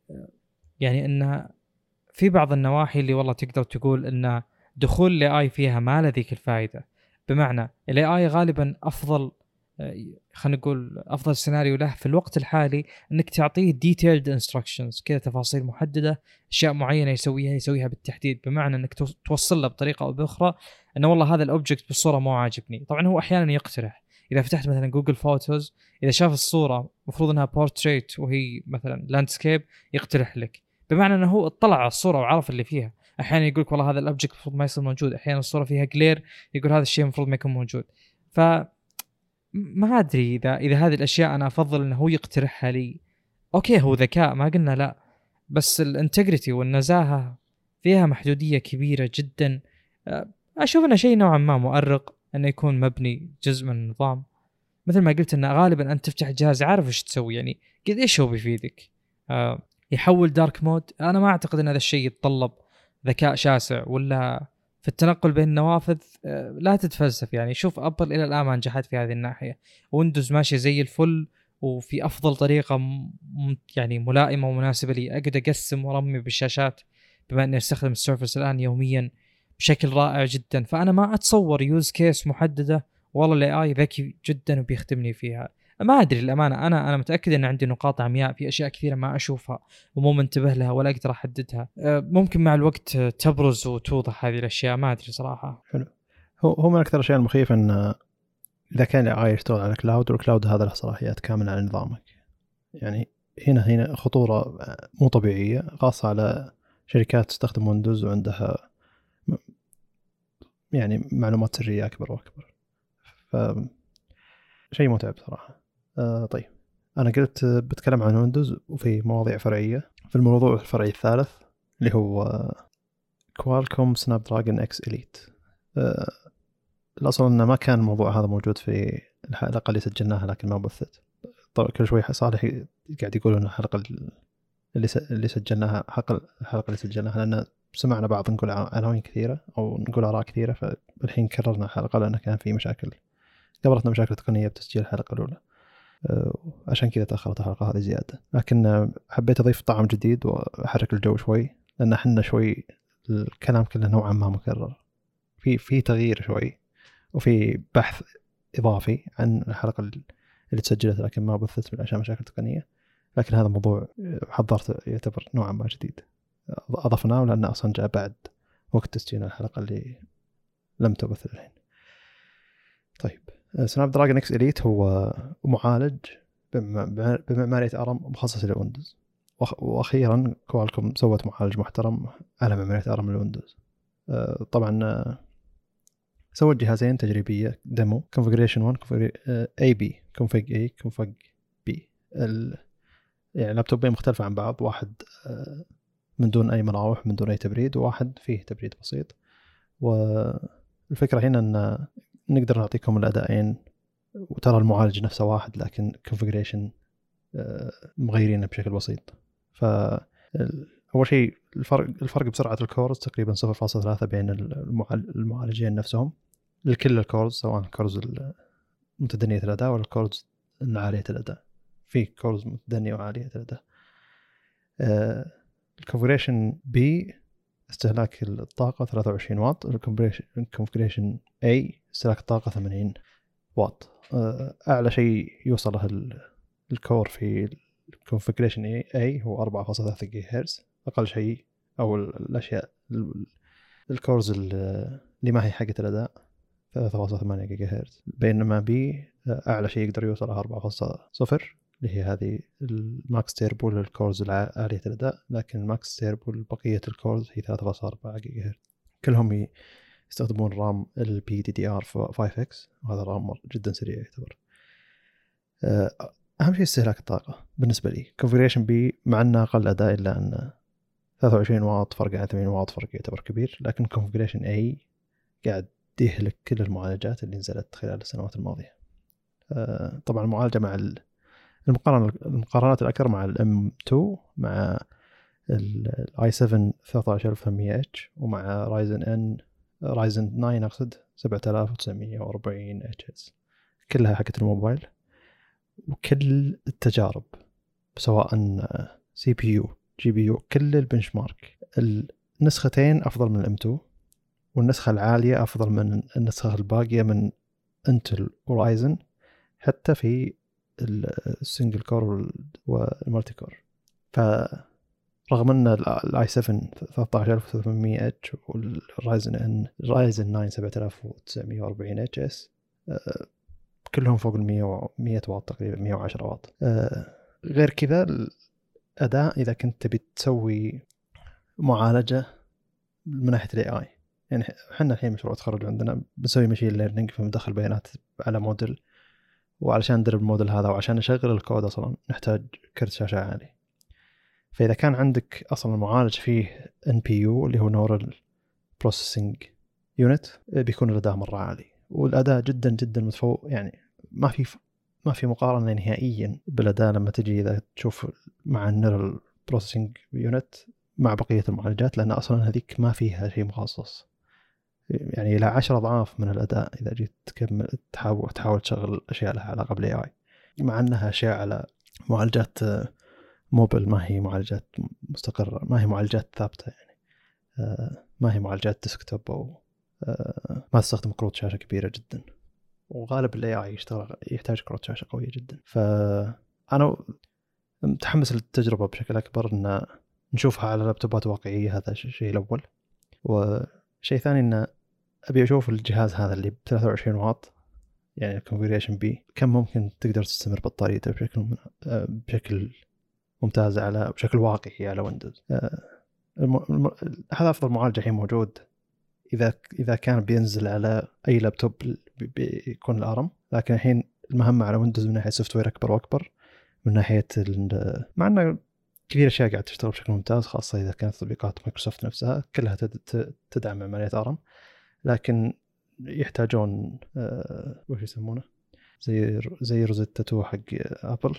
يعني إنه في بعض النواحي اللي والله تقدر تقول إنه دخول ال AI فيها ما له ذيك الفائده بمعنى ال AI غالبا أفضل آه، خلينا نقول أفضل سيناريو له في الوقت الحالي إنك تعطيه detailed instructions كذا تفاصيل محددة أشياء معينة يسويها يسويها بالتحديد. بمعنى إنك توصل له بطريقة أو بأخرى إنه والله هذا ال object بالصورة مو عاجبني. طبعا هو أحيانا يقترح. إذا فتحت مثلا جوجل فوتوز إذا شاف الصورة المفروض إنها بورتريت وهي مثلا landscape يقترح لك. بمعنى إنه هو اطلع على الصورة وعرف اللي فيها. أحيانا يقول لك والله هذا ال object المفروض ما يصير موجود. أحيانا الصورة فيها glare يقول هذا الشيء المفروض ما يكون موجود. ف ما أدري إذا إذا هذه الأشياء أنا أفضل إنه هو يقترحها لي. okay هو ذكاء ما قلنا لا. بس ال integrity والنزاهة فيها محدودية كبيرة جدا. أشوف إنه شيء نوعا ما مؤرق إنه يكون مبني جزء من النظام. مثل ما قلت إنه غالبا أنت تفتح الجهاز عارف إيش تسوي يعني قد إيش هو بيفيدك. آه، يحول dark mode أنا ما أعتقد إن هذا الشيء يتطلب ذكاء شاسع ولا في التنقل بين النوافذ آه، لا تتفلسف يعني. شوف ابل إلى الآن ما نجحت في هذه الناحية. ويندوز ماشيه زي الفل وفي أفضل طريقة. يعني ملائمة ومناسبة لي. أقدر أقسم وأرمي بالشاشات بما إني أستخدم السيرفس الآن يوميا بشكل رائع جدا. فأنا ما أتصور use case محددة والله ال AI ذكي جدا وبيخدمني فيها. ما أدري للأمانة. أنا أنا متأكد إن عندي نقاط عمياء في أشياء كثيرة ما أشوفها ومو منتبه لها ولا أقدر أحددها. أه، ممكن مع الوقت تبرز وتوضح هذه الأشياء ما أدري صراحة. حلو. هو هو من أكثر الأشياء المخيفة إن إذا كان ال AI يشتغل على cloud وال cloud هذا له صلاحيات كاملة على نظامك. يعني هنا هنا خطورة مو طبيعية خاصة على شركات تستخدم ويندوز وعندها يعني معلومات سرية أكبر وأكبر. ف شيء متعب صراحة. آه طيب. أنا قلت بتكلم عن ويندوز وفي مواضيع فرعية. في الموضوع الفرعي الثالث اللي هو كوالكوم سناب دراجون إكس اليت الأصل إنه ما كان الموضوع هذا موجود في الحلقة اللي سجلناها لكن ما بثت. طبعا كل شوي صالح قاعد يقول ان الحلقة اللي اللي سجلناها حلقه الحلقة اللي سجلناها لأن سمعنا بعض نقول عناوين كثيرة أو نقول آراء كثيرة فالحين كررنا الحلقة لأن كان في مشاكل. قابلتنا مشاكل تقنية بتسجيل الحلقة الأولى. عشان كذا تأخرت الحلقة هذه زيادة. لكن حبيت أضيف طعم جديد وأحرك الجو شوي لأن إحنا شوي الكلام كله نوعا ما مكرر. في في تغيير شوي وفي بحث إضافي عن الحلقة اللي تسجلت لكن ما بثت عشان مشاكل تقنية. لكن هذا موضوع حضرت يعتبر نوعا ما جديد. أضفناه لأنه أصلا جاء بعد وقت تسجيل الحلقة اللي لم تبث الحين. طيب. سناب دراجون إكس إليت هو معالج بمعمارية أرم مخصص للويندوز وأخيرا كوالكم سوت معالج محترم على معمارية أرم الويندوز آه، طبعا آه، سوت جهازين تجريبية demo configuration 1 A B config A config B يعني laptopين مختلفة عن بعض. واحد آه، من دون أي مراوح من دون أي تبريد. وواحد فيه تبريد بسيط. والفكرة هنا أن نقدر نعطيكم الأدائين وترى المعالج نفسه واحد لكن configuration آه، مغيرينه بشكل بسيط. ف أول شيء الفرق الفرق بسرعة ال cores تقريبا 0.3 بين المعالجين نفسهم. لكل ال cores سواء ال cores متدنية الأداء ولا ال cores عالية الأداء. في cores متدنية وعالية الأداء. آه ال configuration B استهلاك الطاقة 23 واط. ال configuration A استهلاك الطاقة 80 واط. آه أعلى شيء يوصل له ال core في ال configuration A هو 4.3 جيجا هرتز. أقل شيء أو الأشياء ال cores اللي ما هي حقت الأداء 3.8 جيجا هرتز. بينما B أعلى شيء يقدر يوصل 4.0 اللي هي هذه ال max turbo لل cores عالية الأداء. لكن ال max turbo لبقية ال cores هي 3.4 جيجا هرتز. كلهم يستخدمون رام البي دي دي ار 5 إكس وهذا RAM جدا سريع يعتبر. آه، أهم شيء استهلاك الطاقة بالنسبة لي. configuration B مع أنه أقل أداء إلا أن 23 واط فرق عن 80 واط فرق يعتبر كبير لكن configuration A قاعد يهلك كل المعالجات اللي نزلت خلال السنوات الماضية. آه، طبعا المعالجة مع المقارنه المقارنات الأكثر مع ال M2 مع الاي 7 13800 اتش ومع رايزن ان رايزن 9 أقصد 7940HS كلها حقت الموبايل وكل التجارب سواء سي بي يو جي بي يو كل ال benchmark النسختين أفضل من ال M2 والنسخة العالية أفضل من النسخة الباقية من انتل ورايزن حتى في ال single core وال multi core فرغم أن ال i7 13800 H وال Ryzen ان رايزن 9 7940 HS كلهم فوق ال 100 100 واط تقريبا 110 واط. آه، غير كذا الاداء إذا كنت تبي تسوي معالجة من ناحية ال AI يعني إحنا الحين مشروع التخرج عندنا بنسوي machine learning فندخل بيانات على موديل وعلشان ندرب الموديل هذا وعشان نشغل الكود أصلا نحتاج كرت شاشة عالي. فإذا كان عندك أصلا المعالج فيه NPU اللي هو neural processing unit بيكون الأداء مرة عالي. والأداء جدا جدا متفوق يعني ما في ما في مقارنة نهائيا بالأداء لما تجي إذا تشوف مع ال neural processing unit مع بقية المعالجات لأن أصلا هذيك ما فيها شيء مخصص. يعني إلى عشر أضعاف من الأداء إذا جيت تكمل تحاول تحاول تشغل أشياء لها علاقة بال AI مع إنها أشياء على معالجات موبل ما هي معالجات مستقرة ما هي معالجات ثابتة يعني. آه، ما هي معالجات desktop أو آه، ما تستخدم كروت شاشة كبيرة جدا. وغالب ال AI يشتغل يحتاج كروت شاشة قوية جدا. فانا متحمس للتجربة بشكل أكبر إن نشوفها على لابتوبات واقعية هذا الشيء الأول. وشيء ثاني إن أبي أشوف الجهاز هذا اللي ب 23 واط يعني ال configuration بي كم ممكن تقدر تستمر بطاريته بشكل آه، بشكل ممتاز على بشكل واقعي على ويندوز آه،. هذا أفضل معالج الحين موجود. إذا إذا كان بينزل على أي لابتوب بيكون ال ARM. لكن الحين المهمة على ويندوز من ناحية software أكبر وأكبر. من ناحية. مع إنه كثير أشياء قاعد تشتغل بشكل ممتاز خاصة إذا كانت تطبيقات مايكروسوفت نفسها. كلها تدعم عملية ARM. لكن يحتاجون آه وش يسمونه؟ زي زي Rosetta 2 حق ابل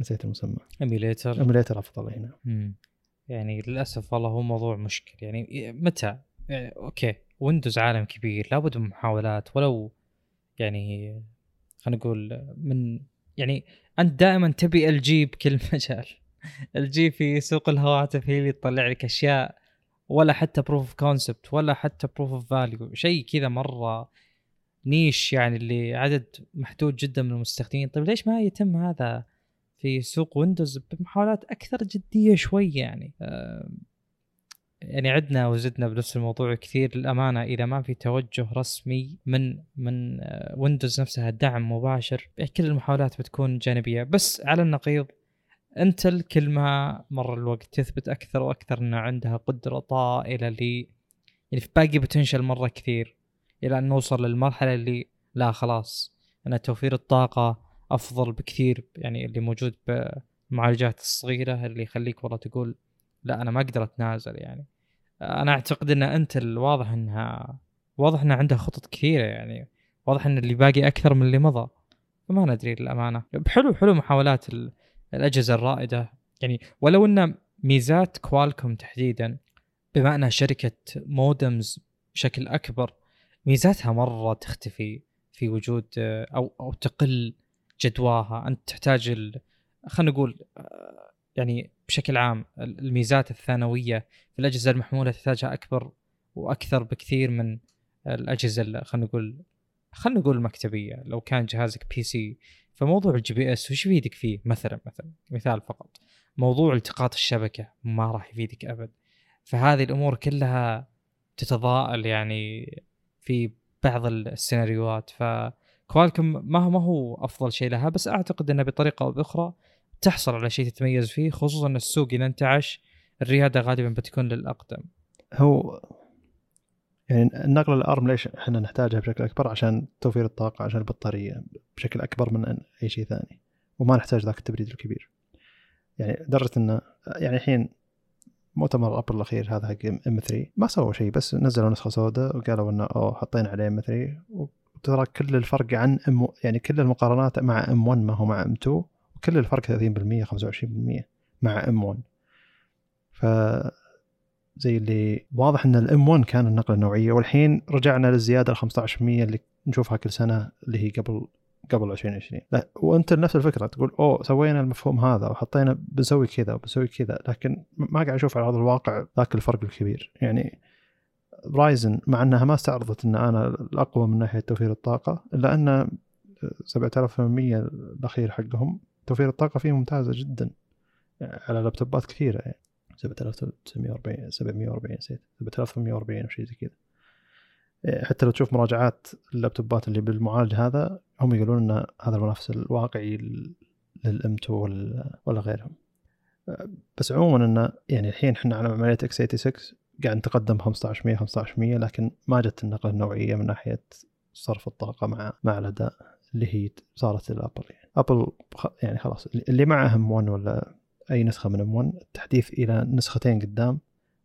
نسيت المسمى. emulator emulator أفضل هنا يعني للأسف والله هو موضوع مشكل. يعني متى؟ يعني okay ويندوز عالم كبير لابد من محاولات. ولو يعني خلينا نقول من يعني أنت دائما تبي LG بكل [LAUGHS] مجال. LG في سوق الهواتف هي اللي تطلع لك أشياء ولا حتى proof of concept ولا حتى proof of value شيء كذا مرة niche يعني اللي عدد محدود جدا من المستخدمين. طيب ليش ما يتم هذا في سوق ويندوز بمحاولات أكثر جدية شوي يعني. يعني عدنا وزدنا بنفس الموضوع كثير للأمانة إذا ما في توجه رسمي من من ويندوز نفسها دعم مباشر كل المحاولات بتكون جانبية. بس على النقيض إنتل كل ما مر الوقت تثبت أكثر وأكثر ان عندها قدرة طائلة ل يعني في باقي potential مرة كثير إلى أن نوصل للمرحلة اللي لا خلاص إن توفير الطاقة أفضل بكثير يعني اللي موجود بالمعالجات الصغيرة اللي يخليك والله تقول لا أنا ما أقدر أتنازل يعني. أنا أعتقد إن انتل واضح إنها واضح إنها عندها خطط كثيرة يعني. واضح إن اللي باقي أكثر من اللي مضى. فما ندري للأمانة. حلو حلو محاولات الأجهزة الرائدة. يعني ولو إن ميزات كوالكوم تحديدا بما إنها شركة modems بشكل أكبر ميزاتها مرة تختفي في وجود أو أو تقل جدواها. أنت تحتاج خلينا نقول يعني بشكل عام الميزات الثانوية في الأجهزة المحمولة تحتاجها أكبر وأكثر بكثير من الأجهزة خلينا نقول خلينا نقول المكتبية. لو كان جهازك PC فموضوع ال GPS وش يفيدك فيه؟ مثلا مثلا مثال فقط. موضوع التقاط الشبكة ما راح يفيدك أبد. فهذه الأمور كلها تتضاءل يعني في بعض السيناريوهات. فكوالكم ما هو ما هو أفضل شيء لها بس أعتقد إنه بطريقة أو بأخرى تحصل على شيء تتميز فيه خصوصا السوق اذا انتعش الريادة غالبا بتكون للأقدم. هو يعني النقله ال ARM ليش إحنا نحتاجها بشكل أكبر؟ عشان توفير الطاقة عشان البطارية بشكل أكبر من أي شيء ثاني وما نحتاج ذاك التبريد الكبير. يعني لدرجة انه يعني الحين مؤتمر أبل الأخير هذا حق M3 ما سووا شيء بس نزلوا نسخة سوداء وقالوا إنه أوه حطينا عليه M3 وترى كل الفرق عن M يعني كل المقارنات مع M1 ما هو مع M2 وكل الفرق 30% 25% مع M1 ف زي اللي واضح إن ال M1 كان النقلة النوعية والحين رجعنا للزيادة ال 15% اللي نشوفها كل سنة اللي هي قبل قبل 2020 لا وأنت نفس الفكرة تقول أوه سوينا المفهوم هذا وحطينا بنسوي كذا وبنسوي كذا لكن ما قاعد أشوف على ارض الواقع ذاك الفرق الكبير. يعني Ryzen مع أنها ما استعرضت إن أنا الأقوى من ناحية توفير الطاقة إلا أن 7800 الأخير حقهم توفير الطاقة فيه ممتازة جدا. على لابتوبات كثيرة يعني. 7940 740 نسيت. 7840 أو شيء زي كذا. إيه، حتى لو تشوف مراجعات اللابتوبات اللي بالمعالج هذا هم يقولون إن هذا المنافس الواقعي للإم 2 ولا غيرهم. بس عموما انه يعني الحين إحنا على عمليه إكس 86 قاعد نتقدم 1500 1500 لكن ما جت النقلة النوعية من ناحية صرف الطاقة مع مع الأداء اللي هي صارت الابل يعني ابل يعني خلاص اللي معه M1 ولا أي نسخة من M1 التحديث إلى نسختين قدام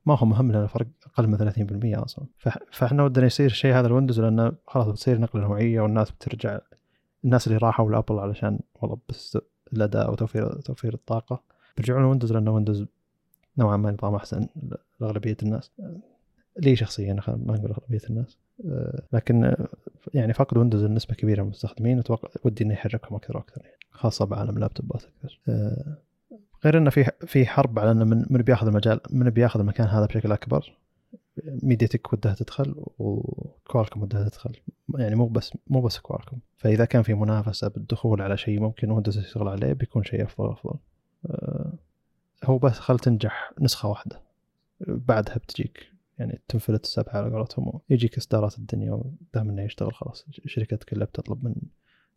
ما هو مهم لأن الفرق أقل من 30% أصلا. فإحنا ودنا يصير الشيء هذا الويندوز لأنه خلاص بتصير نقلة نوعية والناس بترجع الناس اللي راحوا لأبل علشان والله بس الأداء وتوفير توفير الطاقة. بيرجعون لويندوز لأنه ويندوز نوعا ما نظام أحسن لأغلبية الناس. لي شخصيا ما نقول أغلبية الناس. آه، لكن يعني فقط ويندوز النسبة كبيرة من المستخدمين أتوقع ودي إنه يحركهم أكثر وأكثر يعني خاصة بعالم اللابتوبات أكثر آه، غير إنه في في حرب على إنه من, من بياخذ المجال من بياخذ المكان هذا بشكل أكبر. ميدياتك ودها تدخل وكوالكم ودها تدخل. يعني مو بس مو بس كوالكم فإذا كان في منافسة بالدخول على شيء ممكن ويندوز يشتغل عليه بيكون شيء أفضل أفضل. هو بس خل تنجح نسخة واحدة. بعدها بتجيك يعني تنفلت السبعه على قولتهم يجيك إصدارات الدنيا ودام إنه يشتغل خلاص. الشركات كلها بتطلب من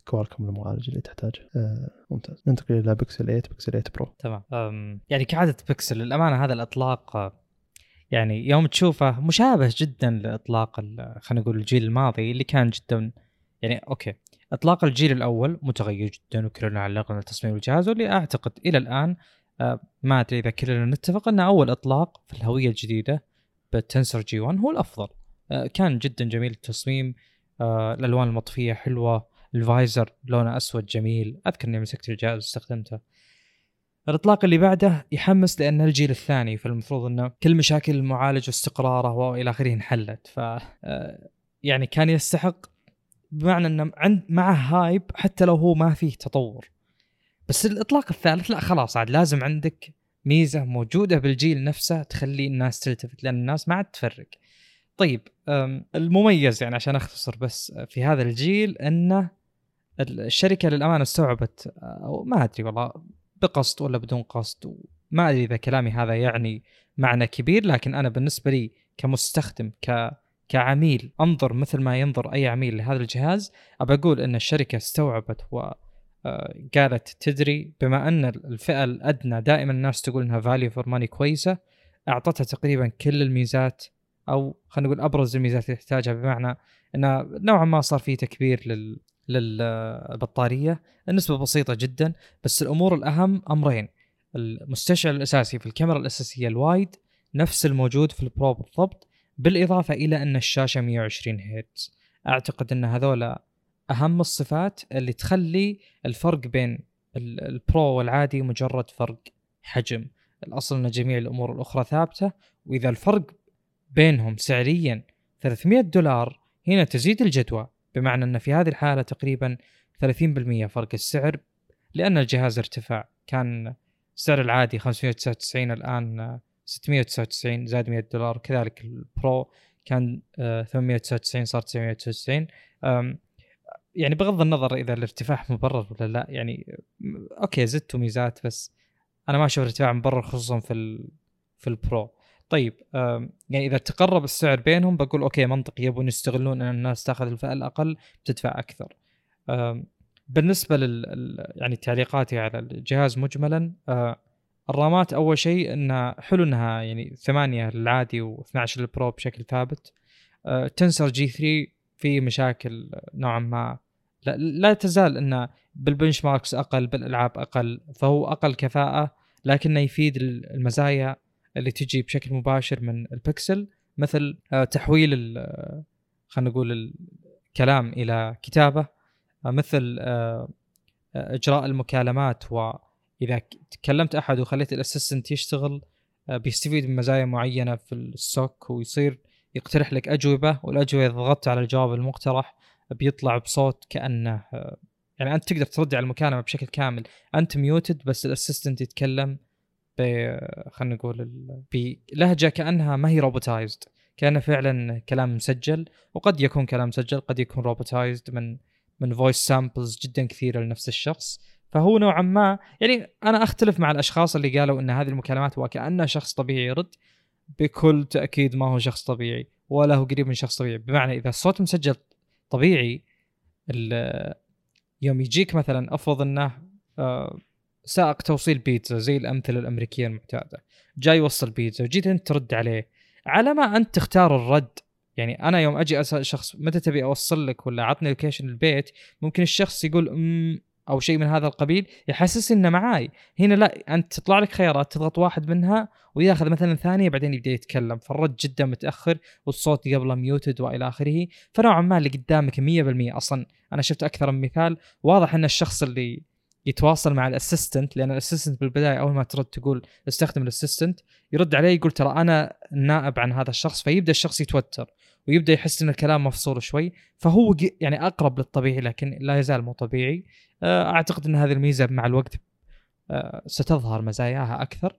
كوالكم المعالج اللي تحتاجه. آه ممتاز. ننتقل إلى بيكسل 8 بيكسل 8 برو. تمام. يعني كعادة بيكسل للأمانة هذا الإطلاق آه، يعني يوم تشوفه مشابه جدا لإطلاق خلينا نقول الجيل الماضي اللي كان جدا يعني أوكي إطلاق الجيل الأول متغير جدا وكلنا علقنا تصميم الجهاز واللي أعتقد إلى الآن ما أدري إذا كلنا نتفق انه أول إطلاق في الهوية الجديدة بالتنسر G1 هو الأفضل. آه، كان جدا جميل التصميم. آه، الألوان المطفية حلوة. الفايزر لونه أسود جميل. أذكر إني مسكت الجهاز واستخدمته. الإطلاق اللي بعده يحمس لأن الجيل الثاني فالمفروض إنه كل مشاكل المعالج واستقراره وإلى آخره انحلت. ف آه، يعني كان يستحق بمعنى إنه عنده مع hype حتى لو هو ما فيه تطور. بس الإطلاق الثالث لا خلاص عاد لازم عندك ميزة موجودة بالجيل نفسه تخلي الناس تلتفت لأن الناس ما عاد تفرق. طيب المميز يعني عشان أختصر بس في هذا الجيل انه الشركة للأمانة استوعبت أو ما أدري والله بقصد ولا بدون قصد ما أدري إذا كلامي هذا يعني معنى كبير لكن أنا بالنسبة لي كمستخدم ك كعميل أنظر مثل ما ينظر أي عميل لهذا الجهاز أبى أقول إن الشركة استوعبت و قالت تدري بما أن الفئة الأدنى دائما الناس تقول إنها value for money كويسة أعطتها تقريبا كل الميزات أو خلينا نقول أبرز الميزات اللي تحتاجها بمعنى إنه نوعا ما صار في تكبير لل للبطارية. النسبة بسيطة جدا بس الأمور الأهم أمرين. المستشعر الأساسي في الكاميرا الأساسية ال wide نفس الموجود في البرو بالضبط بالإضافة إلى أن الشاشة 120 هرتز. أعتقد إن هذولا أهم الصفات اللي تخلي الفرق بين ال- البرو والعادي مجرد فرق حجم. الأصل أن جميع الأمور الأخرى ثابتة وإذا الفرق بينهم سعريا 300 دولار هنا تزيد الجدوى بمعنى أن في هذه الحالة تقريبا 30% فرق السعر لأن الجهاز ارتفع. كان السعر العادي 599 الآن 699 زاد 100 دولار. كذلك البرو كان آه، 899 صار 999 أم، يعني بغض النظر إذا الارتفاع مبرر ولا لا يعني أوكي زدتوا ميزات بس أنا ما أشوف الارتفاع مبرر خصوصا في ال في البرو طيب يعني إذا تقرب السعر بينهم بقول أوكي منطقي يبون يستغلون إن الناس تأخذ الفئة الأقل بتدفع أكثر. بالنسبة لل يعني تعليقاتي على الجهاز مجملا أه، الرامات أول شيء انها حلو إنها يعني 8 للعادي و12 للبرو بشكل ثابت. تنسر G3 في مشاكل نوعا ما لا, تزال انه بال benchmarks أقل بالألعاب أقل فهو أقل كفاءة لكنه يفيد المزايا اللي تجي بشكل مباشر من البكسل مثل آه، تحويل خلينا نقول الكلام إلى كتابة آه، مثل آه، إجراء المكالمات وإذا كلمت أحد وخليت ال assistant يشتغل بيستفيد من مزايا معينة في السوك ويصير يقترح لك أجوبة والأجوبة إذا ضغطت على الجواب المقترح بيطلع بصوت كأنه يعني أنت تقدر ترد على المكالمة بشكل كامل. أنت muted بس ال assistant يتكلم ب خلينا نقول بلهجه كأنها ما هي robotized كأنه فعلا كلام مسجل وقد يكون كلام مسجل قد يكون robotized من من voice samples جدا كثيرة لنفس الشخص. فهو نوعا ما يعني أنا أختلف مع الأشخاص اللي قالوا إن هذه المكالمات وكأنه شخص طبيعي يرد. بكل تأكيد ما هو شخص طبيعي ولا هو قريب من شخص طبيعي. بمعنى إذا الصوت مسجل طبيعي يوم يجيك مثلا أفرض إنه آه، سائق توصيل بيتزا زي الأمثلة الأمريكية المعتادة جاي يوصل بيتزا وجيت أنت ترد عليه على ما أنت تختار الرد يعني أنا يوم أجي أسأل شخص متى تبي أوصل لك ولا عطني location البيت ممكن الشخص يقول أمم أو شيء من هذا القبيل يحسس إنه معاي. هنا لا أنت تطلع لك خيارات تضغط واحد منها وياخذ مثلا ثانية بعدين يبدأ يتكلم. فالرد جدا متأخر والصوت قبله muted وإلى آخره. فنوعا ما اللي قدامك 100% أصلا. أنا شفت أكثر من مثال. واضح إن الشخص اللي يتواصل مع ال assistant لأن ال assistant بالبداية أول ما ترد تقول استخدم ال assistant يرد عليه يقول ترى أنا النائب عن هذا الشخص فيبدأ الشخص يتوتر ويبدأ يحس إن الكلام مفصول شوي فهو يعني أقرب للطبيعي لكن لا يزال مو طبيعي. آه، أعتقد إن هذه الميزة مع الوقت آه، ستظهر مزاياها أكثر.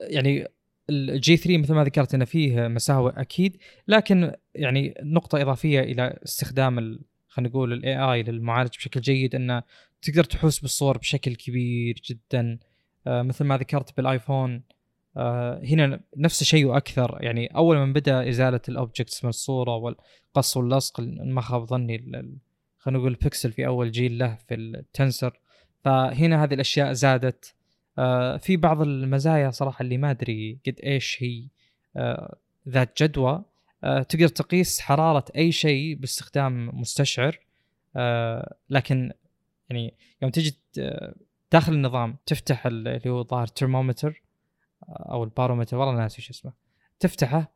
يعني ال G3 مثل ما ذكرت انه فيه مساوئ أكيد لكن يعني نقطة إضافية إلى استخدام خلينا نقول ال AI للمعالج بشكل جيد انه تقدر تحوس بالصور بشكل كبير جدا. آه، مثل ما ذكرت بالآيفون آه، هنا نفس الشيء وأكثر. يعني أول ما بدأ إزالة ال objects من الصورة والقص واللصق ما خاب ظني خلينا نقول بيكسل في أول جيل له في التنسر. فهنا هذه الأشياء زادت. آه، في بعض المزايا صراحة اللي ما أدري قد إيش هي ذات جدوى. تقدر تقيس حرارة أي شيء باستخدام مستشعر. لكن يعني يوم تجي داخل النظام تفتح اللي هو ظاهر ترمومتر أو البارومتر والله ناسي شو اسمه. تفتحه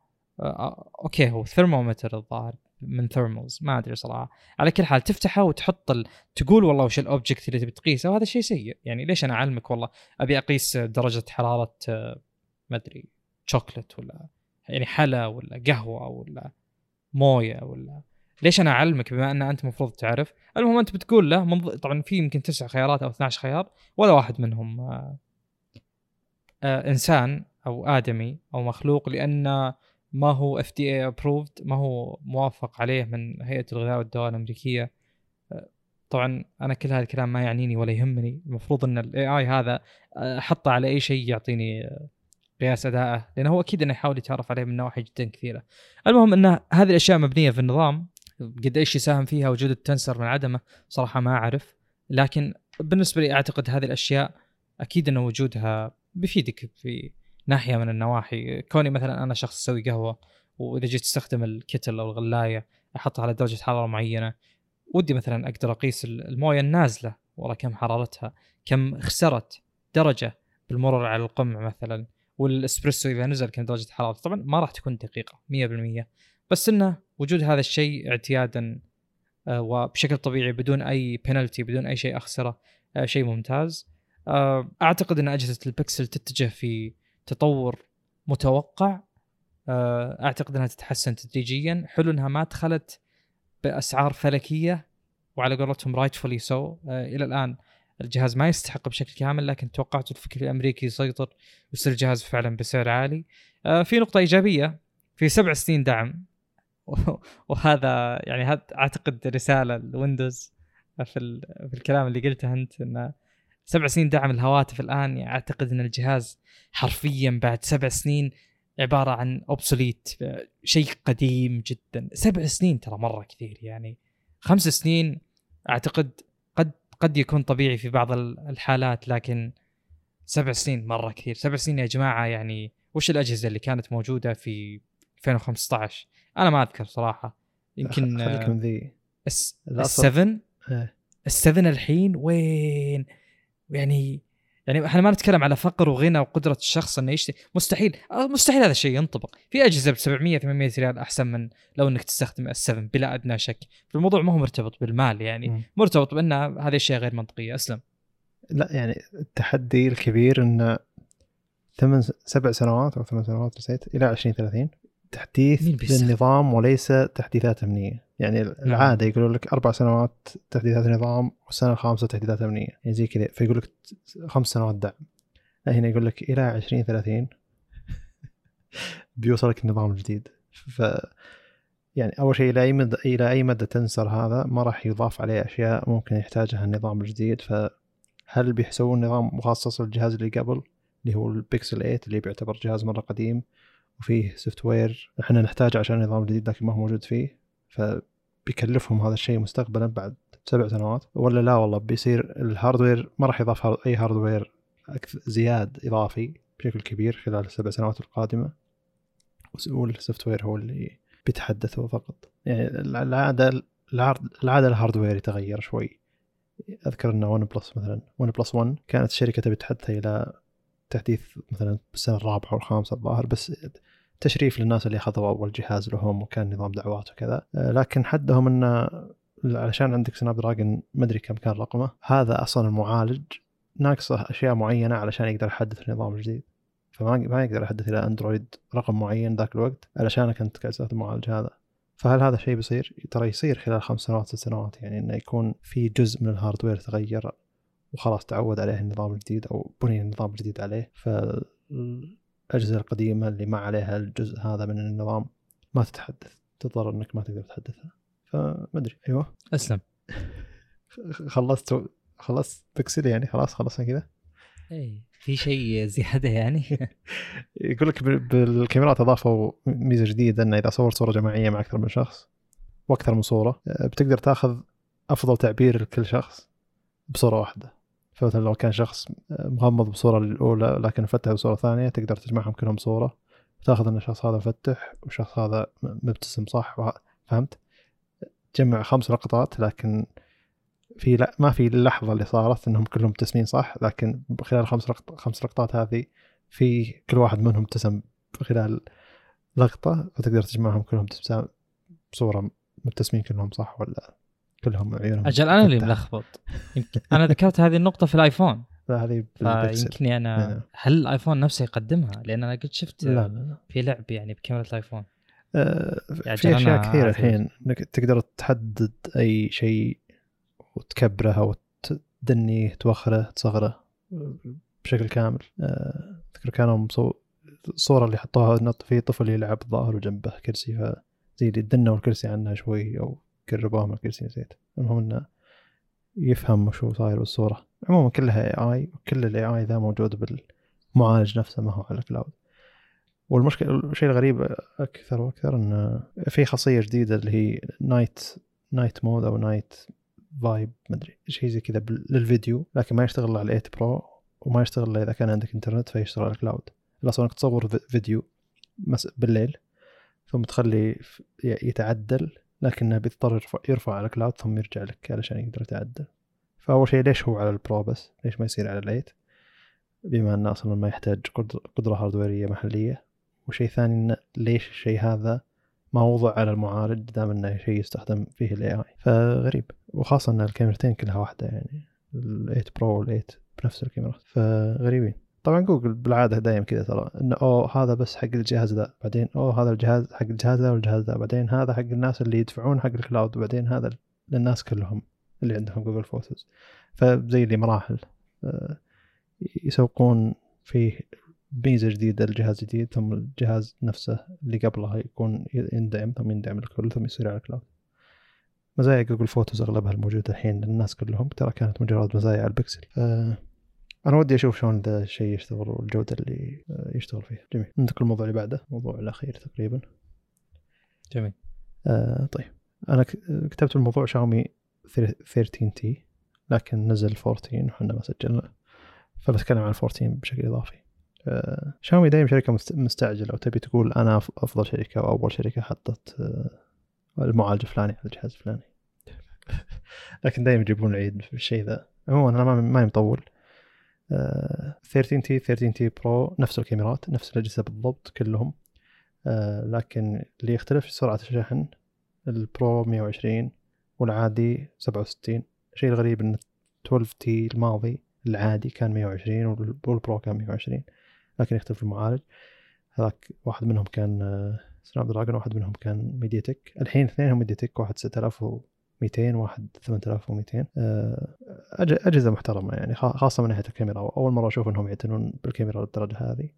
أوكي هو ثرمومتر الظاهر من thermals ما أدري صراحة. على كل حال تفتحه وتحط ال... تقول والله وش ال object اللي تبي تقيسه وهذا شيء سيء. يعني ليش أنا أعلمك والله؟ أبي أقيس درجة حرارة ما أدري شوكلت ولا يعني حلا ولا قهوة ولا موية ولا ليش أنا أعلمك بما أن أنت المفروض تعرف؟ المهم أنت بتقول له منظ... طبعا في يمكن تسع خيارات أو 12 خيار ولا واحد منهم آه آه إنسان أو آدمي أو مخلوق لأن ما هو FDA approved ما هو موافق عليه من هيئة الغذاء والدواء الأمريكية. طبعا أنا كل هذا الكلام ما يعنيني ولا يهمني. المفروض أن ال AI هذا أحطه على أي شيء يعطيني قياس ادائه لأنه هو أكيد أنه يحاول يتعرف عليه من نواحي جدا كثيرة. المهم أن هذه الأشياء مبنية في النظام. قد إيش يساهم فيها وجود التنسر من عدمه صراحة ما أعرف. لكن بالنسبة لي أعتقد هذه الأشياء أكيد أن وجودها بيفيدك في ناحية من النواحي. كوني مثلا أنا شخص أسوي قهوة وإذا جيت استخدم الكتل أو الغلاية أحطها على درجة حرارة معينة ودي مثلا أقدر أقيس الموية النازلة والله كم حرارتها كم خسرت درجة بالمرور على القمع مثلا والإسبريسو إذا نزل كم درجة حرارته. طبعا ما راح تكون دقيقة 100% بس إنه وجود هذا الشيء اعتيادا آه، وبشكل طبيعي بدون أي بينالتي بدون أي شيء أخسره آه، شيء ممتاز. آه، أعتقد إن أجهزة البكسل تتجه في تطور متوقع. أعتقد إنها تتحسن تدريجيا. حلو إنها ما دخلت بأسعار فلكية وعلى قولتهم rightfully so إلى الآن الجهاز ما يستحق بشكل كامل لكن توقعت الفكر الأمريكي يسيطر ويصير الجهاز فعلا بسعر عالي. في نقطة إيجابية. في سبع سنين دعم [LAUGHS] وهذا يعني هذا أعتقد رسالة ل Windows في, في الكلام اللي قلته أنت انه سبع سنين دعم الهواتف الآن يعني أعتقد إن الجهاز حرفيا بعد سبع سنين عبارة عن obsolete شيء قديم جدا. سبع سنين ترى مرة كثير يعني خمس سنين أعتقد قد قد يكون طبيعي في بعض الحالات لكن سبع سنين مرة كثير. سبع سنين يا جماعة يعني وش الأجهزة اللي كانت موجودة في 2015 أنا ما أذكر صراحة. يمكن خليك من ذي. السفن؟ السفن الحين وين؟ يعني يعني إحنا ما نتكلم على فقر وغنى وقدرة الشخص إنه يشتري. مستحيل. آه، مستحيل هذا الشيء ينطبق. في أجهزة ب 700 800 ريال أحسن من لو إنك تستخدم 7 بلا أدنى شك. فالموضوع ما هو مرتبط بالمال يعني. م. مرتبط بأن هذه الاشياء غير منطقية. أسلم. لا يعني التحدي الكبير إن ثمان سبع سنوات أو ثمان سنوات نسيت إلى 2030 تحديث للنظام وليس تحديثات أمنية. يعني نعم. العادة يقولوا لك أربع سنوات تحديثات النظام والسنة الخامسة تحديثات أمنية. يعني زي كذا فيقول لك خمس سنوات دعم. لا هنا يقول لك إلى 2030 [LAUGHS] بيوصلك النظام الجديد. ف يعني أول شيء إلى أي مدى إلى أي مدى Tensor هذا ما راح يضاف عليه أشياء ممكن يحتاجها النظام الجديد. فهل بيسوون نظام مخصص للجهاز اللي قبل اللي هو البيكسل 8 اللي بيعتبر جهاز مرة قديم؟ وفيه software إحنا نحتاجه عشان النظام الجديد لكن ما هو موجود فيه. فبيكلفهم هذا الشيء مستقبلا بعد سبع سنوات. ولا لا والله بيصير ال hardware ما راح يضاف أي hardware زياد إضافي بشكل كبير خلال السبع سنوات القادمة. وال software هو اللي بيتحدث فقط. يعني العاده العاده ال hardware يتغير شوي. أذكر إن OnePlus مثلا OnePlus 1 كانت الشركة تبي تحدث إلى تحديث مثلا بالسنة الرابعة والخامسة الظاهر بس تشريف للناس اللي أخذوا أول جهاز لهم وكان نظام دعوات وكذا. آه، لكن حدهم إنه علشان عندك Snapdragon ما أدري كم كان رقمه هذا أصلا المعالج ناقصه أشياء معينة علشان يقدر يحدث النظام الجديد فما ما يقدر يحدث إلى Android رقم معين ذاك الوقت علشان كنت قاعد المعالج هذا. فهل هذا شيء بيصير؟ ترى يصير خلال خمس سنوات ست سنوات يعني إنه يكون في جزء من ال hardware تغير وخلاص تعود عليه النظام الجديد أو بني النظام الجديد عليه. فالأجهزة القديمة اللي ما عليها الجزء هذا من النظام ما تتحدث تضطر إنك ما تقدر تحدثها. فما أدري. أيوه. أسلم. [LAUGHS] خلصت خلصت بكسل يعني خلاص خلصنا كذا. اي في شيء زيادة يعني؟ [LAUGHS] يقول لك بالكاميرات أضافوا ميزة جديدة إنه إذا صورت صورة جماعية مع أكثر من شخص وأكثر من صورة بتقدر تأخذ أفضل تعبير لكل شخص بصورة واحدة. فمثلا لو كان شخص مغمض بصورة الاولى لكن مفتح بصورة ثانية تقدر تجمعهم كلهم صورة. تاخذ إن الشخص هذا مفتح والشخص هذا مبتسم صح؟ فهمت؟ تجمع خمس لقطات لكن في لا ما في اللحظه اللي صارت إنهم كلهم مبتسمين صح؟ لكن خلال خمس لقط خمس لقطات هذه في كل واحد منهم ابتسم خلال لقطة فتقدر تجمعهم كلهم بصوره مبتسمين كلهم صح ولا؟ كلهم عيونهم أجل أنا اللي. ملخبط. يمكن أنا ذكرت هذه النقطة في الآيفون. فهذه بالبكسل فيمكن أنا نعم. هل الآيفون نفسه يقدمها؟ لأن أنا قد شفت لا لا لا. في لعب يعني بكاميرا الآيفون. آه، يعني في أشياء كثيرة الحين. إنك تقدر تحدد أي شيء وتكبره أو تدنيه توخره تصغره بشكل كامل. آه، أذكر كانوا مصو... الصورة اللي حطوها نط في طفل يلعب ظاهر وجنبه كرسي فزي اللي دنوا الكرسي عنها شوي أو قربوها من الكرسي نسيت المهم إنه يفهم وشو صاير بالصورة. عموما كلها AI وكل ال AI ذا موجود بالمعالج نفسه ما هو على ال cloud. والمشكلة الشيء الغريب أكثر وأكثر انه في خاصية جديدة اللي هي night night mode أو night vibe مدري شيء زي كذا للفيديو لكن ما يشتغل إلا على 8 Pro وما يشتغل إلا إذا كان عندك انترنت فيشتغل على ال cloud. الاصل إنك تصور في- فيديو بالليل ثم تخلي يتعدل لكنه بيضطر يرفع, على ال cloud ثم يرجع لك علشان يقدر يتعدل. فأول شيء ليش هو على ال Pro بس؟ ليش ما يصير على ال eight بما إنه أصلا ما يحتاج قدر- قدرة هاردويريه محلية. وشيء ثاني إنه ليش الشيء هذا ما وضع على المعالج دام إنه شيء يستخدم فيه ال AI فغريب. وخاصة إن الكاميرتين كلها واحدة يعني. ال8 Pro وال8 بنفس الكاميرا فغريبين. طبعا جوجل بالعادة دايم كذا ترى إنه أوه هذا بس حق الجهاز ذا بعدين أوه هذا الجهاز حق الجهاز ذا والجهاز ذا بعدين هذا حق الناس اللي يدفعون حق ال cloud وبعدين هذا للناس كلهم اللي عندهم Google Photos. فزي اللي مراحل آه، يسوقون فيه ميزة جديدة لجهاز جديد ثم الجهاز نفسه اللي قبله يكون يندعم ثم يندعم الكل ثم يصير على ال cloud. مزايا Google Photos أغلبها الموجودة الحين للناس كلهم ترى كانت مجرد مزايا على البكسل. آه، أنا ودي أشوف شلون ذا الشيء يشتغل والجودة اللي آه، يشتغل فيها جميل. ننتقل للموضوع اللي بعده. الموضوع الأخير تقريبا. جميل. آه طيب. أنا ك- كتبت الموضوع شاومي 13 T لكن نزل 14 وحنا ما سجلنا. فبتكلم عن 14 بشكل إضافي. آه شاومي دائما شركة مست- مستعجلة وتبي تقول أنا أفضل شركة واول شركة حطت آه المعالج الفلاني على الجهاز الفلاني. [LAUGHS] لكن دائما يجيبون العيد في الشيء ذا. عموما أنا ما مطول آه 13 T 13 T Pro نفس الكاميرات نفس الأجهزة بالضبط كلهم. آه لكن اللي يختلف سرعة الشحن ال Pro 120 والعادي 67 الشيء الغريب إن 12 T الماضي العادي كان 120 وال- وال Pro كان 120 لكن يختلف المعالج. هذاك واحد منهم كان آه، Snapdragon واحد منهم كان MediaTek الحين اثنينهم MediaTek واحد 6200 واحد 8200 آه، أجهزة محترمة يعني خا- خاصة من ناحية الكاميرا. أول مرة أشوف إنهم يعتنون بالكاميرا للدرجة هذه.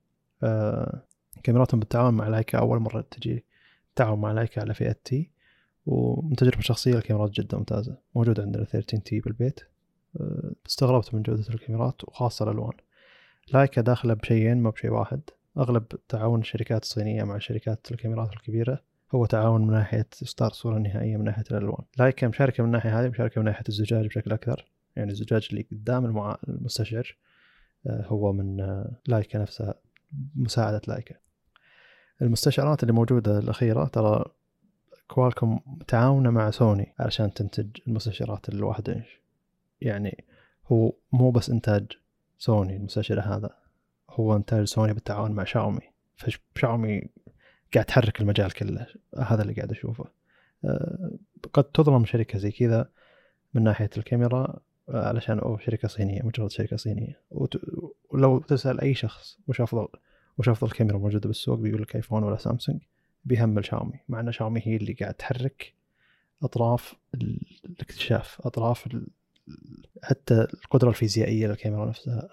آه، كاميراتهم بالتعاون مع Leica أول مرة تجي تعاون مع Leica على فئة T ومن تجربة شخصية الكاميرات جدا ممتازة. موجودة عندنا 13 T بالبيت. أه، استغربت من جودة الكاميرات وخاصة الألوان. Leica داخلة بشيئين ما بشيء واحد. أغلب تعاون الشركات الصينية مع شركات الكاميرات الكبيرة. هو تعاون من ناحية إصدار الصورة النهائية من ناحية الألوان. Leica مشاركة من الناحية هذه مشاركة من ناحية الزجاج بشكل أكثر. يعني الزجاج اللي قدام المع... المستشعر أه، هو من أه، لايكا نفسها مساعدة لايكا. المستشعرات اللي موجودة الأخيرة ترى كوالكوم متعاونة مع سوني علشان تنتج المستشعرات الواحد انش يعني هو مو بس إنتاج سوني المستشعر هذا هو إنتاج سوني بالتعاون مع شاومي. فشاومي قاعد تحرك المجال كله. هذا اللي قاعد أشوفه. أه، قد تظلم شركة زي كذا من ناحية الكاميرا أه، علشان أو شركة صينية مجرد شركة صينية. وت- ولو تسأل أي شخص وش أفضل وش أفضل كاميرا موجودة بالسوق بيقول لك ايفون ولا سامسونج بيهمل شاومي مع إن شاومي هي اللي قاعد تحرك أطراف ال- الاكتشاف أطراف حتى القدرة الفيزيائية للكاميرا نفسها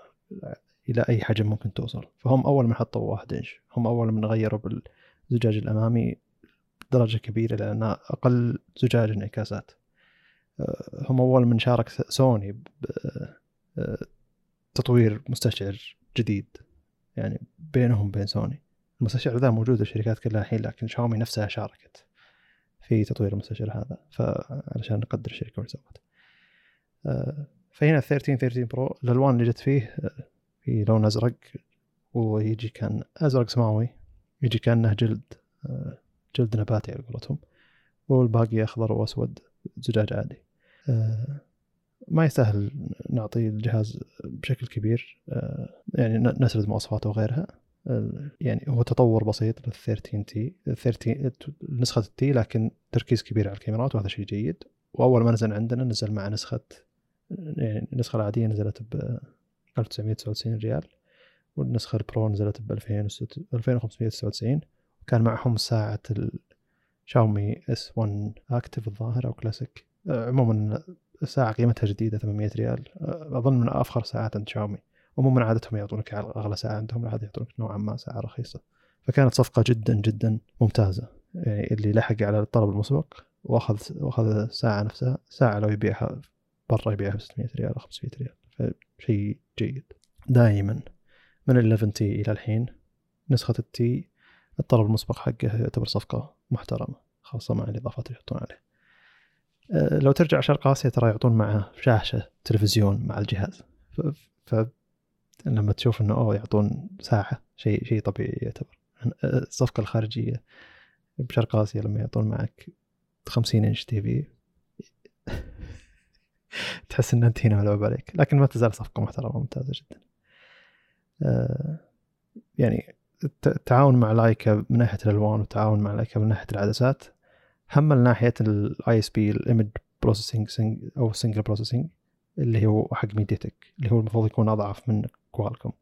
إلى أي حجم ممكن توصل. فهم أول من حطوا واحد إنش هم أول من غيروا بالزجاج الأمامي بدرجه كبيرة لأن أقل زجاج انعكاسات. أه، هم أول من شارك سوني بتطوير مستشعر جديد يعني بينهم بين سوني. المستشعر ذا موجود الشركات كلها الحين لكن شاومي نفسها شاركت في تطوير المستشعر هذا فعلشان نقدر الشركة وش سوت. آه، فهنا 13 13 برو. الألوان اللي جت فيه آه، في لون أزرق ويجي كان أزرق سماوي. يجي كأنه جلد آه، جلد نباتي على قولتهم والباقي أخضر وأسود زجاج عادي. آه، ما يستاهل نعطي الجهاز بشكل كبير آه، يعني نسرد مواصفاته وغيرها. يعني هو تطور بسيط لل 13 تي 13 نسخة التي لكن تركيز كبير على الكاميرات وهذا شيء جيد. وأول ما نزل عندنا نزل مع نسخة يعني النسخة العادية نزلت ب 1999 ريال. والنسخة البرو نزلت ب 2599 وكان معهم ساعة الشاومي S1 Active الظاهر أو كلاسيك آه، عموما ساعة قيمتها جديدة 800 ريال. آه، أظن من أفخر ساعات عند شاومي عموما عادتهم يعطونك أغلى ساعة عندهم العادة يعطونك نوعا ما ساعة رخيصة. فكانت صفقة جدا جدا ممتازة. يعني اللي لحق على الطلب المسبق وأخذ وأخذ الساعة نفسها ساعة لو يبيعها برا يبيعها ب 600 ريال أو 500 ريال. فشيء جيد. دائما من ال 11 تي إلى الحين نسخة التي الطلب المسبق حقه يعتبر صفقة محترمة خاصة مع الإضافات اللي يحطون عليه. أه، لو ترجع شرق آسيا ترى يعطون معه شاشة تلفزيون مع الجهاز. ف, ف... لما تشوف إنه أوه يعطون ساعة شيء شيء طبيعي يعتبر. أه، الصفقة الخارجية بشرق آسيا لما يعطون معك 50 إنش TV [LAUGHS] تحس ان أنت هنا ملعوب عليك. لكن ما تزال صفقة محترمة ممتازة جدا. يعني الت- التعاون مع لايكا من ناحية الألوان والتعاون مع لايكا من ناحية العدسات هم من ناحيه ال ISP ال image processing أو signal processing اللي هو حق ميدياتك اللي هو المفروض يكون أضعف من كوالكوم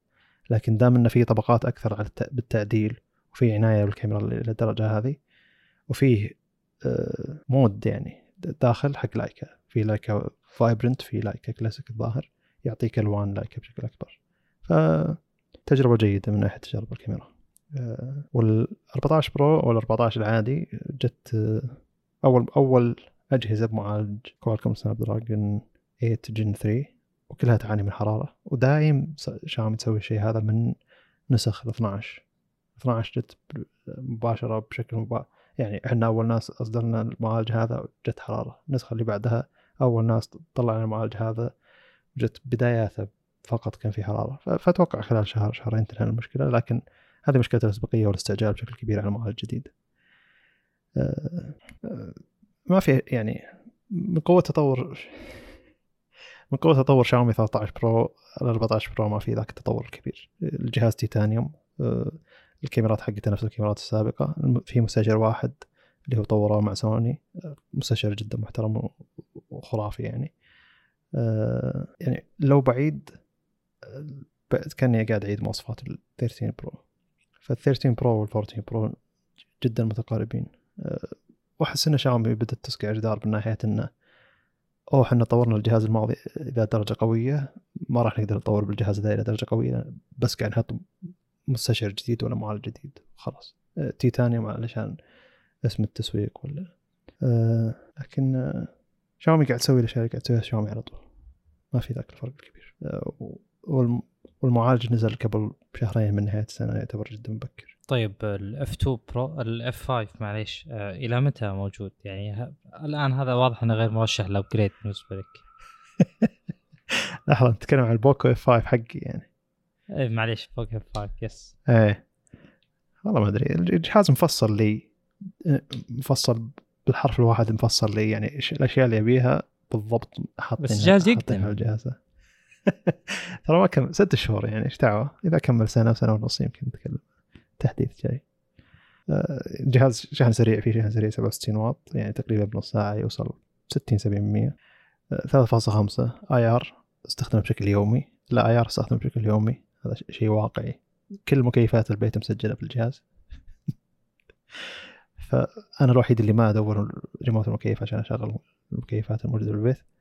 لكن دام انه في طبقات أكثر على الت- بالتعديل وفي عناية بالكاميرا للدرجة هذه وفيه آه، mode يعني داخل حق لايكا في لايكا Vibrant في لايكا كلاسيك الظاهر يعطيك ألوان لايكا بشكل أكبر. فتجربه جيدة من ناحية تجارب الكاميرا. آه، وال 14 برو وال 14 العادي جت آه، أول أول أجهزة بمعالج كوالكوم سناب دراجون 8 جن 3 وكلها تعاني من حرارة. ودايم شاومي تسوي الشيء هذا من نسخ ال 12 12 جت مباشرة بشكل مباشر يعني إحنا أول ناس أصدرنا المعالج هذا جت حرارة. النسخة اللي بعدها أول ناس طلعنا المعالج هذا جت بداياته فقط كان في حرارة. فأتوقع خلال شهر شهرين تنحل المشكلة لكن هذه مشكلة الأسبقية والاستعجال بشكل كبير على المعالج الجديد. آه، آه، ما في يعني من قوة تطور من قوة تطور شاومي 13 برو على 14 برو ما في ذاك التطور الكبير. الجهاز تيتانيوم آه، الكاميرات حقته نفس الكاميرات السابقة. في مستشعر واحد اللي هو طوره مع سوني مستشعر جدا محترم وخرافي يعني. يعني لو بعيد كاني قاعد اعيد مواصفات ال 13 برو. فال 13 برو وال 14 برو جدا متقاربين. أه، واحس إن شاومي بدأت تسقع جدار من ناحية إنه أوه إحنا طورنا الجهاز الماضي إلى درجة قوية ما راح نقدر نطور بالجهاز ذا إلى درجة قوية بس قاعد نحط مستشعر جديد ولا معالج جديد خلاص. أه، تيتانيوم علشان اسم التسويق ولا. أه، لكن شاومي قاعد تسوي الاشياء اللي قاعد تسويها شاومي على طول. ما في ذاك الفرق الكبير. والمعالج نزل قبل شهرين من نهاية السنة يعتبر جدا مبكر طيب ال F2 برو ال F5 معليش آه إلى متى موجود؟ يعني. الآن هذا واضح إنه غير مرشح ل upgrade بالنسبة لك. [LAUGHS] لحظة نتكلم عن البوكو F5 حقي يعني اي معليش فوق F5 yes إيه والله ما أدري الجهاز مفصل لي مفصل بالحرف الواحد مفصل لي يعني الأشياء اللي أبيها بالضبط حاطين بس الجهاز يقدم. الجهاز [LAUGHS] ترى ما كمل ست شهور يعني إيش دعوة؟ إذا كمل سنة وسنة ونص يمكن نتكلم تحديث جاي. آه، الجهاز شحن سريع فيه شحن سريع 67 واط يعني تقريبا بنص ساعة يوصل 60 70 3.5 IR استخدمه بشكل يومي. لا IR استخدمه بشكل يومي. هذا شيء واقعي. كل مكيفات البيت مسجلة في الجهاز. [LAUGHS] فأنا الوحيد اللي ما أدور ريموت المكيف عشان أشغل المكيفات الموجودة في البيت. آه،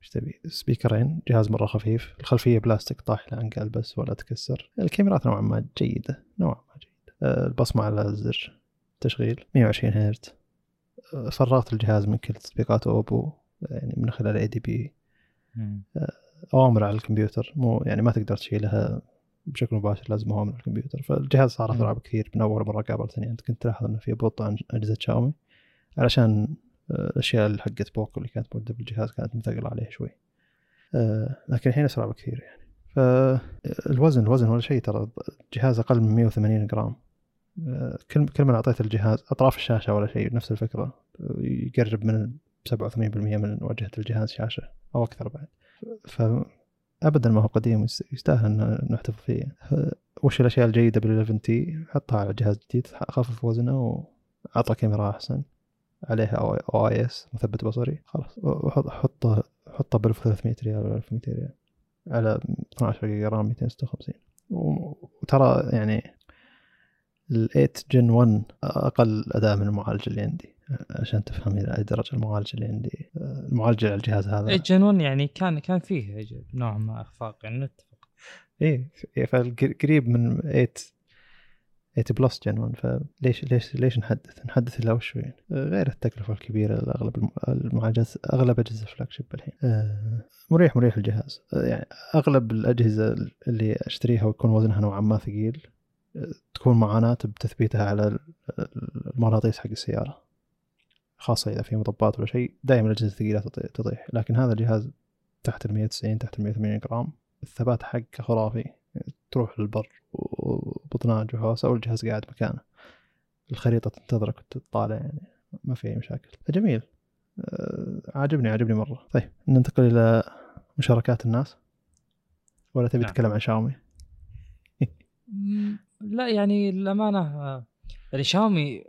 إيش تبي؟ speaker ين جهاز مرة خفيف الخلفية بلاستيك طاح لا أنقل بس ولا تكسر. الكاميرات نوعا ما جيدة نوعا ما جيدة. آه، البصمة على الزر تشغيل 120 هرتز. آه، فرغت الجهاز من كل تطبيقات بوكو يعني من خلال ADB. أوامر على الكمبيوتر مو يعني ما تقدر تشيلها بشكل مباشر لازم أوامر على الكمبيوتر. فالجهاز صار أسرع بكثير من أول مرة قابلتني. أنت كنت تلاحظ إنه في بطء عن أجهزة شاومي علشان آه، الاشياء اللي حقت بوكو اللي كانت موجودة بالجهاز كانت مثقله عليه شوي. آه، لكن الحين أسرع بكثير يعني. فالوزن الوزن ولا شيء ترى الجهاز أقل من 180 جرام. آه، كل كل ما أعطيت الجهاز أطراف الشاشة ولا شيء نفس الفكرة. يقرب من 87% من واجهة الجهاز شاشة أو أكثر بعد. فابدا ما هو قديم يستاهل إن نحتفظ فيه. وش الأشياء الجيدة بال 11T حطها على جهاز جديد خفف وزنه وأعطى كاميرا أحسن. عليها OIS مثبت بصري. خلاص وحطه حطه ب 1300 ريال ولا 1200 ريال. على 12 جيجا رام 256 وترى يعني ال 8 Gen 1 أقل اداء من المعالج اللي عندي عشان تفهم إلى أي درجة المعالج اللي عندي. المعالج على الجهاز هذا. 8 Gen 1 يعني كان كان فيه نوع ما إخفاق يعني نتفق. إيه فقريب من 8 8 plus Gen 1 فليش ليش ليش نحدث؟ نحدث الا وش يعني غير التكلفة الكبيرة لاغلب المعالجات أغلب أجهزة ال flagship الحين. آه، مريح مريح الجهاز. آه، يعني أغلب الأجهزة اللي أشتريها ويكون وزنها نوعا ما ثقيل آه، تكون معاناة بتثبيتها على المغناطيس حق السيارة. خاصة إذا في مطبات ولا شيء دائما الأجهزة الثقيلة تطيح. لكن هذا الجهاز تحت ال 190 تحت ال 180 جرام الثبات حقه خرافي. تروح للبر وبطناج وهوسة والجهاز قاعد مكانه. الخريطة تنتظرك وتطالع يعني ما في أي مشاكل. فجميل آه، عاجبني عاجبني مرة. طيب ننتقل إلى مشاركات الناس؟ ولا تبي نعم. تتكلم عن شاومي؟ [LAUGHS] لا يعني الأمانة آه، يعني شاومي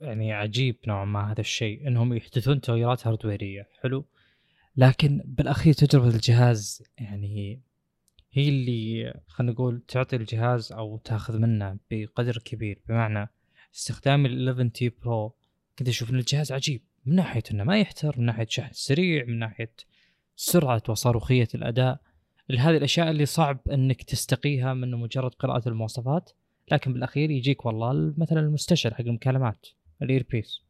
يعني عجيب نوعا ما هذا الشيء إنهم يحدثون تغييرات هاردويرية حلو؟ لكن بالأخير تجربة الجهاز يعني هي اللي خلينا نقول تعطي الجهاز أو تأخذ منه بقدر كبير. بمعنى استخدام ال 11 تي برو كنت أشوف إن الجهاز عجيب. من ناحية إنه ما يحتر من ناحية شحن سريع من ناحية سرعة وصاروخية الأداء. هذه الأشياء اللي صعب إنك تستقيها من مجرد قراءة المواصفات لكن بالأخير يجيك والله مثلا المستشعر حق المكالمات ال earpiece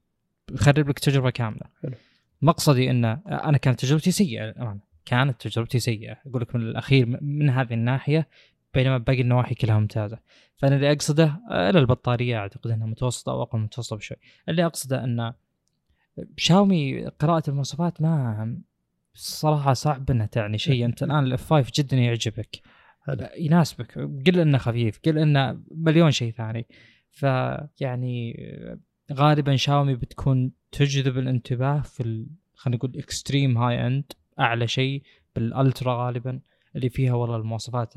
يخرب لك تجربة كاملة. حلو. مقصدي ان أنا كانت تجربتي سيئة للأمانة. كانت تجربتي سيئة. أقول لك من الأخير من هذه الناحية بينما باقي النواحي كلها ممتازة. فأنا اللي أقصده إلى البطارية أعتقد إنها متوسطة أو أقل متوسطة بشوي. اللي أقصده إن شاومي قراءة المواصفات ما الصراحه صعب إنها تعني شيء. أنت [LAUGHS] الآن ال F5 جدا يعجبك. يناسبك. قل إنه خفيف قل إنه مليون شيء ثاني. فيعني غالبا شاومي بتكون تجذب الانتباه في خلينا نقول extreme high end أعلى شيء بال Ultra غالبا اللي فيها والله المواصفات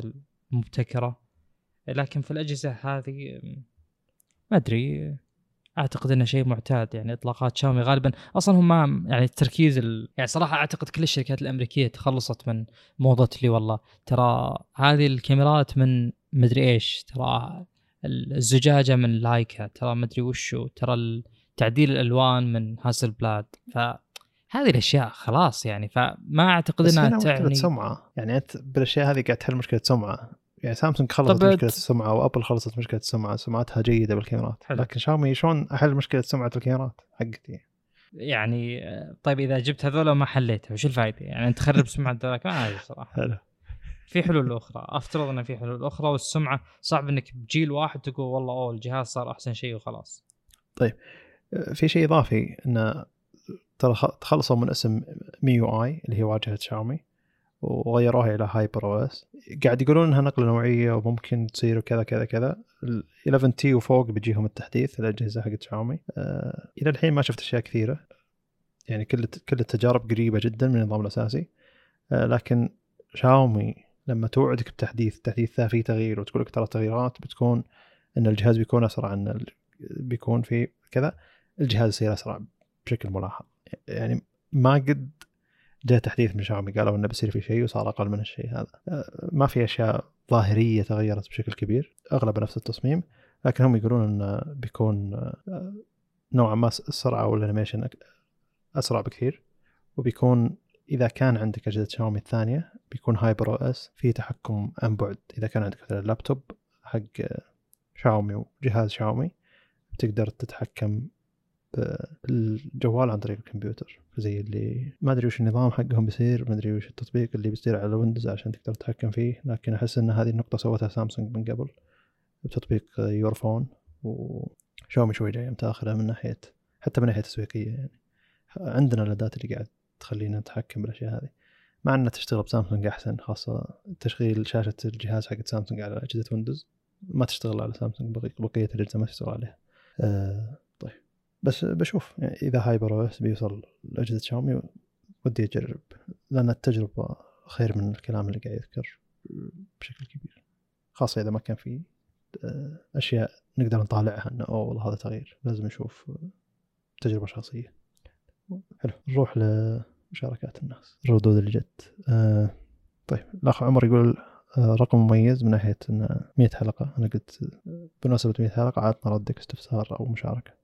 المبتكرة. لكن في الأجهزة هذه ما أدري أعتقد إنه شيء معتاد يعني إطلاقات شاومي غالبا. أصلا هم ما يعني التركيز ال... يعني صراحة أعتقد كل الشركات الأمريكية تخلصت من موضة اللي والله. ترى هذه الكاميرات من مدري إيش ترى الزجاجة من لايكا ترى مدري وشو ترى تعديل الألوان من هاسل بلاد ف هذه الأشياء خلاص يعني فما أعتقد إنها تعني سمعة. يعني أنت بالأشياء هذه قاعد تحل مشكلة سمعة. يعني سامسونج خلصت مشكلة السمعه وابل خلصت مشكلة السمعه سمعتها جيدة بالكاميرات. حلو. لكن شاومي شلون أحل مشكلة سمعة الكاميرات حقتي؟ يعني طيب إذا جبت هذول ما حليتها وش الفائده يعني أنت تخرب [LAUGHS] سمعة ذولاك؟ ما أدري صراحة. حلو. في حلول أخرى. أفترض ان في حلول أخرى والسمعة صعب إنك بجيل واحد تقول والله أوه الجهاز صار أحسن شيء وخلاص. طيب في شيء إضافي انه ترى تخلصوا من اسم MIUI اللي هي واجهة شاومي وغيروها إلى HyperOS. قاعد يقولون إنها نقلة نوعية وممكن تصير وكذا كذا كذا. ال 11T وفوق بيجيهم التحديث الأجهزة حقت شاومي. آه إلى الحين ما شفت أشياء كثيرة. يعني كل كل التجارب قريبة جدا من النظام الأساسي. آه لكن شاومي لما توعدك بتحديث التحديث ذا فيه تغيير وتقول لك ترى التغييرات بتكون إن الجهاز بيكون أسرع إن بيكون في كذا الجهاز يصير أسرع بشكل ملاحظ. يعني ما قد جاء تحديث من شاومي قالوا إنه بيصير في شيء وصار أقل من الشيء هذا. ما في أشياء ظاهرية تغيرت بشكل كبير أغلب نفس التصميم لكن هم يقولون انه بيكون نوعا ما السرعة وال animation أسرع بكثير. وبيكون إذا كان عندك أجهزة شاومي الثانية بيكون HyperOS في تحكم عن بعد. إذا كان عندك مثلا لابتوب حق شاومي وجهاز شاومي تقدر تتحكم بالجوال عن طريق الكمبيوتر زي اللي ما أدري وش النظام حقهم بيصير ما أدري وش التطبيق اللي بيصير على ويندوز عشان تقدر تتحكم فيه لكن أحس إن هذه النقطة سوتها سامسونج من قبل بتطبيق Your Phone وشاومي شوي جاي متأخرة من ناحية حتى من ناحية تسويقية يعني. عندنا الأداة اللي قاعد تخلينا نتحكم بالأشياء هذه مع إنها تشتغل بسامسونج أحسن خاصة تشغيل شاشة الجهاز حق سامسونج على أجهزة ويندوز ما تشتغل على سامسونج بقية الأجهزة ما تشتغل عليها. أه بس بشوف يعني إذا HyperOS بيوصل لأجهزة شاومي ودي أجرب لأن التجربة خير من الكلام اللي قاعد يذكر بشكل كبير. خاصة إذا ما كان في آه، أشياء نقدر نطالعها إنه أوه والله هذا تغيير لازم نشوف تجربة شخصية. حلو. نروح لمشاركات الناس. الردود اللي جت. آه طيب الأخ عمر يقول آه رقم مميز من ناحية إنه 100 حلقة. أنا قلت بمناسبة 100 حلقة عطنا ردك استفسار أو مشاركة.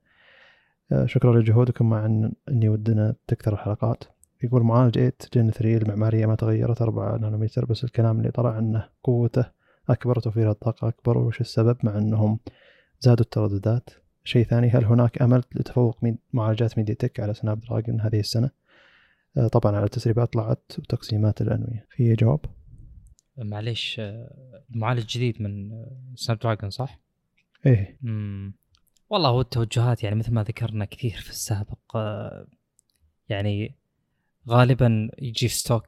شكرا لجهودكم. مع إني ودنا تكثر الحلقات. يقول معالج 8 Gen 3 المعمارية ما تغيرت 4 نانومتر بس الكلام اللي طلع أنه قوته أكبر وتوفير الطاقة أكبر وش السبب؟ مع أنهم زادوا الترددات. شيء ثاني هل هناك أمل لتفوق معالجات ميديا تك على سناب دراجون هذه السنة؟ آه، طبعا على التسريبات طلعت وتقسيمات الأنوية. في جواب؟ معليش معالج جديد من سناب دراجون صح؟ إيه. مم. والله هو التوجهات يعني مثل ما ذكرنا كثير في السابق آه، يعني غالبا يجي stock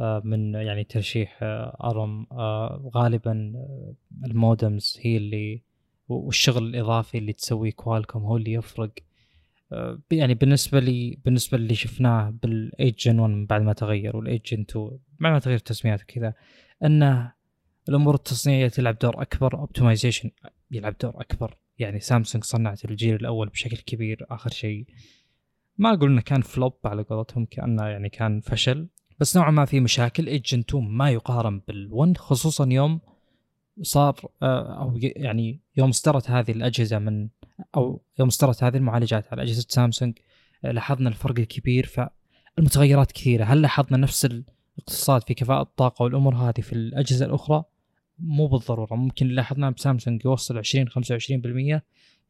آه، من يعني ترشيح أرم غالبا ال modems هي اللي والشغل الإضافي اللي تسويه كوالكم هو اللي يفرق. آه، يعني بالنسبة لي بالنسبة اللي شفناه بالايج جن 1 بعد ما تغير والايج جن 2 بعد ما تغير التسميات وكذا إنه الأمور التصنيعية تلعب دور أكبر optimization يلعب دور أكبر. يعني سامسونج صنعت الجيل الأول بشكل كبير آخر شيء. ما أقول إنه كان فلوب على قولتهم كأنه يعني كان فشل. بس نوعا ما في مشاكل. ايج جن 2 ما يقارن بال1 خصوصا يوم صار آه، أو يعني يوم اصدرت هذه الأجهزة من أو يوم اصدرت هذه المعالجات على أجهزة سامسونج آه، لاحظنا الفرق الكبير. فالمتغيرات كثيرة. هل لاحظنا نفس الاقتصاد في كفاءة الطاقة والأمور هذه في الأجهزة الأخرى؟ مو بالضرورة ممكن اللي لاحظناه بسامسونج يوصل 20 25%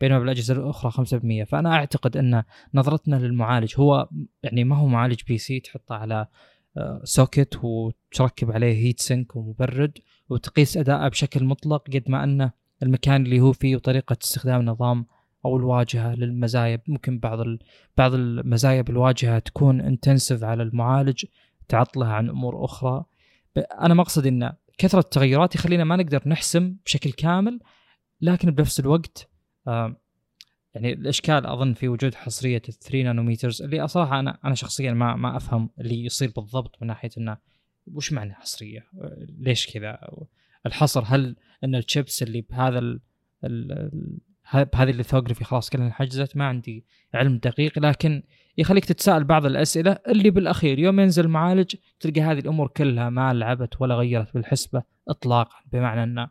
بينما بالأجهزة الأخرى 5% فأنا أعتقد أن نظرتنا للمعالج هو يعني ما هو معالج PC تحطه على socket آه، وتركب عليه heat sink ومبرد وتقيس أداءه بشكل مطلق قد ما انه المكان اللي هو فيه وطريقة استخدام النظام أو الواجهة للمزايا ممكن بعض بعض المزايا بالواجهة تكون intensive على المعالج تعطله عن أمور أخرى. أنا مقصد أن كثرة التغيرات يخلينا ما نقدر نحسم بشكل كامل لكن بنفس الوقت يعني الإشكال أظن في وجود حصرية 3 nanometers اللي صراحة أنا أنا شخصيا ما ما أفهم اللي يصير بالضبط من ناحية إنه وش معنى حصرية؟ ليش كذا؟ الحصر هل إن الشيبس اللي بهذا ال ال بهذه ال lithography خلاص كلها انحجزت ما عندي علم دقيق لكن يخليك تتساءل بعض الأسئلة اللي بالأخير يوم ينزل المعالج تلقى هذه الأمور كلها ما لعبت ولا غيرت بالحسبة اطلاقا. بمعنى أن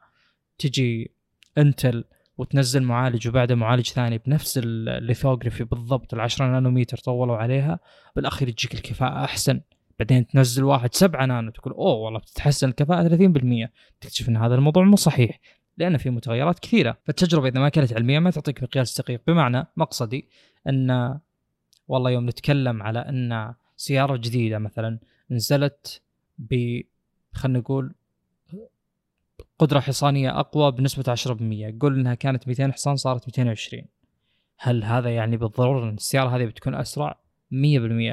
تجي إنتل وتنزل معالج وبعده معالج ثاني بنفس الليثوغرافي بالضبط ال 10 نانومتر طولوا عليها بالأخير تجيك الكفاءة أحسن. بعدين تنزل واحد 7 نانو تقول أوه والله بتتحسن الكفاءة 30% تكتشف أن هذا الموضوع مو صحيح لأن في متغيرات كثيرة. فالتجربة إذا ما كانت علمية ما تعطيك مقياس دقيق. بمعنى مقصدي أن والله يوم نتكلم على أن سيارة جديدة مثلا نزلت ب خلينا نقول قدرة حصانية أقوى بنسبة 10% قول إنها كانت 200 حصان صارت 220 هل هذا يعني بالضرورة أن السيارة هذه بتكون أسرع؟ 100%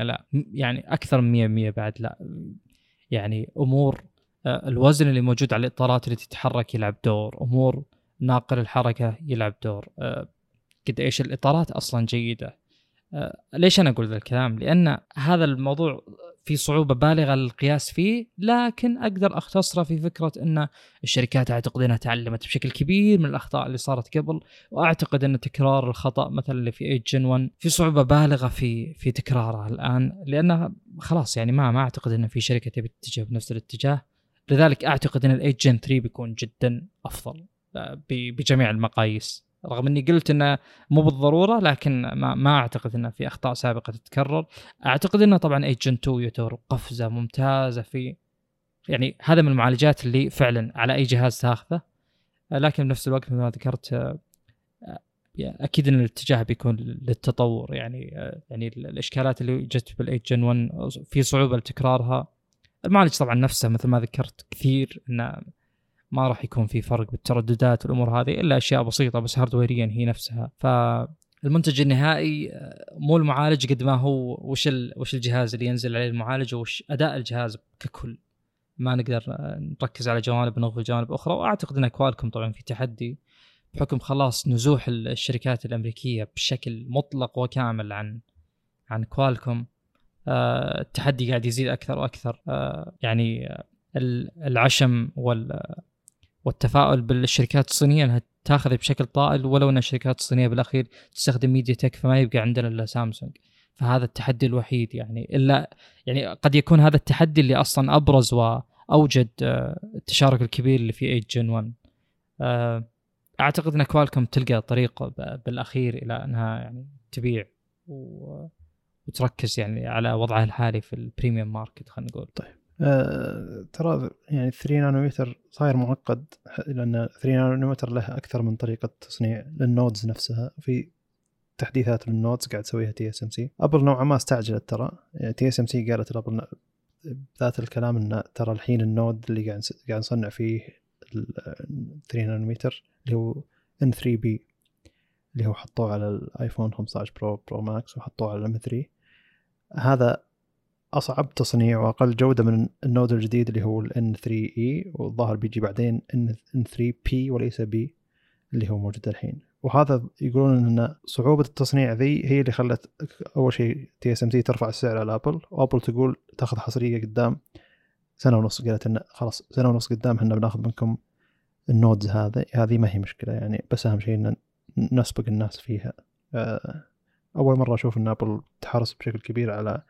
لا. يعني أكثر من 100% بعد لا. يعني أمور آه، الوزن اللي موجود على الإطارات اللي تتحرك يلعب دور. أمور ناقل الحركة يلعب دور. آه، قد إيش الإطارات أصلا جيدة. آه، ليش أنا أقول ذا الكلام؟ لأن هذا الموضوع في صعوبة بالغة للقياس فيه لكن أقدر أختصره في فكرة إن الشركات اعتقد انها تعلمت بشكل كبير من الأخطاء اللي صارت قبل وأعتقد إن تكرار الخطأ مثلا اللي في 8 جن 1 في صعوبة بالغة في في تكراره الآن لأنها خلاص يعني ما ما أعتقد إن في شركة تبي تتجه بنفس الاتجاه لذلك أعتقد إن ال 8 جن 3 بيكون جدا أفضل آه، بجميع المقاييس رغم إني قلت إنه مو بالضرورة لكن ما, ما أعتقد إنه في أخطاء سابقة تتكرر. أعتقد إنه طبعا ايجنت 2 يعتبر قفزة ممتازة في يعني هذا من المعالجات اللي فعلا على أي جهاز تاخذه. لكن بنفس الوقت مثل ما ذكرت أكيد إن الاتجاه بيكون للتطور يعني يعني الإشكالات اللي جت بال eight Gen 1 في صعوبة لتكرارها. المعالج طبعا نفسه مثل ما ذكرت كثير إنه ما راح يكون في فرق بالترددات والأمور هذه إلا أشياء بسيطة بس هاردويريا هي نفسها. ف المنتج النهائي آه، مو المعالج قد ما هو وش وش الجهاز اللي ينزل عليه المعالج وش أداء الجهاز ككل. ما نقدر آه، نركز على جوانب نغفل جوانب أخرى. وأعتقد إن كوالكم طبعا في تحدي بحكم خلاص نزوح الشركات الأمريكية بشكل مطلق وكامل عن عن كوالكم آه، التحدي قاعد يزيد أكثر وأكثر. يعني العشم وال والتفاؤل بالشركات الصينية إنها تاخذ بشكل طائل ولو إن الشركات الصينية بالأخير تستخدم MediaTek فما يبقى عندنا إلا سامسونج فهذا التحدي الوحيد يعني. إلا يعني قد يكون هذا التحدي اللي أصلا أبرز وأوجد آه، التشارك الكبير اللي في 8 Gen 1 أعتقد إن Qualcomm تلقى طريق بالأخير إلى إنها يعني تبيع. وتركز يعني على وضعها الحالي في ال premium market خلينا نقول. طيب. أه ترى يعني 3 نانومتر صاير معقد لأن 3 نانومتر له أكثر من طريقة تصنيع لل nodes نفسها. في تحديثات لل nodes قاعد تسويها TSMC Apple نوعا ما استعجلت ترى. TSMC قالت ل Apple ذات الكلام إن ترى الحين ال node اللي قاعد قاعد نصنع فيه 3 نانومتر اللي هو N3B اللي هو حطوه على ال iPhone 15 Pro Pro Max وحطوه على ال M3 هذا أصعب تصنيع وأقل جودة من ال node الجديد اللي هو ال N3E والظاهر بيجي بعدين N3P وليس B اللي هو موجود الحين. وهذا يقولون إن صعوبة التصنيع ذي هي اللي خلت أول شيء TSMC ترفع السعر على Apple و Apple تقول تأخذ حصرية قدام سنة ونص قالت إن خلاص سنة ونص قدام إحنا بنأخذ منكم ال nodes هذا. هذه ما هي مشكلة يعني بس أهم شيء إن نسبق الناس فيها. آه، أول مرة أشوف إن Apple تحرص بشكل كبير على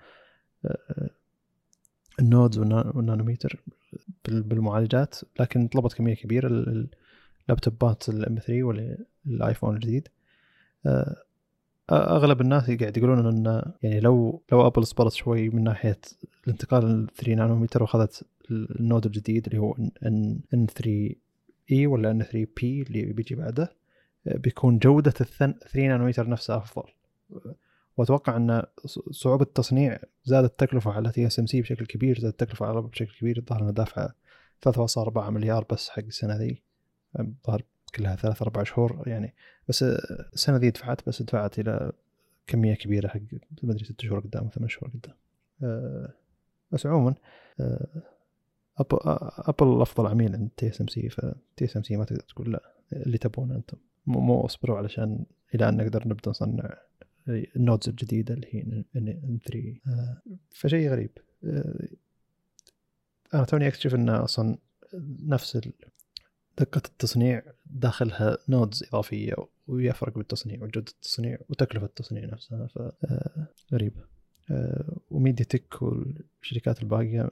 ال nodes والنانوميتر بالمعالجات لكن طلبت كمية كبيرة اللابتوبات ال M3 وال iPhone الجديد. آه، أغلب الناس قاعد يقولون إن يعني لو لو Apple صبرت شوي من ناحية الانتقال ل 3 نانومتر وأخذت ال node الجديد اللي هو ان ان 3 إي ولا إن 3 بي اللي بيجي بعده آه، بيكون جودة ال 3 نانومتر نفسها أفضل. وأتوقع أن صعوبة التصنيع زادت التكلفة على TSMC بشكل كبير زادت التكلفة على بشكل كبير. الظاهر انه دافعة 3.4 مليار بس حق السنة ذي. الظاهر كلها ثلاث أربع شهور يعني. بس السنة ذي دفعت بس دفعت إلى كمية كبيرة حق ما أدري ست شهور قدام ثمان شهور قدام. أه بس عموما أه Apple Apple أفضل عميل عند تي اس ام سي فتي اس ام سي ما تقدر تقول لا اللي تبونه أنتم. مو أصبروا علشان إلى أن نقدر نبدأ نصنع ال nodes الجديده اللي هي N3 آه، فشيء غريب. آه، أنا توني أكتشف ان أصلا نفس دقة التصنيع داخلها nodes إضافية ويفرق بالتصنيع وجودة التصنيع وتكلفة التصنيع نفسها فغريبة آه، و MediaTek والشركات الباقية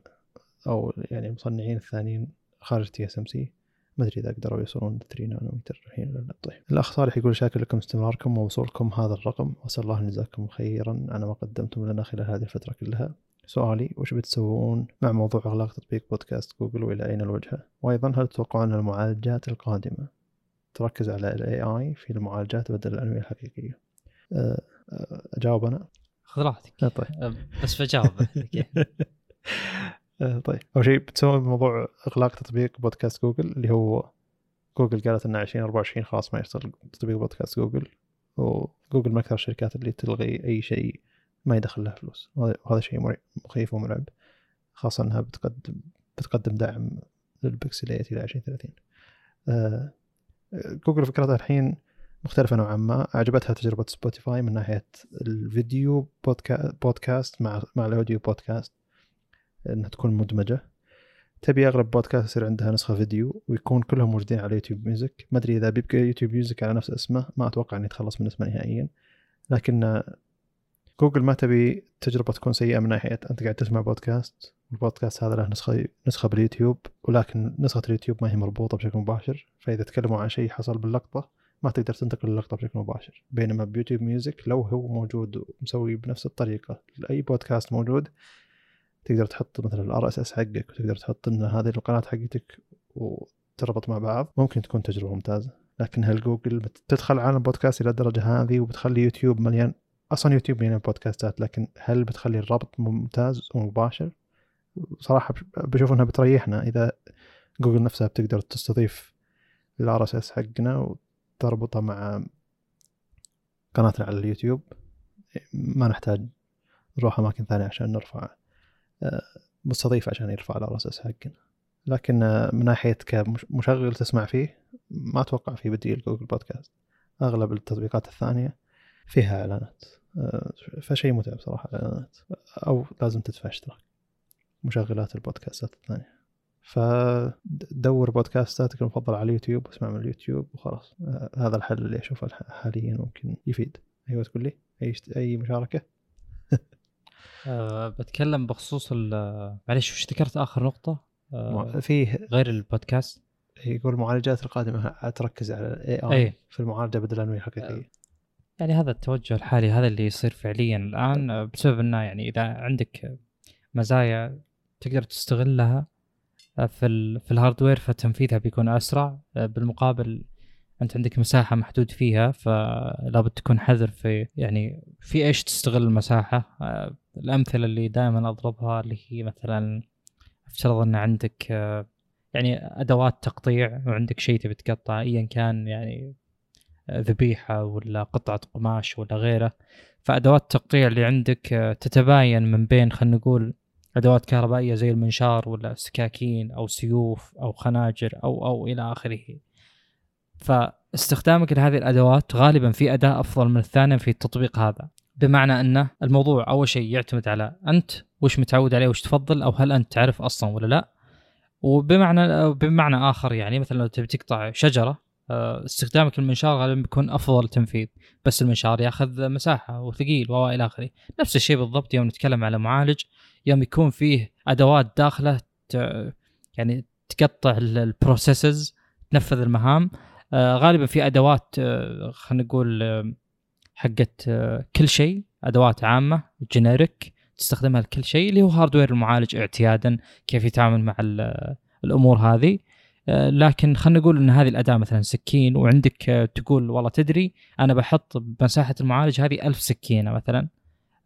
أو يعني المصنعين الثانيين خارج TSMC ما أدري إذا قدروا يوصلون 3 نانومتر الحين ولا لأ. طيب الأخ صالح يقول شاكر لكم استمراركم ووصولكم هذا الرقم وأسأل الله أن يجزاكم خيرا. على ما قدمتم لنا خلال هذه الفترة كلها. سؤالي وش بتسوون مع موضوع إغلاق تطبيق بودكاست جوجل وإلى أين الوجهه وأيضا هل تتوقعون المعالجات القادمة تركز على ال AI في المعالجات بدل الأنوية الحقيقية؟ أه، أه، أجاوب أنا؟ خذ راحتك. طيب. بس بجاوب [LAUGHS] طيب. أول شيء بتسوي موضوع إغلاق تطبيق بودكاست جوجل اللي هو جوجل قالت إنه 2024 خلاص ما يشتغل تطبيق بودكاست Google و Google من أكثر الشركات اللي تلغي أي شيء ما يدخل لها فلوس. وهذا شيء مخيف ومرعب خاصة إنها بتقدم بتقدم دعم للبكسلات إلى 2030 آه، جوجل فكرتها الحين مختلفة نوعا ما. عجبتها تجربة Spotify من ناحية ال video podcast مع مع ال audio podcast. إنها تكون مدمجة. تبي أغلب بودكاست يصير عندها نسخة فيديو ويكون كلهم موجودين على YouTube Music. ما أدري إذا بيبقى YouTube Music على نفس اسمه ما أتوقع إنه يتخلص من اسمه نهائيا. لكن جوجل ما تبي تجربة تكون سيئة من ناحية أنت قاعد تسمع بودكاست البودكاست هذا له نسخة نسخة باليوتيوب ولكن نسخة اليوتيوب ما هي مربوطة بشكل مباشر. فإذا تكلموا عن شيء حصل باللقطة ما تقدر تنتقل اللقطة بشكل مباشر. بينما ب YouTube Music لو هو موجود ومسوي بنفس الطريقة لأي بودكاست موجود تقدر تحط مثلا ال RSS حقك وتقدر تحط إن هذه القناة حقتك وتربط مع بعض ممكن تكون تجربة ممتازة. لكن هل جوجل بتدخل عالم بودكاست إلى الدرجة هذه وبتخلي يوتيوب مليان؟ أصلا يوتيوب مليان بودكاستات لكن هل بتخلي الربط ممتاز ومباشر؟ صراحة بشوف إنها بتريحنا. إذا جوجل نفسها بتقدر تستضيف ال RSS حقنا وتربطه مع قناتنا على اليوتيوب ما نحتاج نروح أماكن ثانية عشان نرفع آه، مستضيف عشان يرفع ال RSS حقنا لكن من ناحية كمشغل تسمع فيه ما أتوقع في بديل Google Podcast. أغلب التطبيقات الثانية فيها إعلانات. فشيء متعب صراحة الإعلانات. أو لازم تدفع اشتراك مشغلات البودكاستات الثانية. فدور بودكاستاتك المفضلة على اليوتيوب واسمع من اليوتيوب وخلاص. هذا الحل اللي أشوفه حاليا ممكن يفيد. أيوه تقول لي؟ اي أي مشاركة؟ أه بتكلم بخصوص معلش وش ذكرت آخر نقطة؟ أه فيه غير البودكاست. يقول المعالجات القادمة تركز على ال AI في المعالجة بدل الانويه الحقيقيه أه يعني هذا التوجه الحالي هذا اللي يصير فعليا الآن بسبب إنه يعني إذا عندك مزايا تقدر تستغلها في في الهاردوير فتنفيذها بيكون أسرع. بالمقابل أنت عندك مساحة محدود فيها فلابد تكون حذر في يعني في إيش تستغل المساحة. آه، الأمثلة اللي دائما أضربها اللي هي مثلا أفترض إن عندك يعني أدوات تقطيع وعندك شيء تبي تقطع ايا كان يعني ذبيحة ولا قطعة قماش ولا غيره فأدوات التقطيع اللي عندك تتباين من بين خلينا نقول أدوات كهربائية زي المنشار ولا سكاكين أو سيوف أو خناجر أو أو إلى آخره. فاستخدامك لهذه الأدوات غالبا في أداء أفضل من الثانية في التطبيق هذا. بمعنى أنه الموضوع أول شيء يعتمد على أنت وش متعود عليه وش تفضل أو هل أنت تعرف أصلا ولا لا. وبمعنى بمعنى آخر يعني مثلا لو تبي تقطع شجرة آه، استخدامك للمنشار غالبا بيكون أفضل تنفيذ. بس المنشار ياخذ مساحة وثقيل والى اخره نفس الشيء بالضبط يوم نتكلم على معالج يوم يكون فيه أدوات داخلة يعني تقطع ال processes تنفذ المهام آه، غالبا في أدوات آه، خلينا نقول حقت كل شيء أدوات عامة generic تستخدمها لكل شيء اللي هو hardware المعالج اعتيادا كيف يتعامل مع الأمور هذه. لكن خلينا نقول إن هذه الأداة مثلا سكين وعندك تقول والله تدري أنا بحط بمساحة المعالج هذه ألف سكينة مثلا.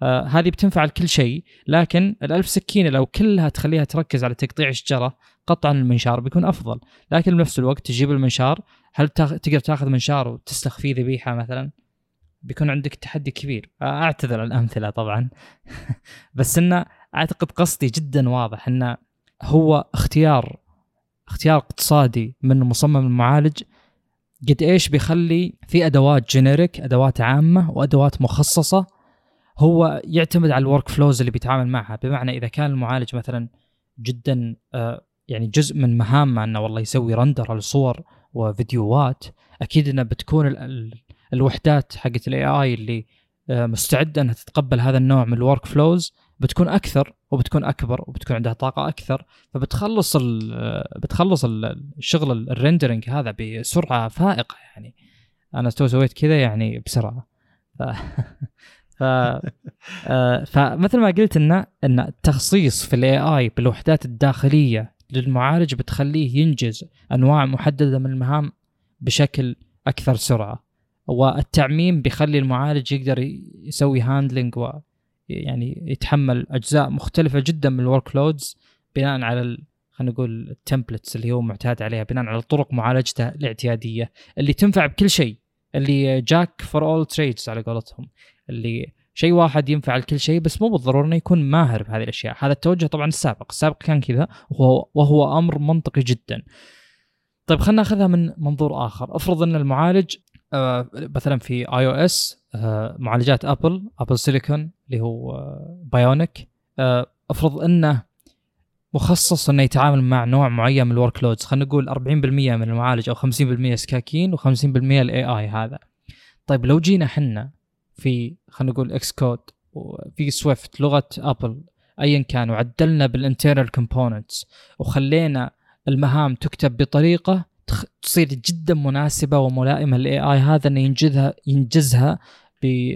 آه هذه بتنفع لكل شيء لكن الألف سكينة لو كلها تخليها تركز على تقطيع الشجرة قطعا المنشار بيكون أفضل. لكن بنفس الوقت تجيب المنشار هل تقدر تاخذ منشار وتسلخ فيه ذبيحة مثلا؟ بيكون عندك تحدي كبير. أعتذر عن الأمثلة طبعا. [LAUGHS] بس إنه أعتقد قصدي جدا واضح إنه هو اختيار اختيار اقتصادي من مصمم المعالج. قد إيش بيخلي في أدوات generic أدوات عامة وأدوات مخصصة هو يعتمد على ال workflows اللي بيتعامل معها. بمعنى إذا كان المعالج مثلا جدا آه، يعني جزء من مهامه إنه والله يسوي render لصور وفيديوهات أكيد إنه بتكون الوحدات حقت ال AI اللي آه، مستعده أنها تتقبل هذا النوع من ال workflows بتكون أكثر وبتكون أكبر وبتكون عندها طاقة أكثر فبتخلص آه، بتخلص الشغل ال rendering هذا بسرعة فائقة يعني. أنا تو سويت كذا يعني بسرعة. ف [LAUGHS] ف آه فمثل ما قلت ان ان التخصيص في ال AI بالوحدات الداخلية للمعالج بتخليه ينجز أنواع محددة من المهام بشكل أكثر سرعة. والتعميم بيخلي المعالج يقدر يسوي handling و يعني يتحمل أجزاء مختلفة جدا من ال workloads بناء على خلينا نقول ال templates اللي هو معتاد عليها بناء على طرق معالجته الاعتيادية اللي تنفع بكل شيء اللي jack for all trades على قولتهم اللي شيء واحد ينفع لكل شيء بس مو بالضروره إنه يكون ماهر بهذه الأشياء. هذا التوجه طبعا السابق السابق كان كذا وهو, وهو أمر منطقي جدا. طيب خلينا ناخذها من منظور آخر. افرض إن المعالج مثلا في iOS آه معالجات Apple Apple silicon اللي هو آه Bionic آه أفرض إنه مخصص إنه يتعامل مع نوع معين من ال workloads خلينا نقول 40% من المعالج أو 50% سكاكين و50% ال AI هذا. طيب لو جينا حنا في خلينا نقول Xcode وفي Swift لغة Apple ايا كان وعدلنا بال internal components وخلينا المهام تكتب بطريقة تصير جدا مناسبة وملائمة لل AI هذا إنه ينجزها ينجزها ب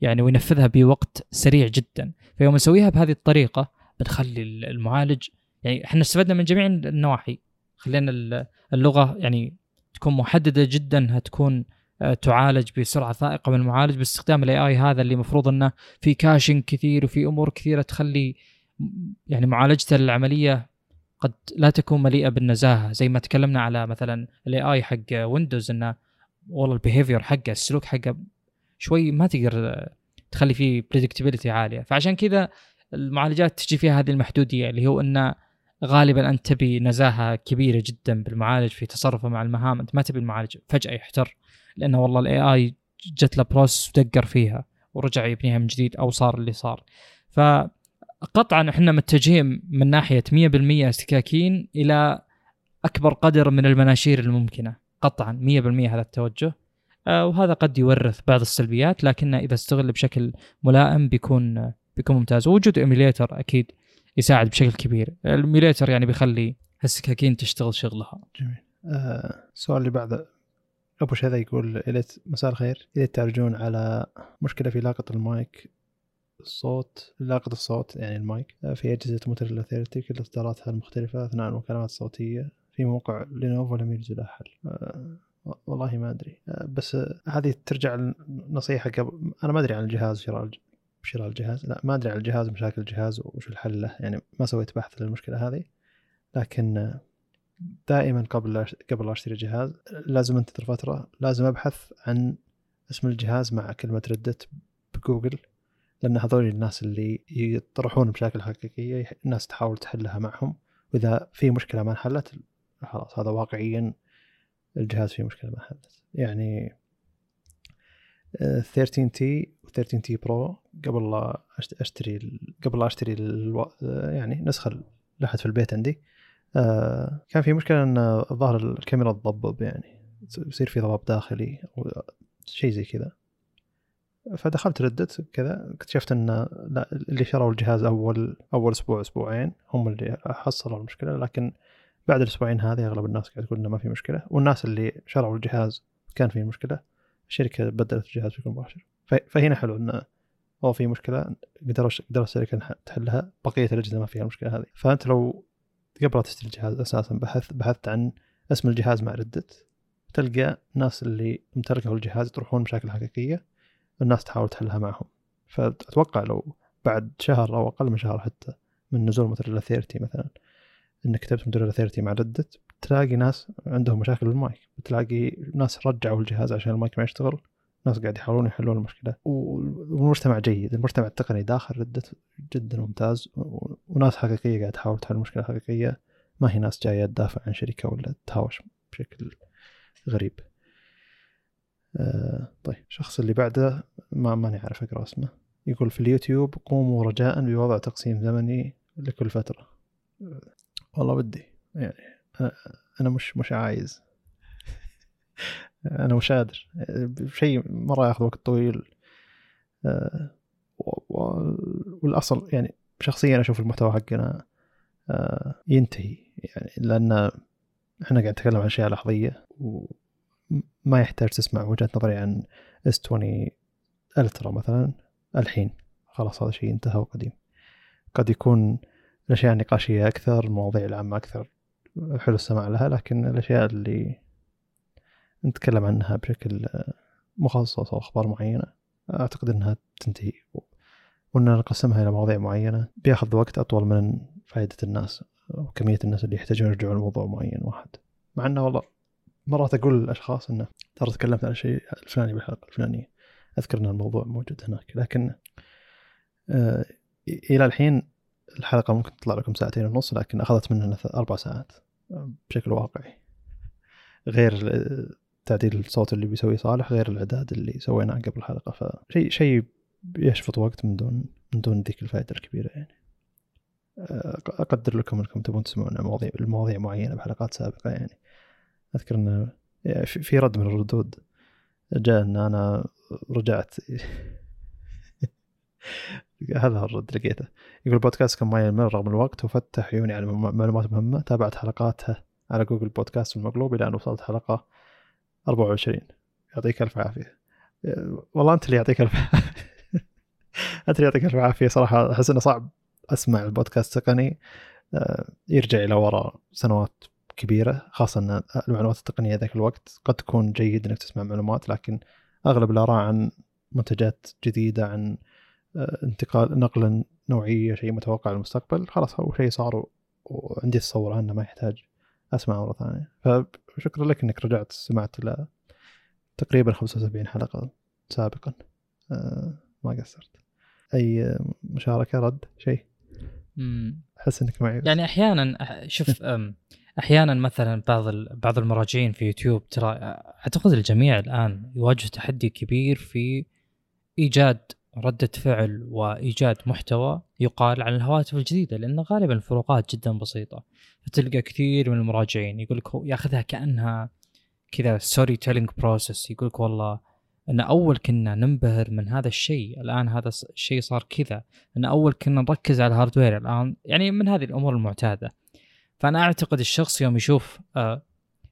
يعني وينفذها بوقت سريع جدا. فيوم نسويها بهذه الطريقة بنخلي المعالج يعني إحنا استفدنا من جميع النواحي. خلينا اللغة يعني تكون محددة جدا إنها تكون آه، تعالج بسرعة فائقه من المعالج. باستخدام ال AI هذا اللي المفروض إنه في caching كثير وفي أمور كثيرة تخلي يعني معالجته للعمليه قد لا تكون مليئة بالنزاهة زي ما تكلمنا على مثلا ال AI حق Windows إنه والله ال behavior حقه السلوك حقه شوي ما تقدر تخلي فيه predictability عالية. فعشان كذا المعالجات تجي فيها هذه المحدودية اللي هو إنه غالبا أنت تبي نزاهة كبيرة جدا بالمعالج في تصرفه مع المهام أنت ما تبي المعالج فجأة يحتر لأنه والله ال AI جت له process ودقر فيها ورجع يبنيها من جديد أو صار اللي صار. فقطعا إحنا متجهين من ناحية 100% سكاكين إلى أكبر قدر من المناشير الممكنة. قطعا 100% هذا التوجه. آه، وهذا قد يورث بعض السلبيات لكنه إذا استغل بشكل ملائم بيكون بيكون ممتاز. وجود emulator أكيد يساعد بشكل كبير. ال emulator يعني بيخلي السكاكين تشتغل شغلها. جميل. آه السؤال اللي بعده أبو شذا يقول مساء الخير. يا ليت تعرجون على مشكلة في لاقط المايك. الصوت لاقط الصوت يعني المايك. آه، في أجهزة Motorola thirty كل اصداراتها المختلفة أثناء المكالمات الصوتية. في موقع Lenovo لم يجد له حل. آه والله ما أدري. آه بس هذه ترجع نصيحة قبل. أنا ما أدري عن الجهاز شراء شراء الجهاز. لا ما أدري عن الجهاز مشاكل الجهاز وش الحل له. يعني ما سويت بحث للمشكلة هذه. لكن دائما قبل قبل أشتري جهاز لازم أنتظر فترة. لازم أبحث عن اسم الجهاز مع كلمة Reddit بجوجل. لأن هذول الناس اللي يطرحون مشاكل حقيقيه الناس تحاول تحلها معهم. وإذا في مشكلة ما انحلت خلاص هذا واقعيا الجهاز فيه مشكلة ما انحلت. يعني 13 تي و 13 تي برو قبل لا أشتري قبل لا أشتري ألو... يعني نسخة لحد في البيت عندي. آه كان في مشكلة إن الظاهر الكاميرا تضبب يعني يصير في ضباب داخلي أو شيء زي كذا. فدخلت ردت كذا اكتشفت إن لا اللي شروا الجهاز أول أول أسبوع أسبوعين هم اللي حصلوا المشكلة لكن بعد الأسبوعين هذه أغلب الناس قاعد تقول إنه ما في مشكلة والناس اللي شروا الجهاز كان في مشكلة الشركة بدلت الجهاز بشكل مباشر. فهنا حلو إنه أو في مشكلة قدروا قدروا الشركة تحلها بقية الأجهزة ما فيها المشكلة هذه. فأنت لو قبل تشتري الجهاز أساسا بحثت بحثت عن اسم الجهاز مع ردت تلقى الناس اللي امتلكوا الجهاز يطرحون مشاكل حقيقية الناس تحاول تحلها معهم. فأتوقع لو بعد شهر أو أقل من شهر حتى من نزول موتوريلا 30 مثلا إنك كتبت موتوريلا 30 مع ردت تلاقي ناس عندهم مشاكل بالمايك. بتلاقي ناس رجعوا الجهاز عشان المايك ما يشتغل. ناس قاعد يحاولون يحلون المشكلة. والمجتمع جيد. المجتمع التقني داخل ردة جدا ممتاز. وناس حقيقية قاعد تحاول تحل مشكلة حقيقية. ما هي ناس جاية تدافع عن شركة ولا تهاوش بشكل غريب. آه طيب الشخص اللي بعده ما ماني عارف أقرأ اسمه. يقول في اليوتيوب قوموا رجاء بوضع تقسيم زمني لكل فترة. والله ودي يعني أنا مش مش عايز. [LAUGHS] أنا مش قادر. شيء مرة ياخذ وقت طويل. آه، والأصل يعني شخصيا أشوف المحتوى حقنا آه، ينتهي يعني لأن إحنا قاعد نتكلم عن أشياء لحظية وما يحتاج تسمع وجهة نظري عن اس 20 الترا مثلا. الحين خلاص هذا شيء انتهى وقديم. قد يكون الأشياء النقاشية أكثر المواضيع العامة أكثر حلو السماع لها لكن الأشياء اللي نتكلم عنها بشكل مخصص أو أخبار معينة أعتقد إنها تنتهي. وإن نقسمها إلى مواضيع معينة بياخذ وقت أطول من فائدة الناس وكميه الناس اللي يحتاجون يرجعون لموضوع معين واحد. مع إنه والله مرات أقول للأشخاص إنه ترى تكلمت عن الشيء الفلاني بالحلقة الفلانية. أذكر إن الموضوع موجود هناك. لكن آه إلى الحين الحلقة ممكن تطلع لكم ساعتين ونص لكن أخذت مننا أربع ساعات بشكل واقعي. غير تعديل الصوت اللي بيسويه صالح غير الإعداد اللي سويناه قبل الحلقة. فشيء شيء يشفط وقت من دون من دون ذيك الفائدة الكبيرة يعني. أقدر لكم أنكم تبون تسمعون مواضيع المواضيع معينة بحلقات سابقة يعني. أذكر أن في رد من الردود جاء أن أنا رجعت. [LAUGHS] هذا الرد لقيته. يقول البودكاست كان ما يمل رغم الوقت وفتح عيوني على معلومات مهمة. تابعت حلقاتها على جوجل بودكاست المقلوب إلى أن وصلت حلقة 24 يعطيك ألف عافية. والله أنت اللي يعطيك ألف [LAUGHS] أنت اللي يعطيك ألف عافية. صراحة أحس إنه صعب أسمع البودكاست تقني آه، يرجع إلى وراء سنوات كبيرة خاصة أن المعلومات التقنية ذاك الوقت قد تكون جيد إنك تسمع معلومات لكن أغلب الآراء عن منتجات جديدة عن آه، انتقال نقلا نوعية شيء متوقع للمستقبل خلاص هو شيء صار وعندي تصور عنه ما يحتاج أسمع مرة ثانية فشكرا لك إنك رجعت سمعت إلى تقريبا 75 حلقة سابقا آه، ما قصرت أي مشاركة رد شيء. أحس إنك معي بس. يعني أحيانا شوف [LAUGHS] أحيانا مثلا بعض بعض المراجعين في يوتيوب ترى أعتقد الجميع الآن يواجه تحدي كبير في إيجاد ردة فعل وإيجاد محتوى يقال على الهواتف الجديدة لأن غالبا الفروقات جدا بسيطة. فتلقى كثير من المراجعين يقول لك يأخذها كأنها كذا storytelling process يقول لك والله إن أول كنا ننبهر من هذا الشيء الآن هذا الشيء صار كذا. إن أول كنا نركز على الهاردوير الآن يعني من هذه الأمور المعتادة. فأنا أعتقد الشخص يوم يشوف آه،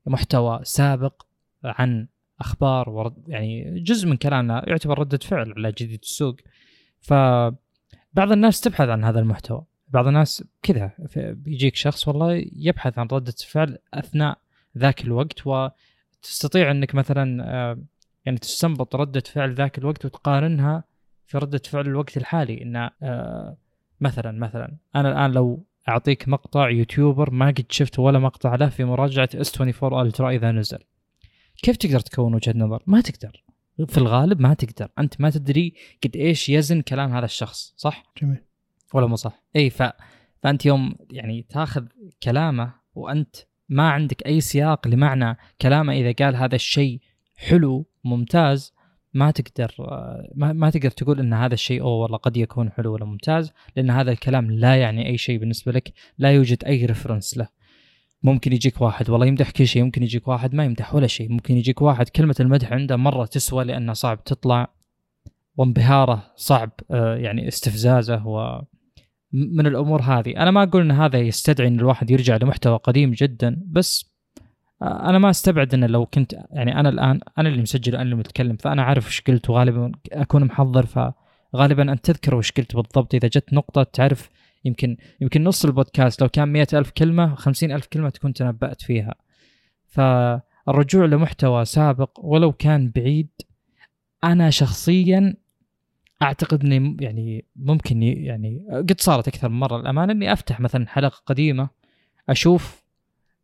محتوى سابق عن أخبار ورد يعني جزء من كلامنا يعتبر ردة فعل على جديد السوق. فبعض الناس تبحث عن هذا المحتوى. بعض الناس كذا بيجيك شخص والله يبحث عن ردة فعل أثناء ذاك الوقت وتستطيع أنك مثلا آه، يعني تستنبط ردة فعل ذاك الوقت وتقارنها في ردة فعل الوقت الحالي. إن آه، مثلا مثلا أنا الآن لو أعطيك مقطع يوتيوبر ما قد شفت ولا مقطع له في مراجعة S24 الترا إذا نزل كيف تقدر تكون وجهة نظر؟ ما تقدر في الغالب ما تقدر أنت ما تدري قد إيش يزن كلام هذا الشخص صح؟ جميل ولا مو صح؟ إي ف... فأنت يوم يعني تاخذ كلامه وأنت ما عندك أي سياق لمعنى كلامه إذا قال هذا الشيء حلو ممتاز ما تقدر ما, تقدر تقول إن هذا الشيء أوه والله قد يكون حلو ولا ممتاز لأن هذا الكلام لا يعني أي شيء بالنسبة لك لا يوجد أي ريفرنس له. ممكن يجيك واحد والله يمدح كل شيء ممكن يجيك واحد ما يمدح ولا شيء ممكن يجيك واحد كلمة المدح عنده مرة تسوى لأنه صعب تطلع وانبهاره صعب آه، يعني استفزازه و من الأمور هذه. أنا ما أقول إن هذا يستدعي إن الواحد يرجع لمحتوى قديم جدا بس أنا ما أستبعد ان لو كنت يعني أنا الآن أنا اللي مسجل وأنا اللي متكلم فأنا عارف وش قلت وغالبا أكون محضر فغالبا أنت تذكر وش قلت بالضبط. إذا جت نقطة تعرف يمكن يمكن نص البودكاست لو كان مئة ألف كلمة خمسين ألف كلمة تكون تنبأت فيها. فالرجوع لمحتوى سابق ولو كان بعيد أنا شخصيا أعتقد إني م- يعني ممكن يعني قد صارت أكثر من مرة. الامانه إني أفتح مثلا حلقة قديمة أشوف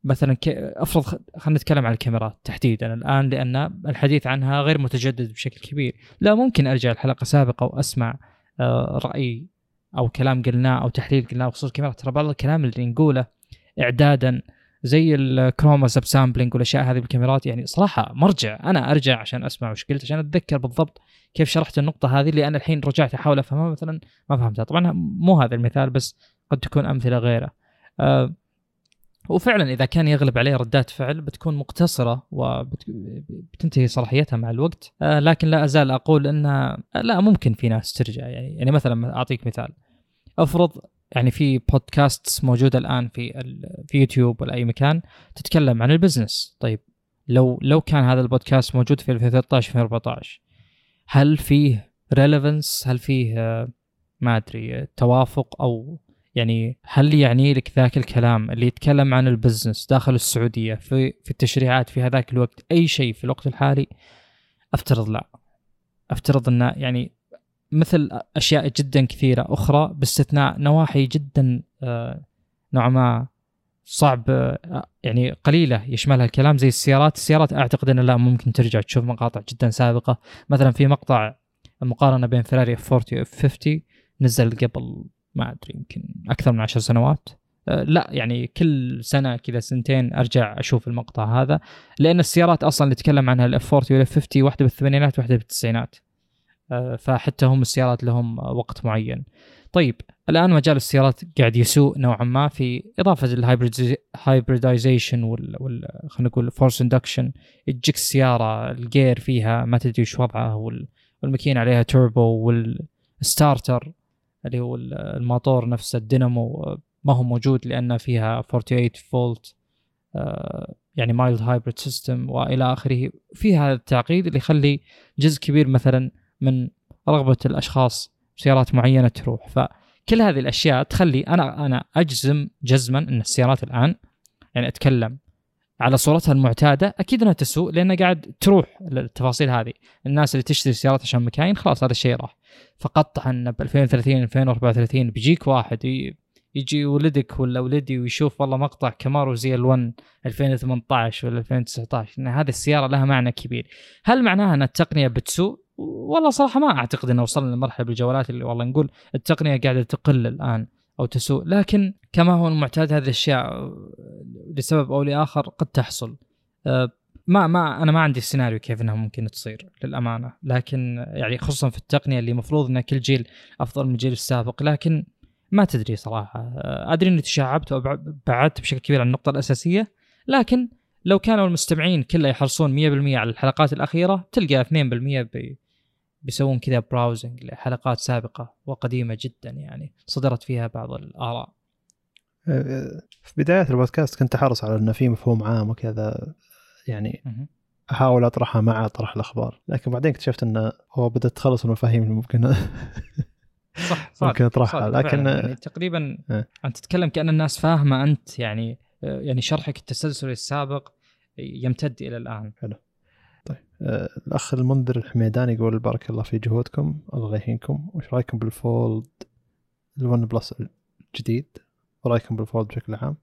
مثلا. أفرض خلينا نتكلم عن الكاميرات تحديدا الآن لأن الحديث عنها غير متجدد بشكل كبير. لا ممكن أرجع لحلقة سابقة وأسمع آه، رأي أو كلام قلناه أو تحليل قلناه بخصوص الكاميرات. ترى بعض الكلام اللي نقوله اعدادا زي الكروما سب سامبلينج والأشياء هذه بالكاميرات يعني صراحة مرجع. أنا أرجع عشان أسمع وش قلت عشان أتذكر بالضبط كيف شرحت النقطة هذه اللي أنا الحين رجعت أحاول أفهمها مثلا ما فهمتها. طبعا مو هذا المثال بس قد تكون أمثلة غيره. أه وفعلا إذا كان يغلب عليه ردات فعل بتكون مقتصرة وبتنتهي صلاحيتها مع الوقت. أه لكن لا أزال أقول أن لا ممكن في ناس ترجع. يعني يعني مثلا أعطيك مثال. أفرض يعني في بودكاست موجودة الآن في في يوتيوب ولا أي مكان تتكلم عن البزنس. طيب لو لو كان هذا البودكاست موجود في 2013 2014 هل فيه relevance هل فيه آه، ما أدري آه، توافق أو يعني هل يعني لك ذاك الكلام اللي يتكلم عن ال business داخل السعودية في في التشريعات في هذاك الوقت أي شيء في الوقت الحالي؟ أفترض لا. أفترض انه يعني مثل أشياء جدا كثيرة أخرى باستثناء نواحي جدا آه، نوعا ما صعب آه، يعني قليلة يشملها الكلام زي السيارات، السيارات أعتقد أن لا ممكن ترجع تشوف مقاطع جدا سابقة، مثلا في مقطع المقارنه بين فيراري F40 و F50 نزل قبل ما أدري يمكن أكثر من عشر سنوات. أه، لا يعني كل سنة كذا سنتين أرجع أشوف المقطع هذا لأن السيارات أصلا اللي تكلم عنها ال F40 وال F50 واحدة بالثمانينات واحدة بالتسعينات. أه، فحتى هم السيارات لهم وقت معين. طيب الآن مجال السيارات قاعد يسوء نوعا ما في إضافة ال hybridization وال, وال... خلينا نقول forced induction تجيك السيارة ال gear فيها ما تدري وش وضعه وال... والماكينة عليها توربو وال starter اللي هو ال- الموتور نفسه الدينامو ما هو موجود لأن فيها 48 فولت آه، يعني mild hybrid system وإلى آخره. في هذا التعقيد اللي يخلي جزء كبير مثلا من رغبة الأشخاص سيارات معينة تروح. فكل هذه الأشياء تخلي أنا أنا أجزم جزما إن السيارات الآن يعني أتكلم على صورتها المعتادة أكيد إنها تسوء لأنها قاعد تروح التفاصيل هذه. الناس اللي تشتري سيارات عشان مكاين خلاص هذا الشيء راح. فقطعا ان ب 2030 2034 بيجيك واحد يجي ولدك ولا ولدي ويشوف والله مقطع كامارو زي ال1 2018 ولا 2019 إن هذه السيارة لها معنى كبير. هل معناها أن التقنية بتسوء؟ والله صراحة ما أعتقد إنه وصلنا لمرحلة بالجوالات اللي والله نقول التقنية قاعدة تقل الآن أو تسوء لكن كما هو المعتاد هذه الأشياء لسبب أو لآخر قد تحصل. أه، ما ما أنا ما عندي سيناريو كيف إنها ممكن تصير للأمانة. لكن يعني خصوصا في التقنية اللي المفروض إن كل جيل أفضل من الجيل السابق لكن ما تدري صراحة. أه، أدري إني تشعبت وبعدت بشكل كبير عن النقطة الأساسية لكن لو كانوا المستمعين كله يحرصون 100% على الحلقات الأخيرة تلقى 2% بي بيسوون كذا browsing لحلقات سابقة وقديمة جدا يعني صدرت فيها بعض الآراء. أه، في بداية البودكاست كنت أحرص على إنه في مفهوم عام وكذا. يعني احاول أطرحها مع طرح الأخبار. لكن بعدين اكتشفت انه هو بدأت تخلص المفاهيم اللي ممكن صح صح [LAUGHS] ممكن أطرحها. لكن يعني تقريبا آه. أنت تتكلم كأن الناس فاهمة أنت يعني يعني شرحك التسلسلي السابق يمتد إلى الآن. حلو. طيب آه الأخ المنذر الحميداني يقول بارك الله في جهودكم الله يهينكم. وش رأيكم بالـ fold ال OnePlus الجديد ورأيكم بالـ fold بشكل عام؟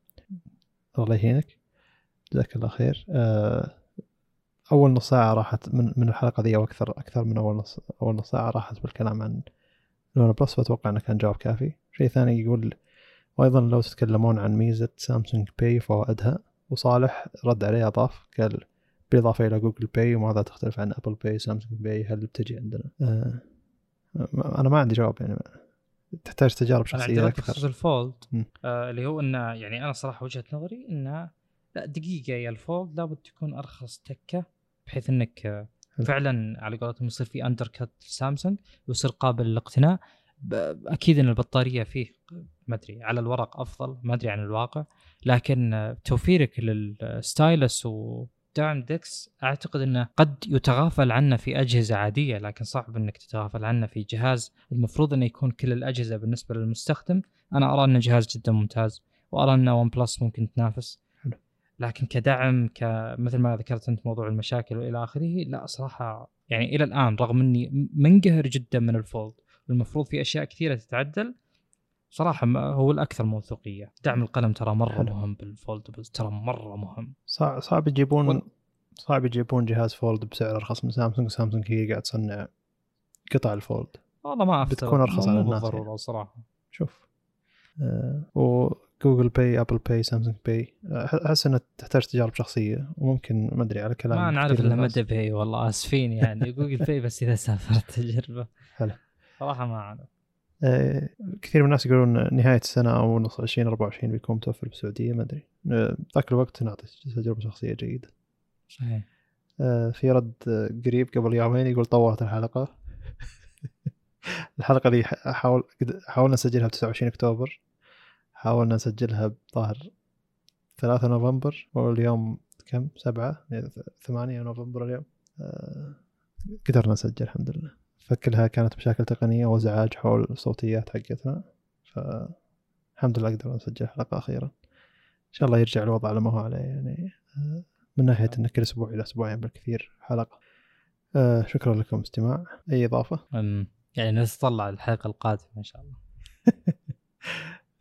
الله يهينك. جزاك الله خير. آه أول نص ساعة راحت من من الحلقة ذي أو أكثر أكثر من أول نص أول نص ساعة راحت بالكلام عن ال OnePlus فأتوقع إنه كان جواب كافي. شيء ثاني يقول وأيضا لو تتكلمون عن ميزة Samsung Pay وفوائدها وصالح رد عليه اضاف قال بالإضافة إلى Google Pay وماذا تختلف عن Apple Pay Samsung Pay هل بتجي عندنا؟ آه أنا ما عندي جواب يعني تحتاج تجارب شخصية أكثر. بخصوص ال fold. آه اللي هو إنه يعني أنا صراحة وجهة نظري إنه لا دقيقة يا ال fold لابد تكون أرخص تكة بحيث إنك فعلا على قولتهم يصير في undercut سامسونج ويصير قابل للاقتناء. أكيد إن البطارية فيه ما أدري على الورق أفضل ما أدري عن الواقع. لكن توفيرك لل stylus ودعم DeX أعتقد إنه قد يتغافل عنه في أجهزة عادية لكن صعب إنك تتغافل عنه في جهاز. المفروض إنه يكون كل الأجهزة بالنسبة للمستخدم. أنا أرى انه جهاز جدا ممتاز وأرى إن OnePlus ممكن تنافس. لكن كدعم كمثل ما ذكرت أنت موضوع المشاكل وإلى آخره لا صراحة يعني إلى الآن رغم إني منقهر جدا من ال fold. المفروض في أشياء كثيرة تتعدل. صراحة هو الأكثر موثوقية. دعم القلم ترى مرة حلو. مهم بال foldables ترى مرة مهم. صعب يجيبون صعب يجيبون جهاز fold بسعر أرخص من سامسونج. سامسونج هي قاعد تصنع قطع ال fold. والله ما أفتر بتكون أرخص على الناس يعني. صراحة. شوف. آه و Google Pay Apple Pay Samsung Pay. أحس أنها تحتاج تجارب شخصية. وممكن ما أدري على كلام ما نعرف إلا مدى باي والله آسفين يعني. Google Pay بس إذا سافرت تجربة. حلو. صراحة ما أعرف. آه، كثير من الناس يقولون نهاية السنة أو نص 2024 بيكون متوفر بالسعودية ما أدري. آه، ذاك الوقت نعطي تجربة شخصية جيدة. صحيح. آه، في رد قريب قبل يومين يقول طورت الحلقة. [LAUGHS] الحلقة اللي حاول حاولنا نسجلها ب 29 أكتوبر. حاولنا نسجلها بظاهر 3 نوفمبر واليوم كم؟ سبعة 8 نوفمبر اليوم. قدرنا نسجل الحمد لله. فكلها كانت مشاكل تقنية وزعاج حول الصوتيات حقتنا فالحمد لله قدرنا نسجل حلقة أخيرا. إن شاء الله يرجع الوضع على ما هو عليه يعني آه، من ناحية أن كل أسبوع إلى أسبوعين بالكثير حلقة. آه، شكرا لكم استماع. أي إضافة؟ يعني نتطلع الحلقة القادمة إن شاء الله. [LAUGHS]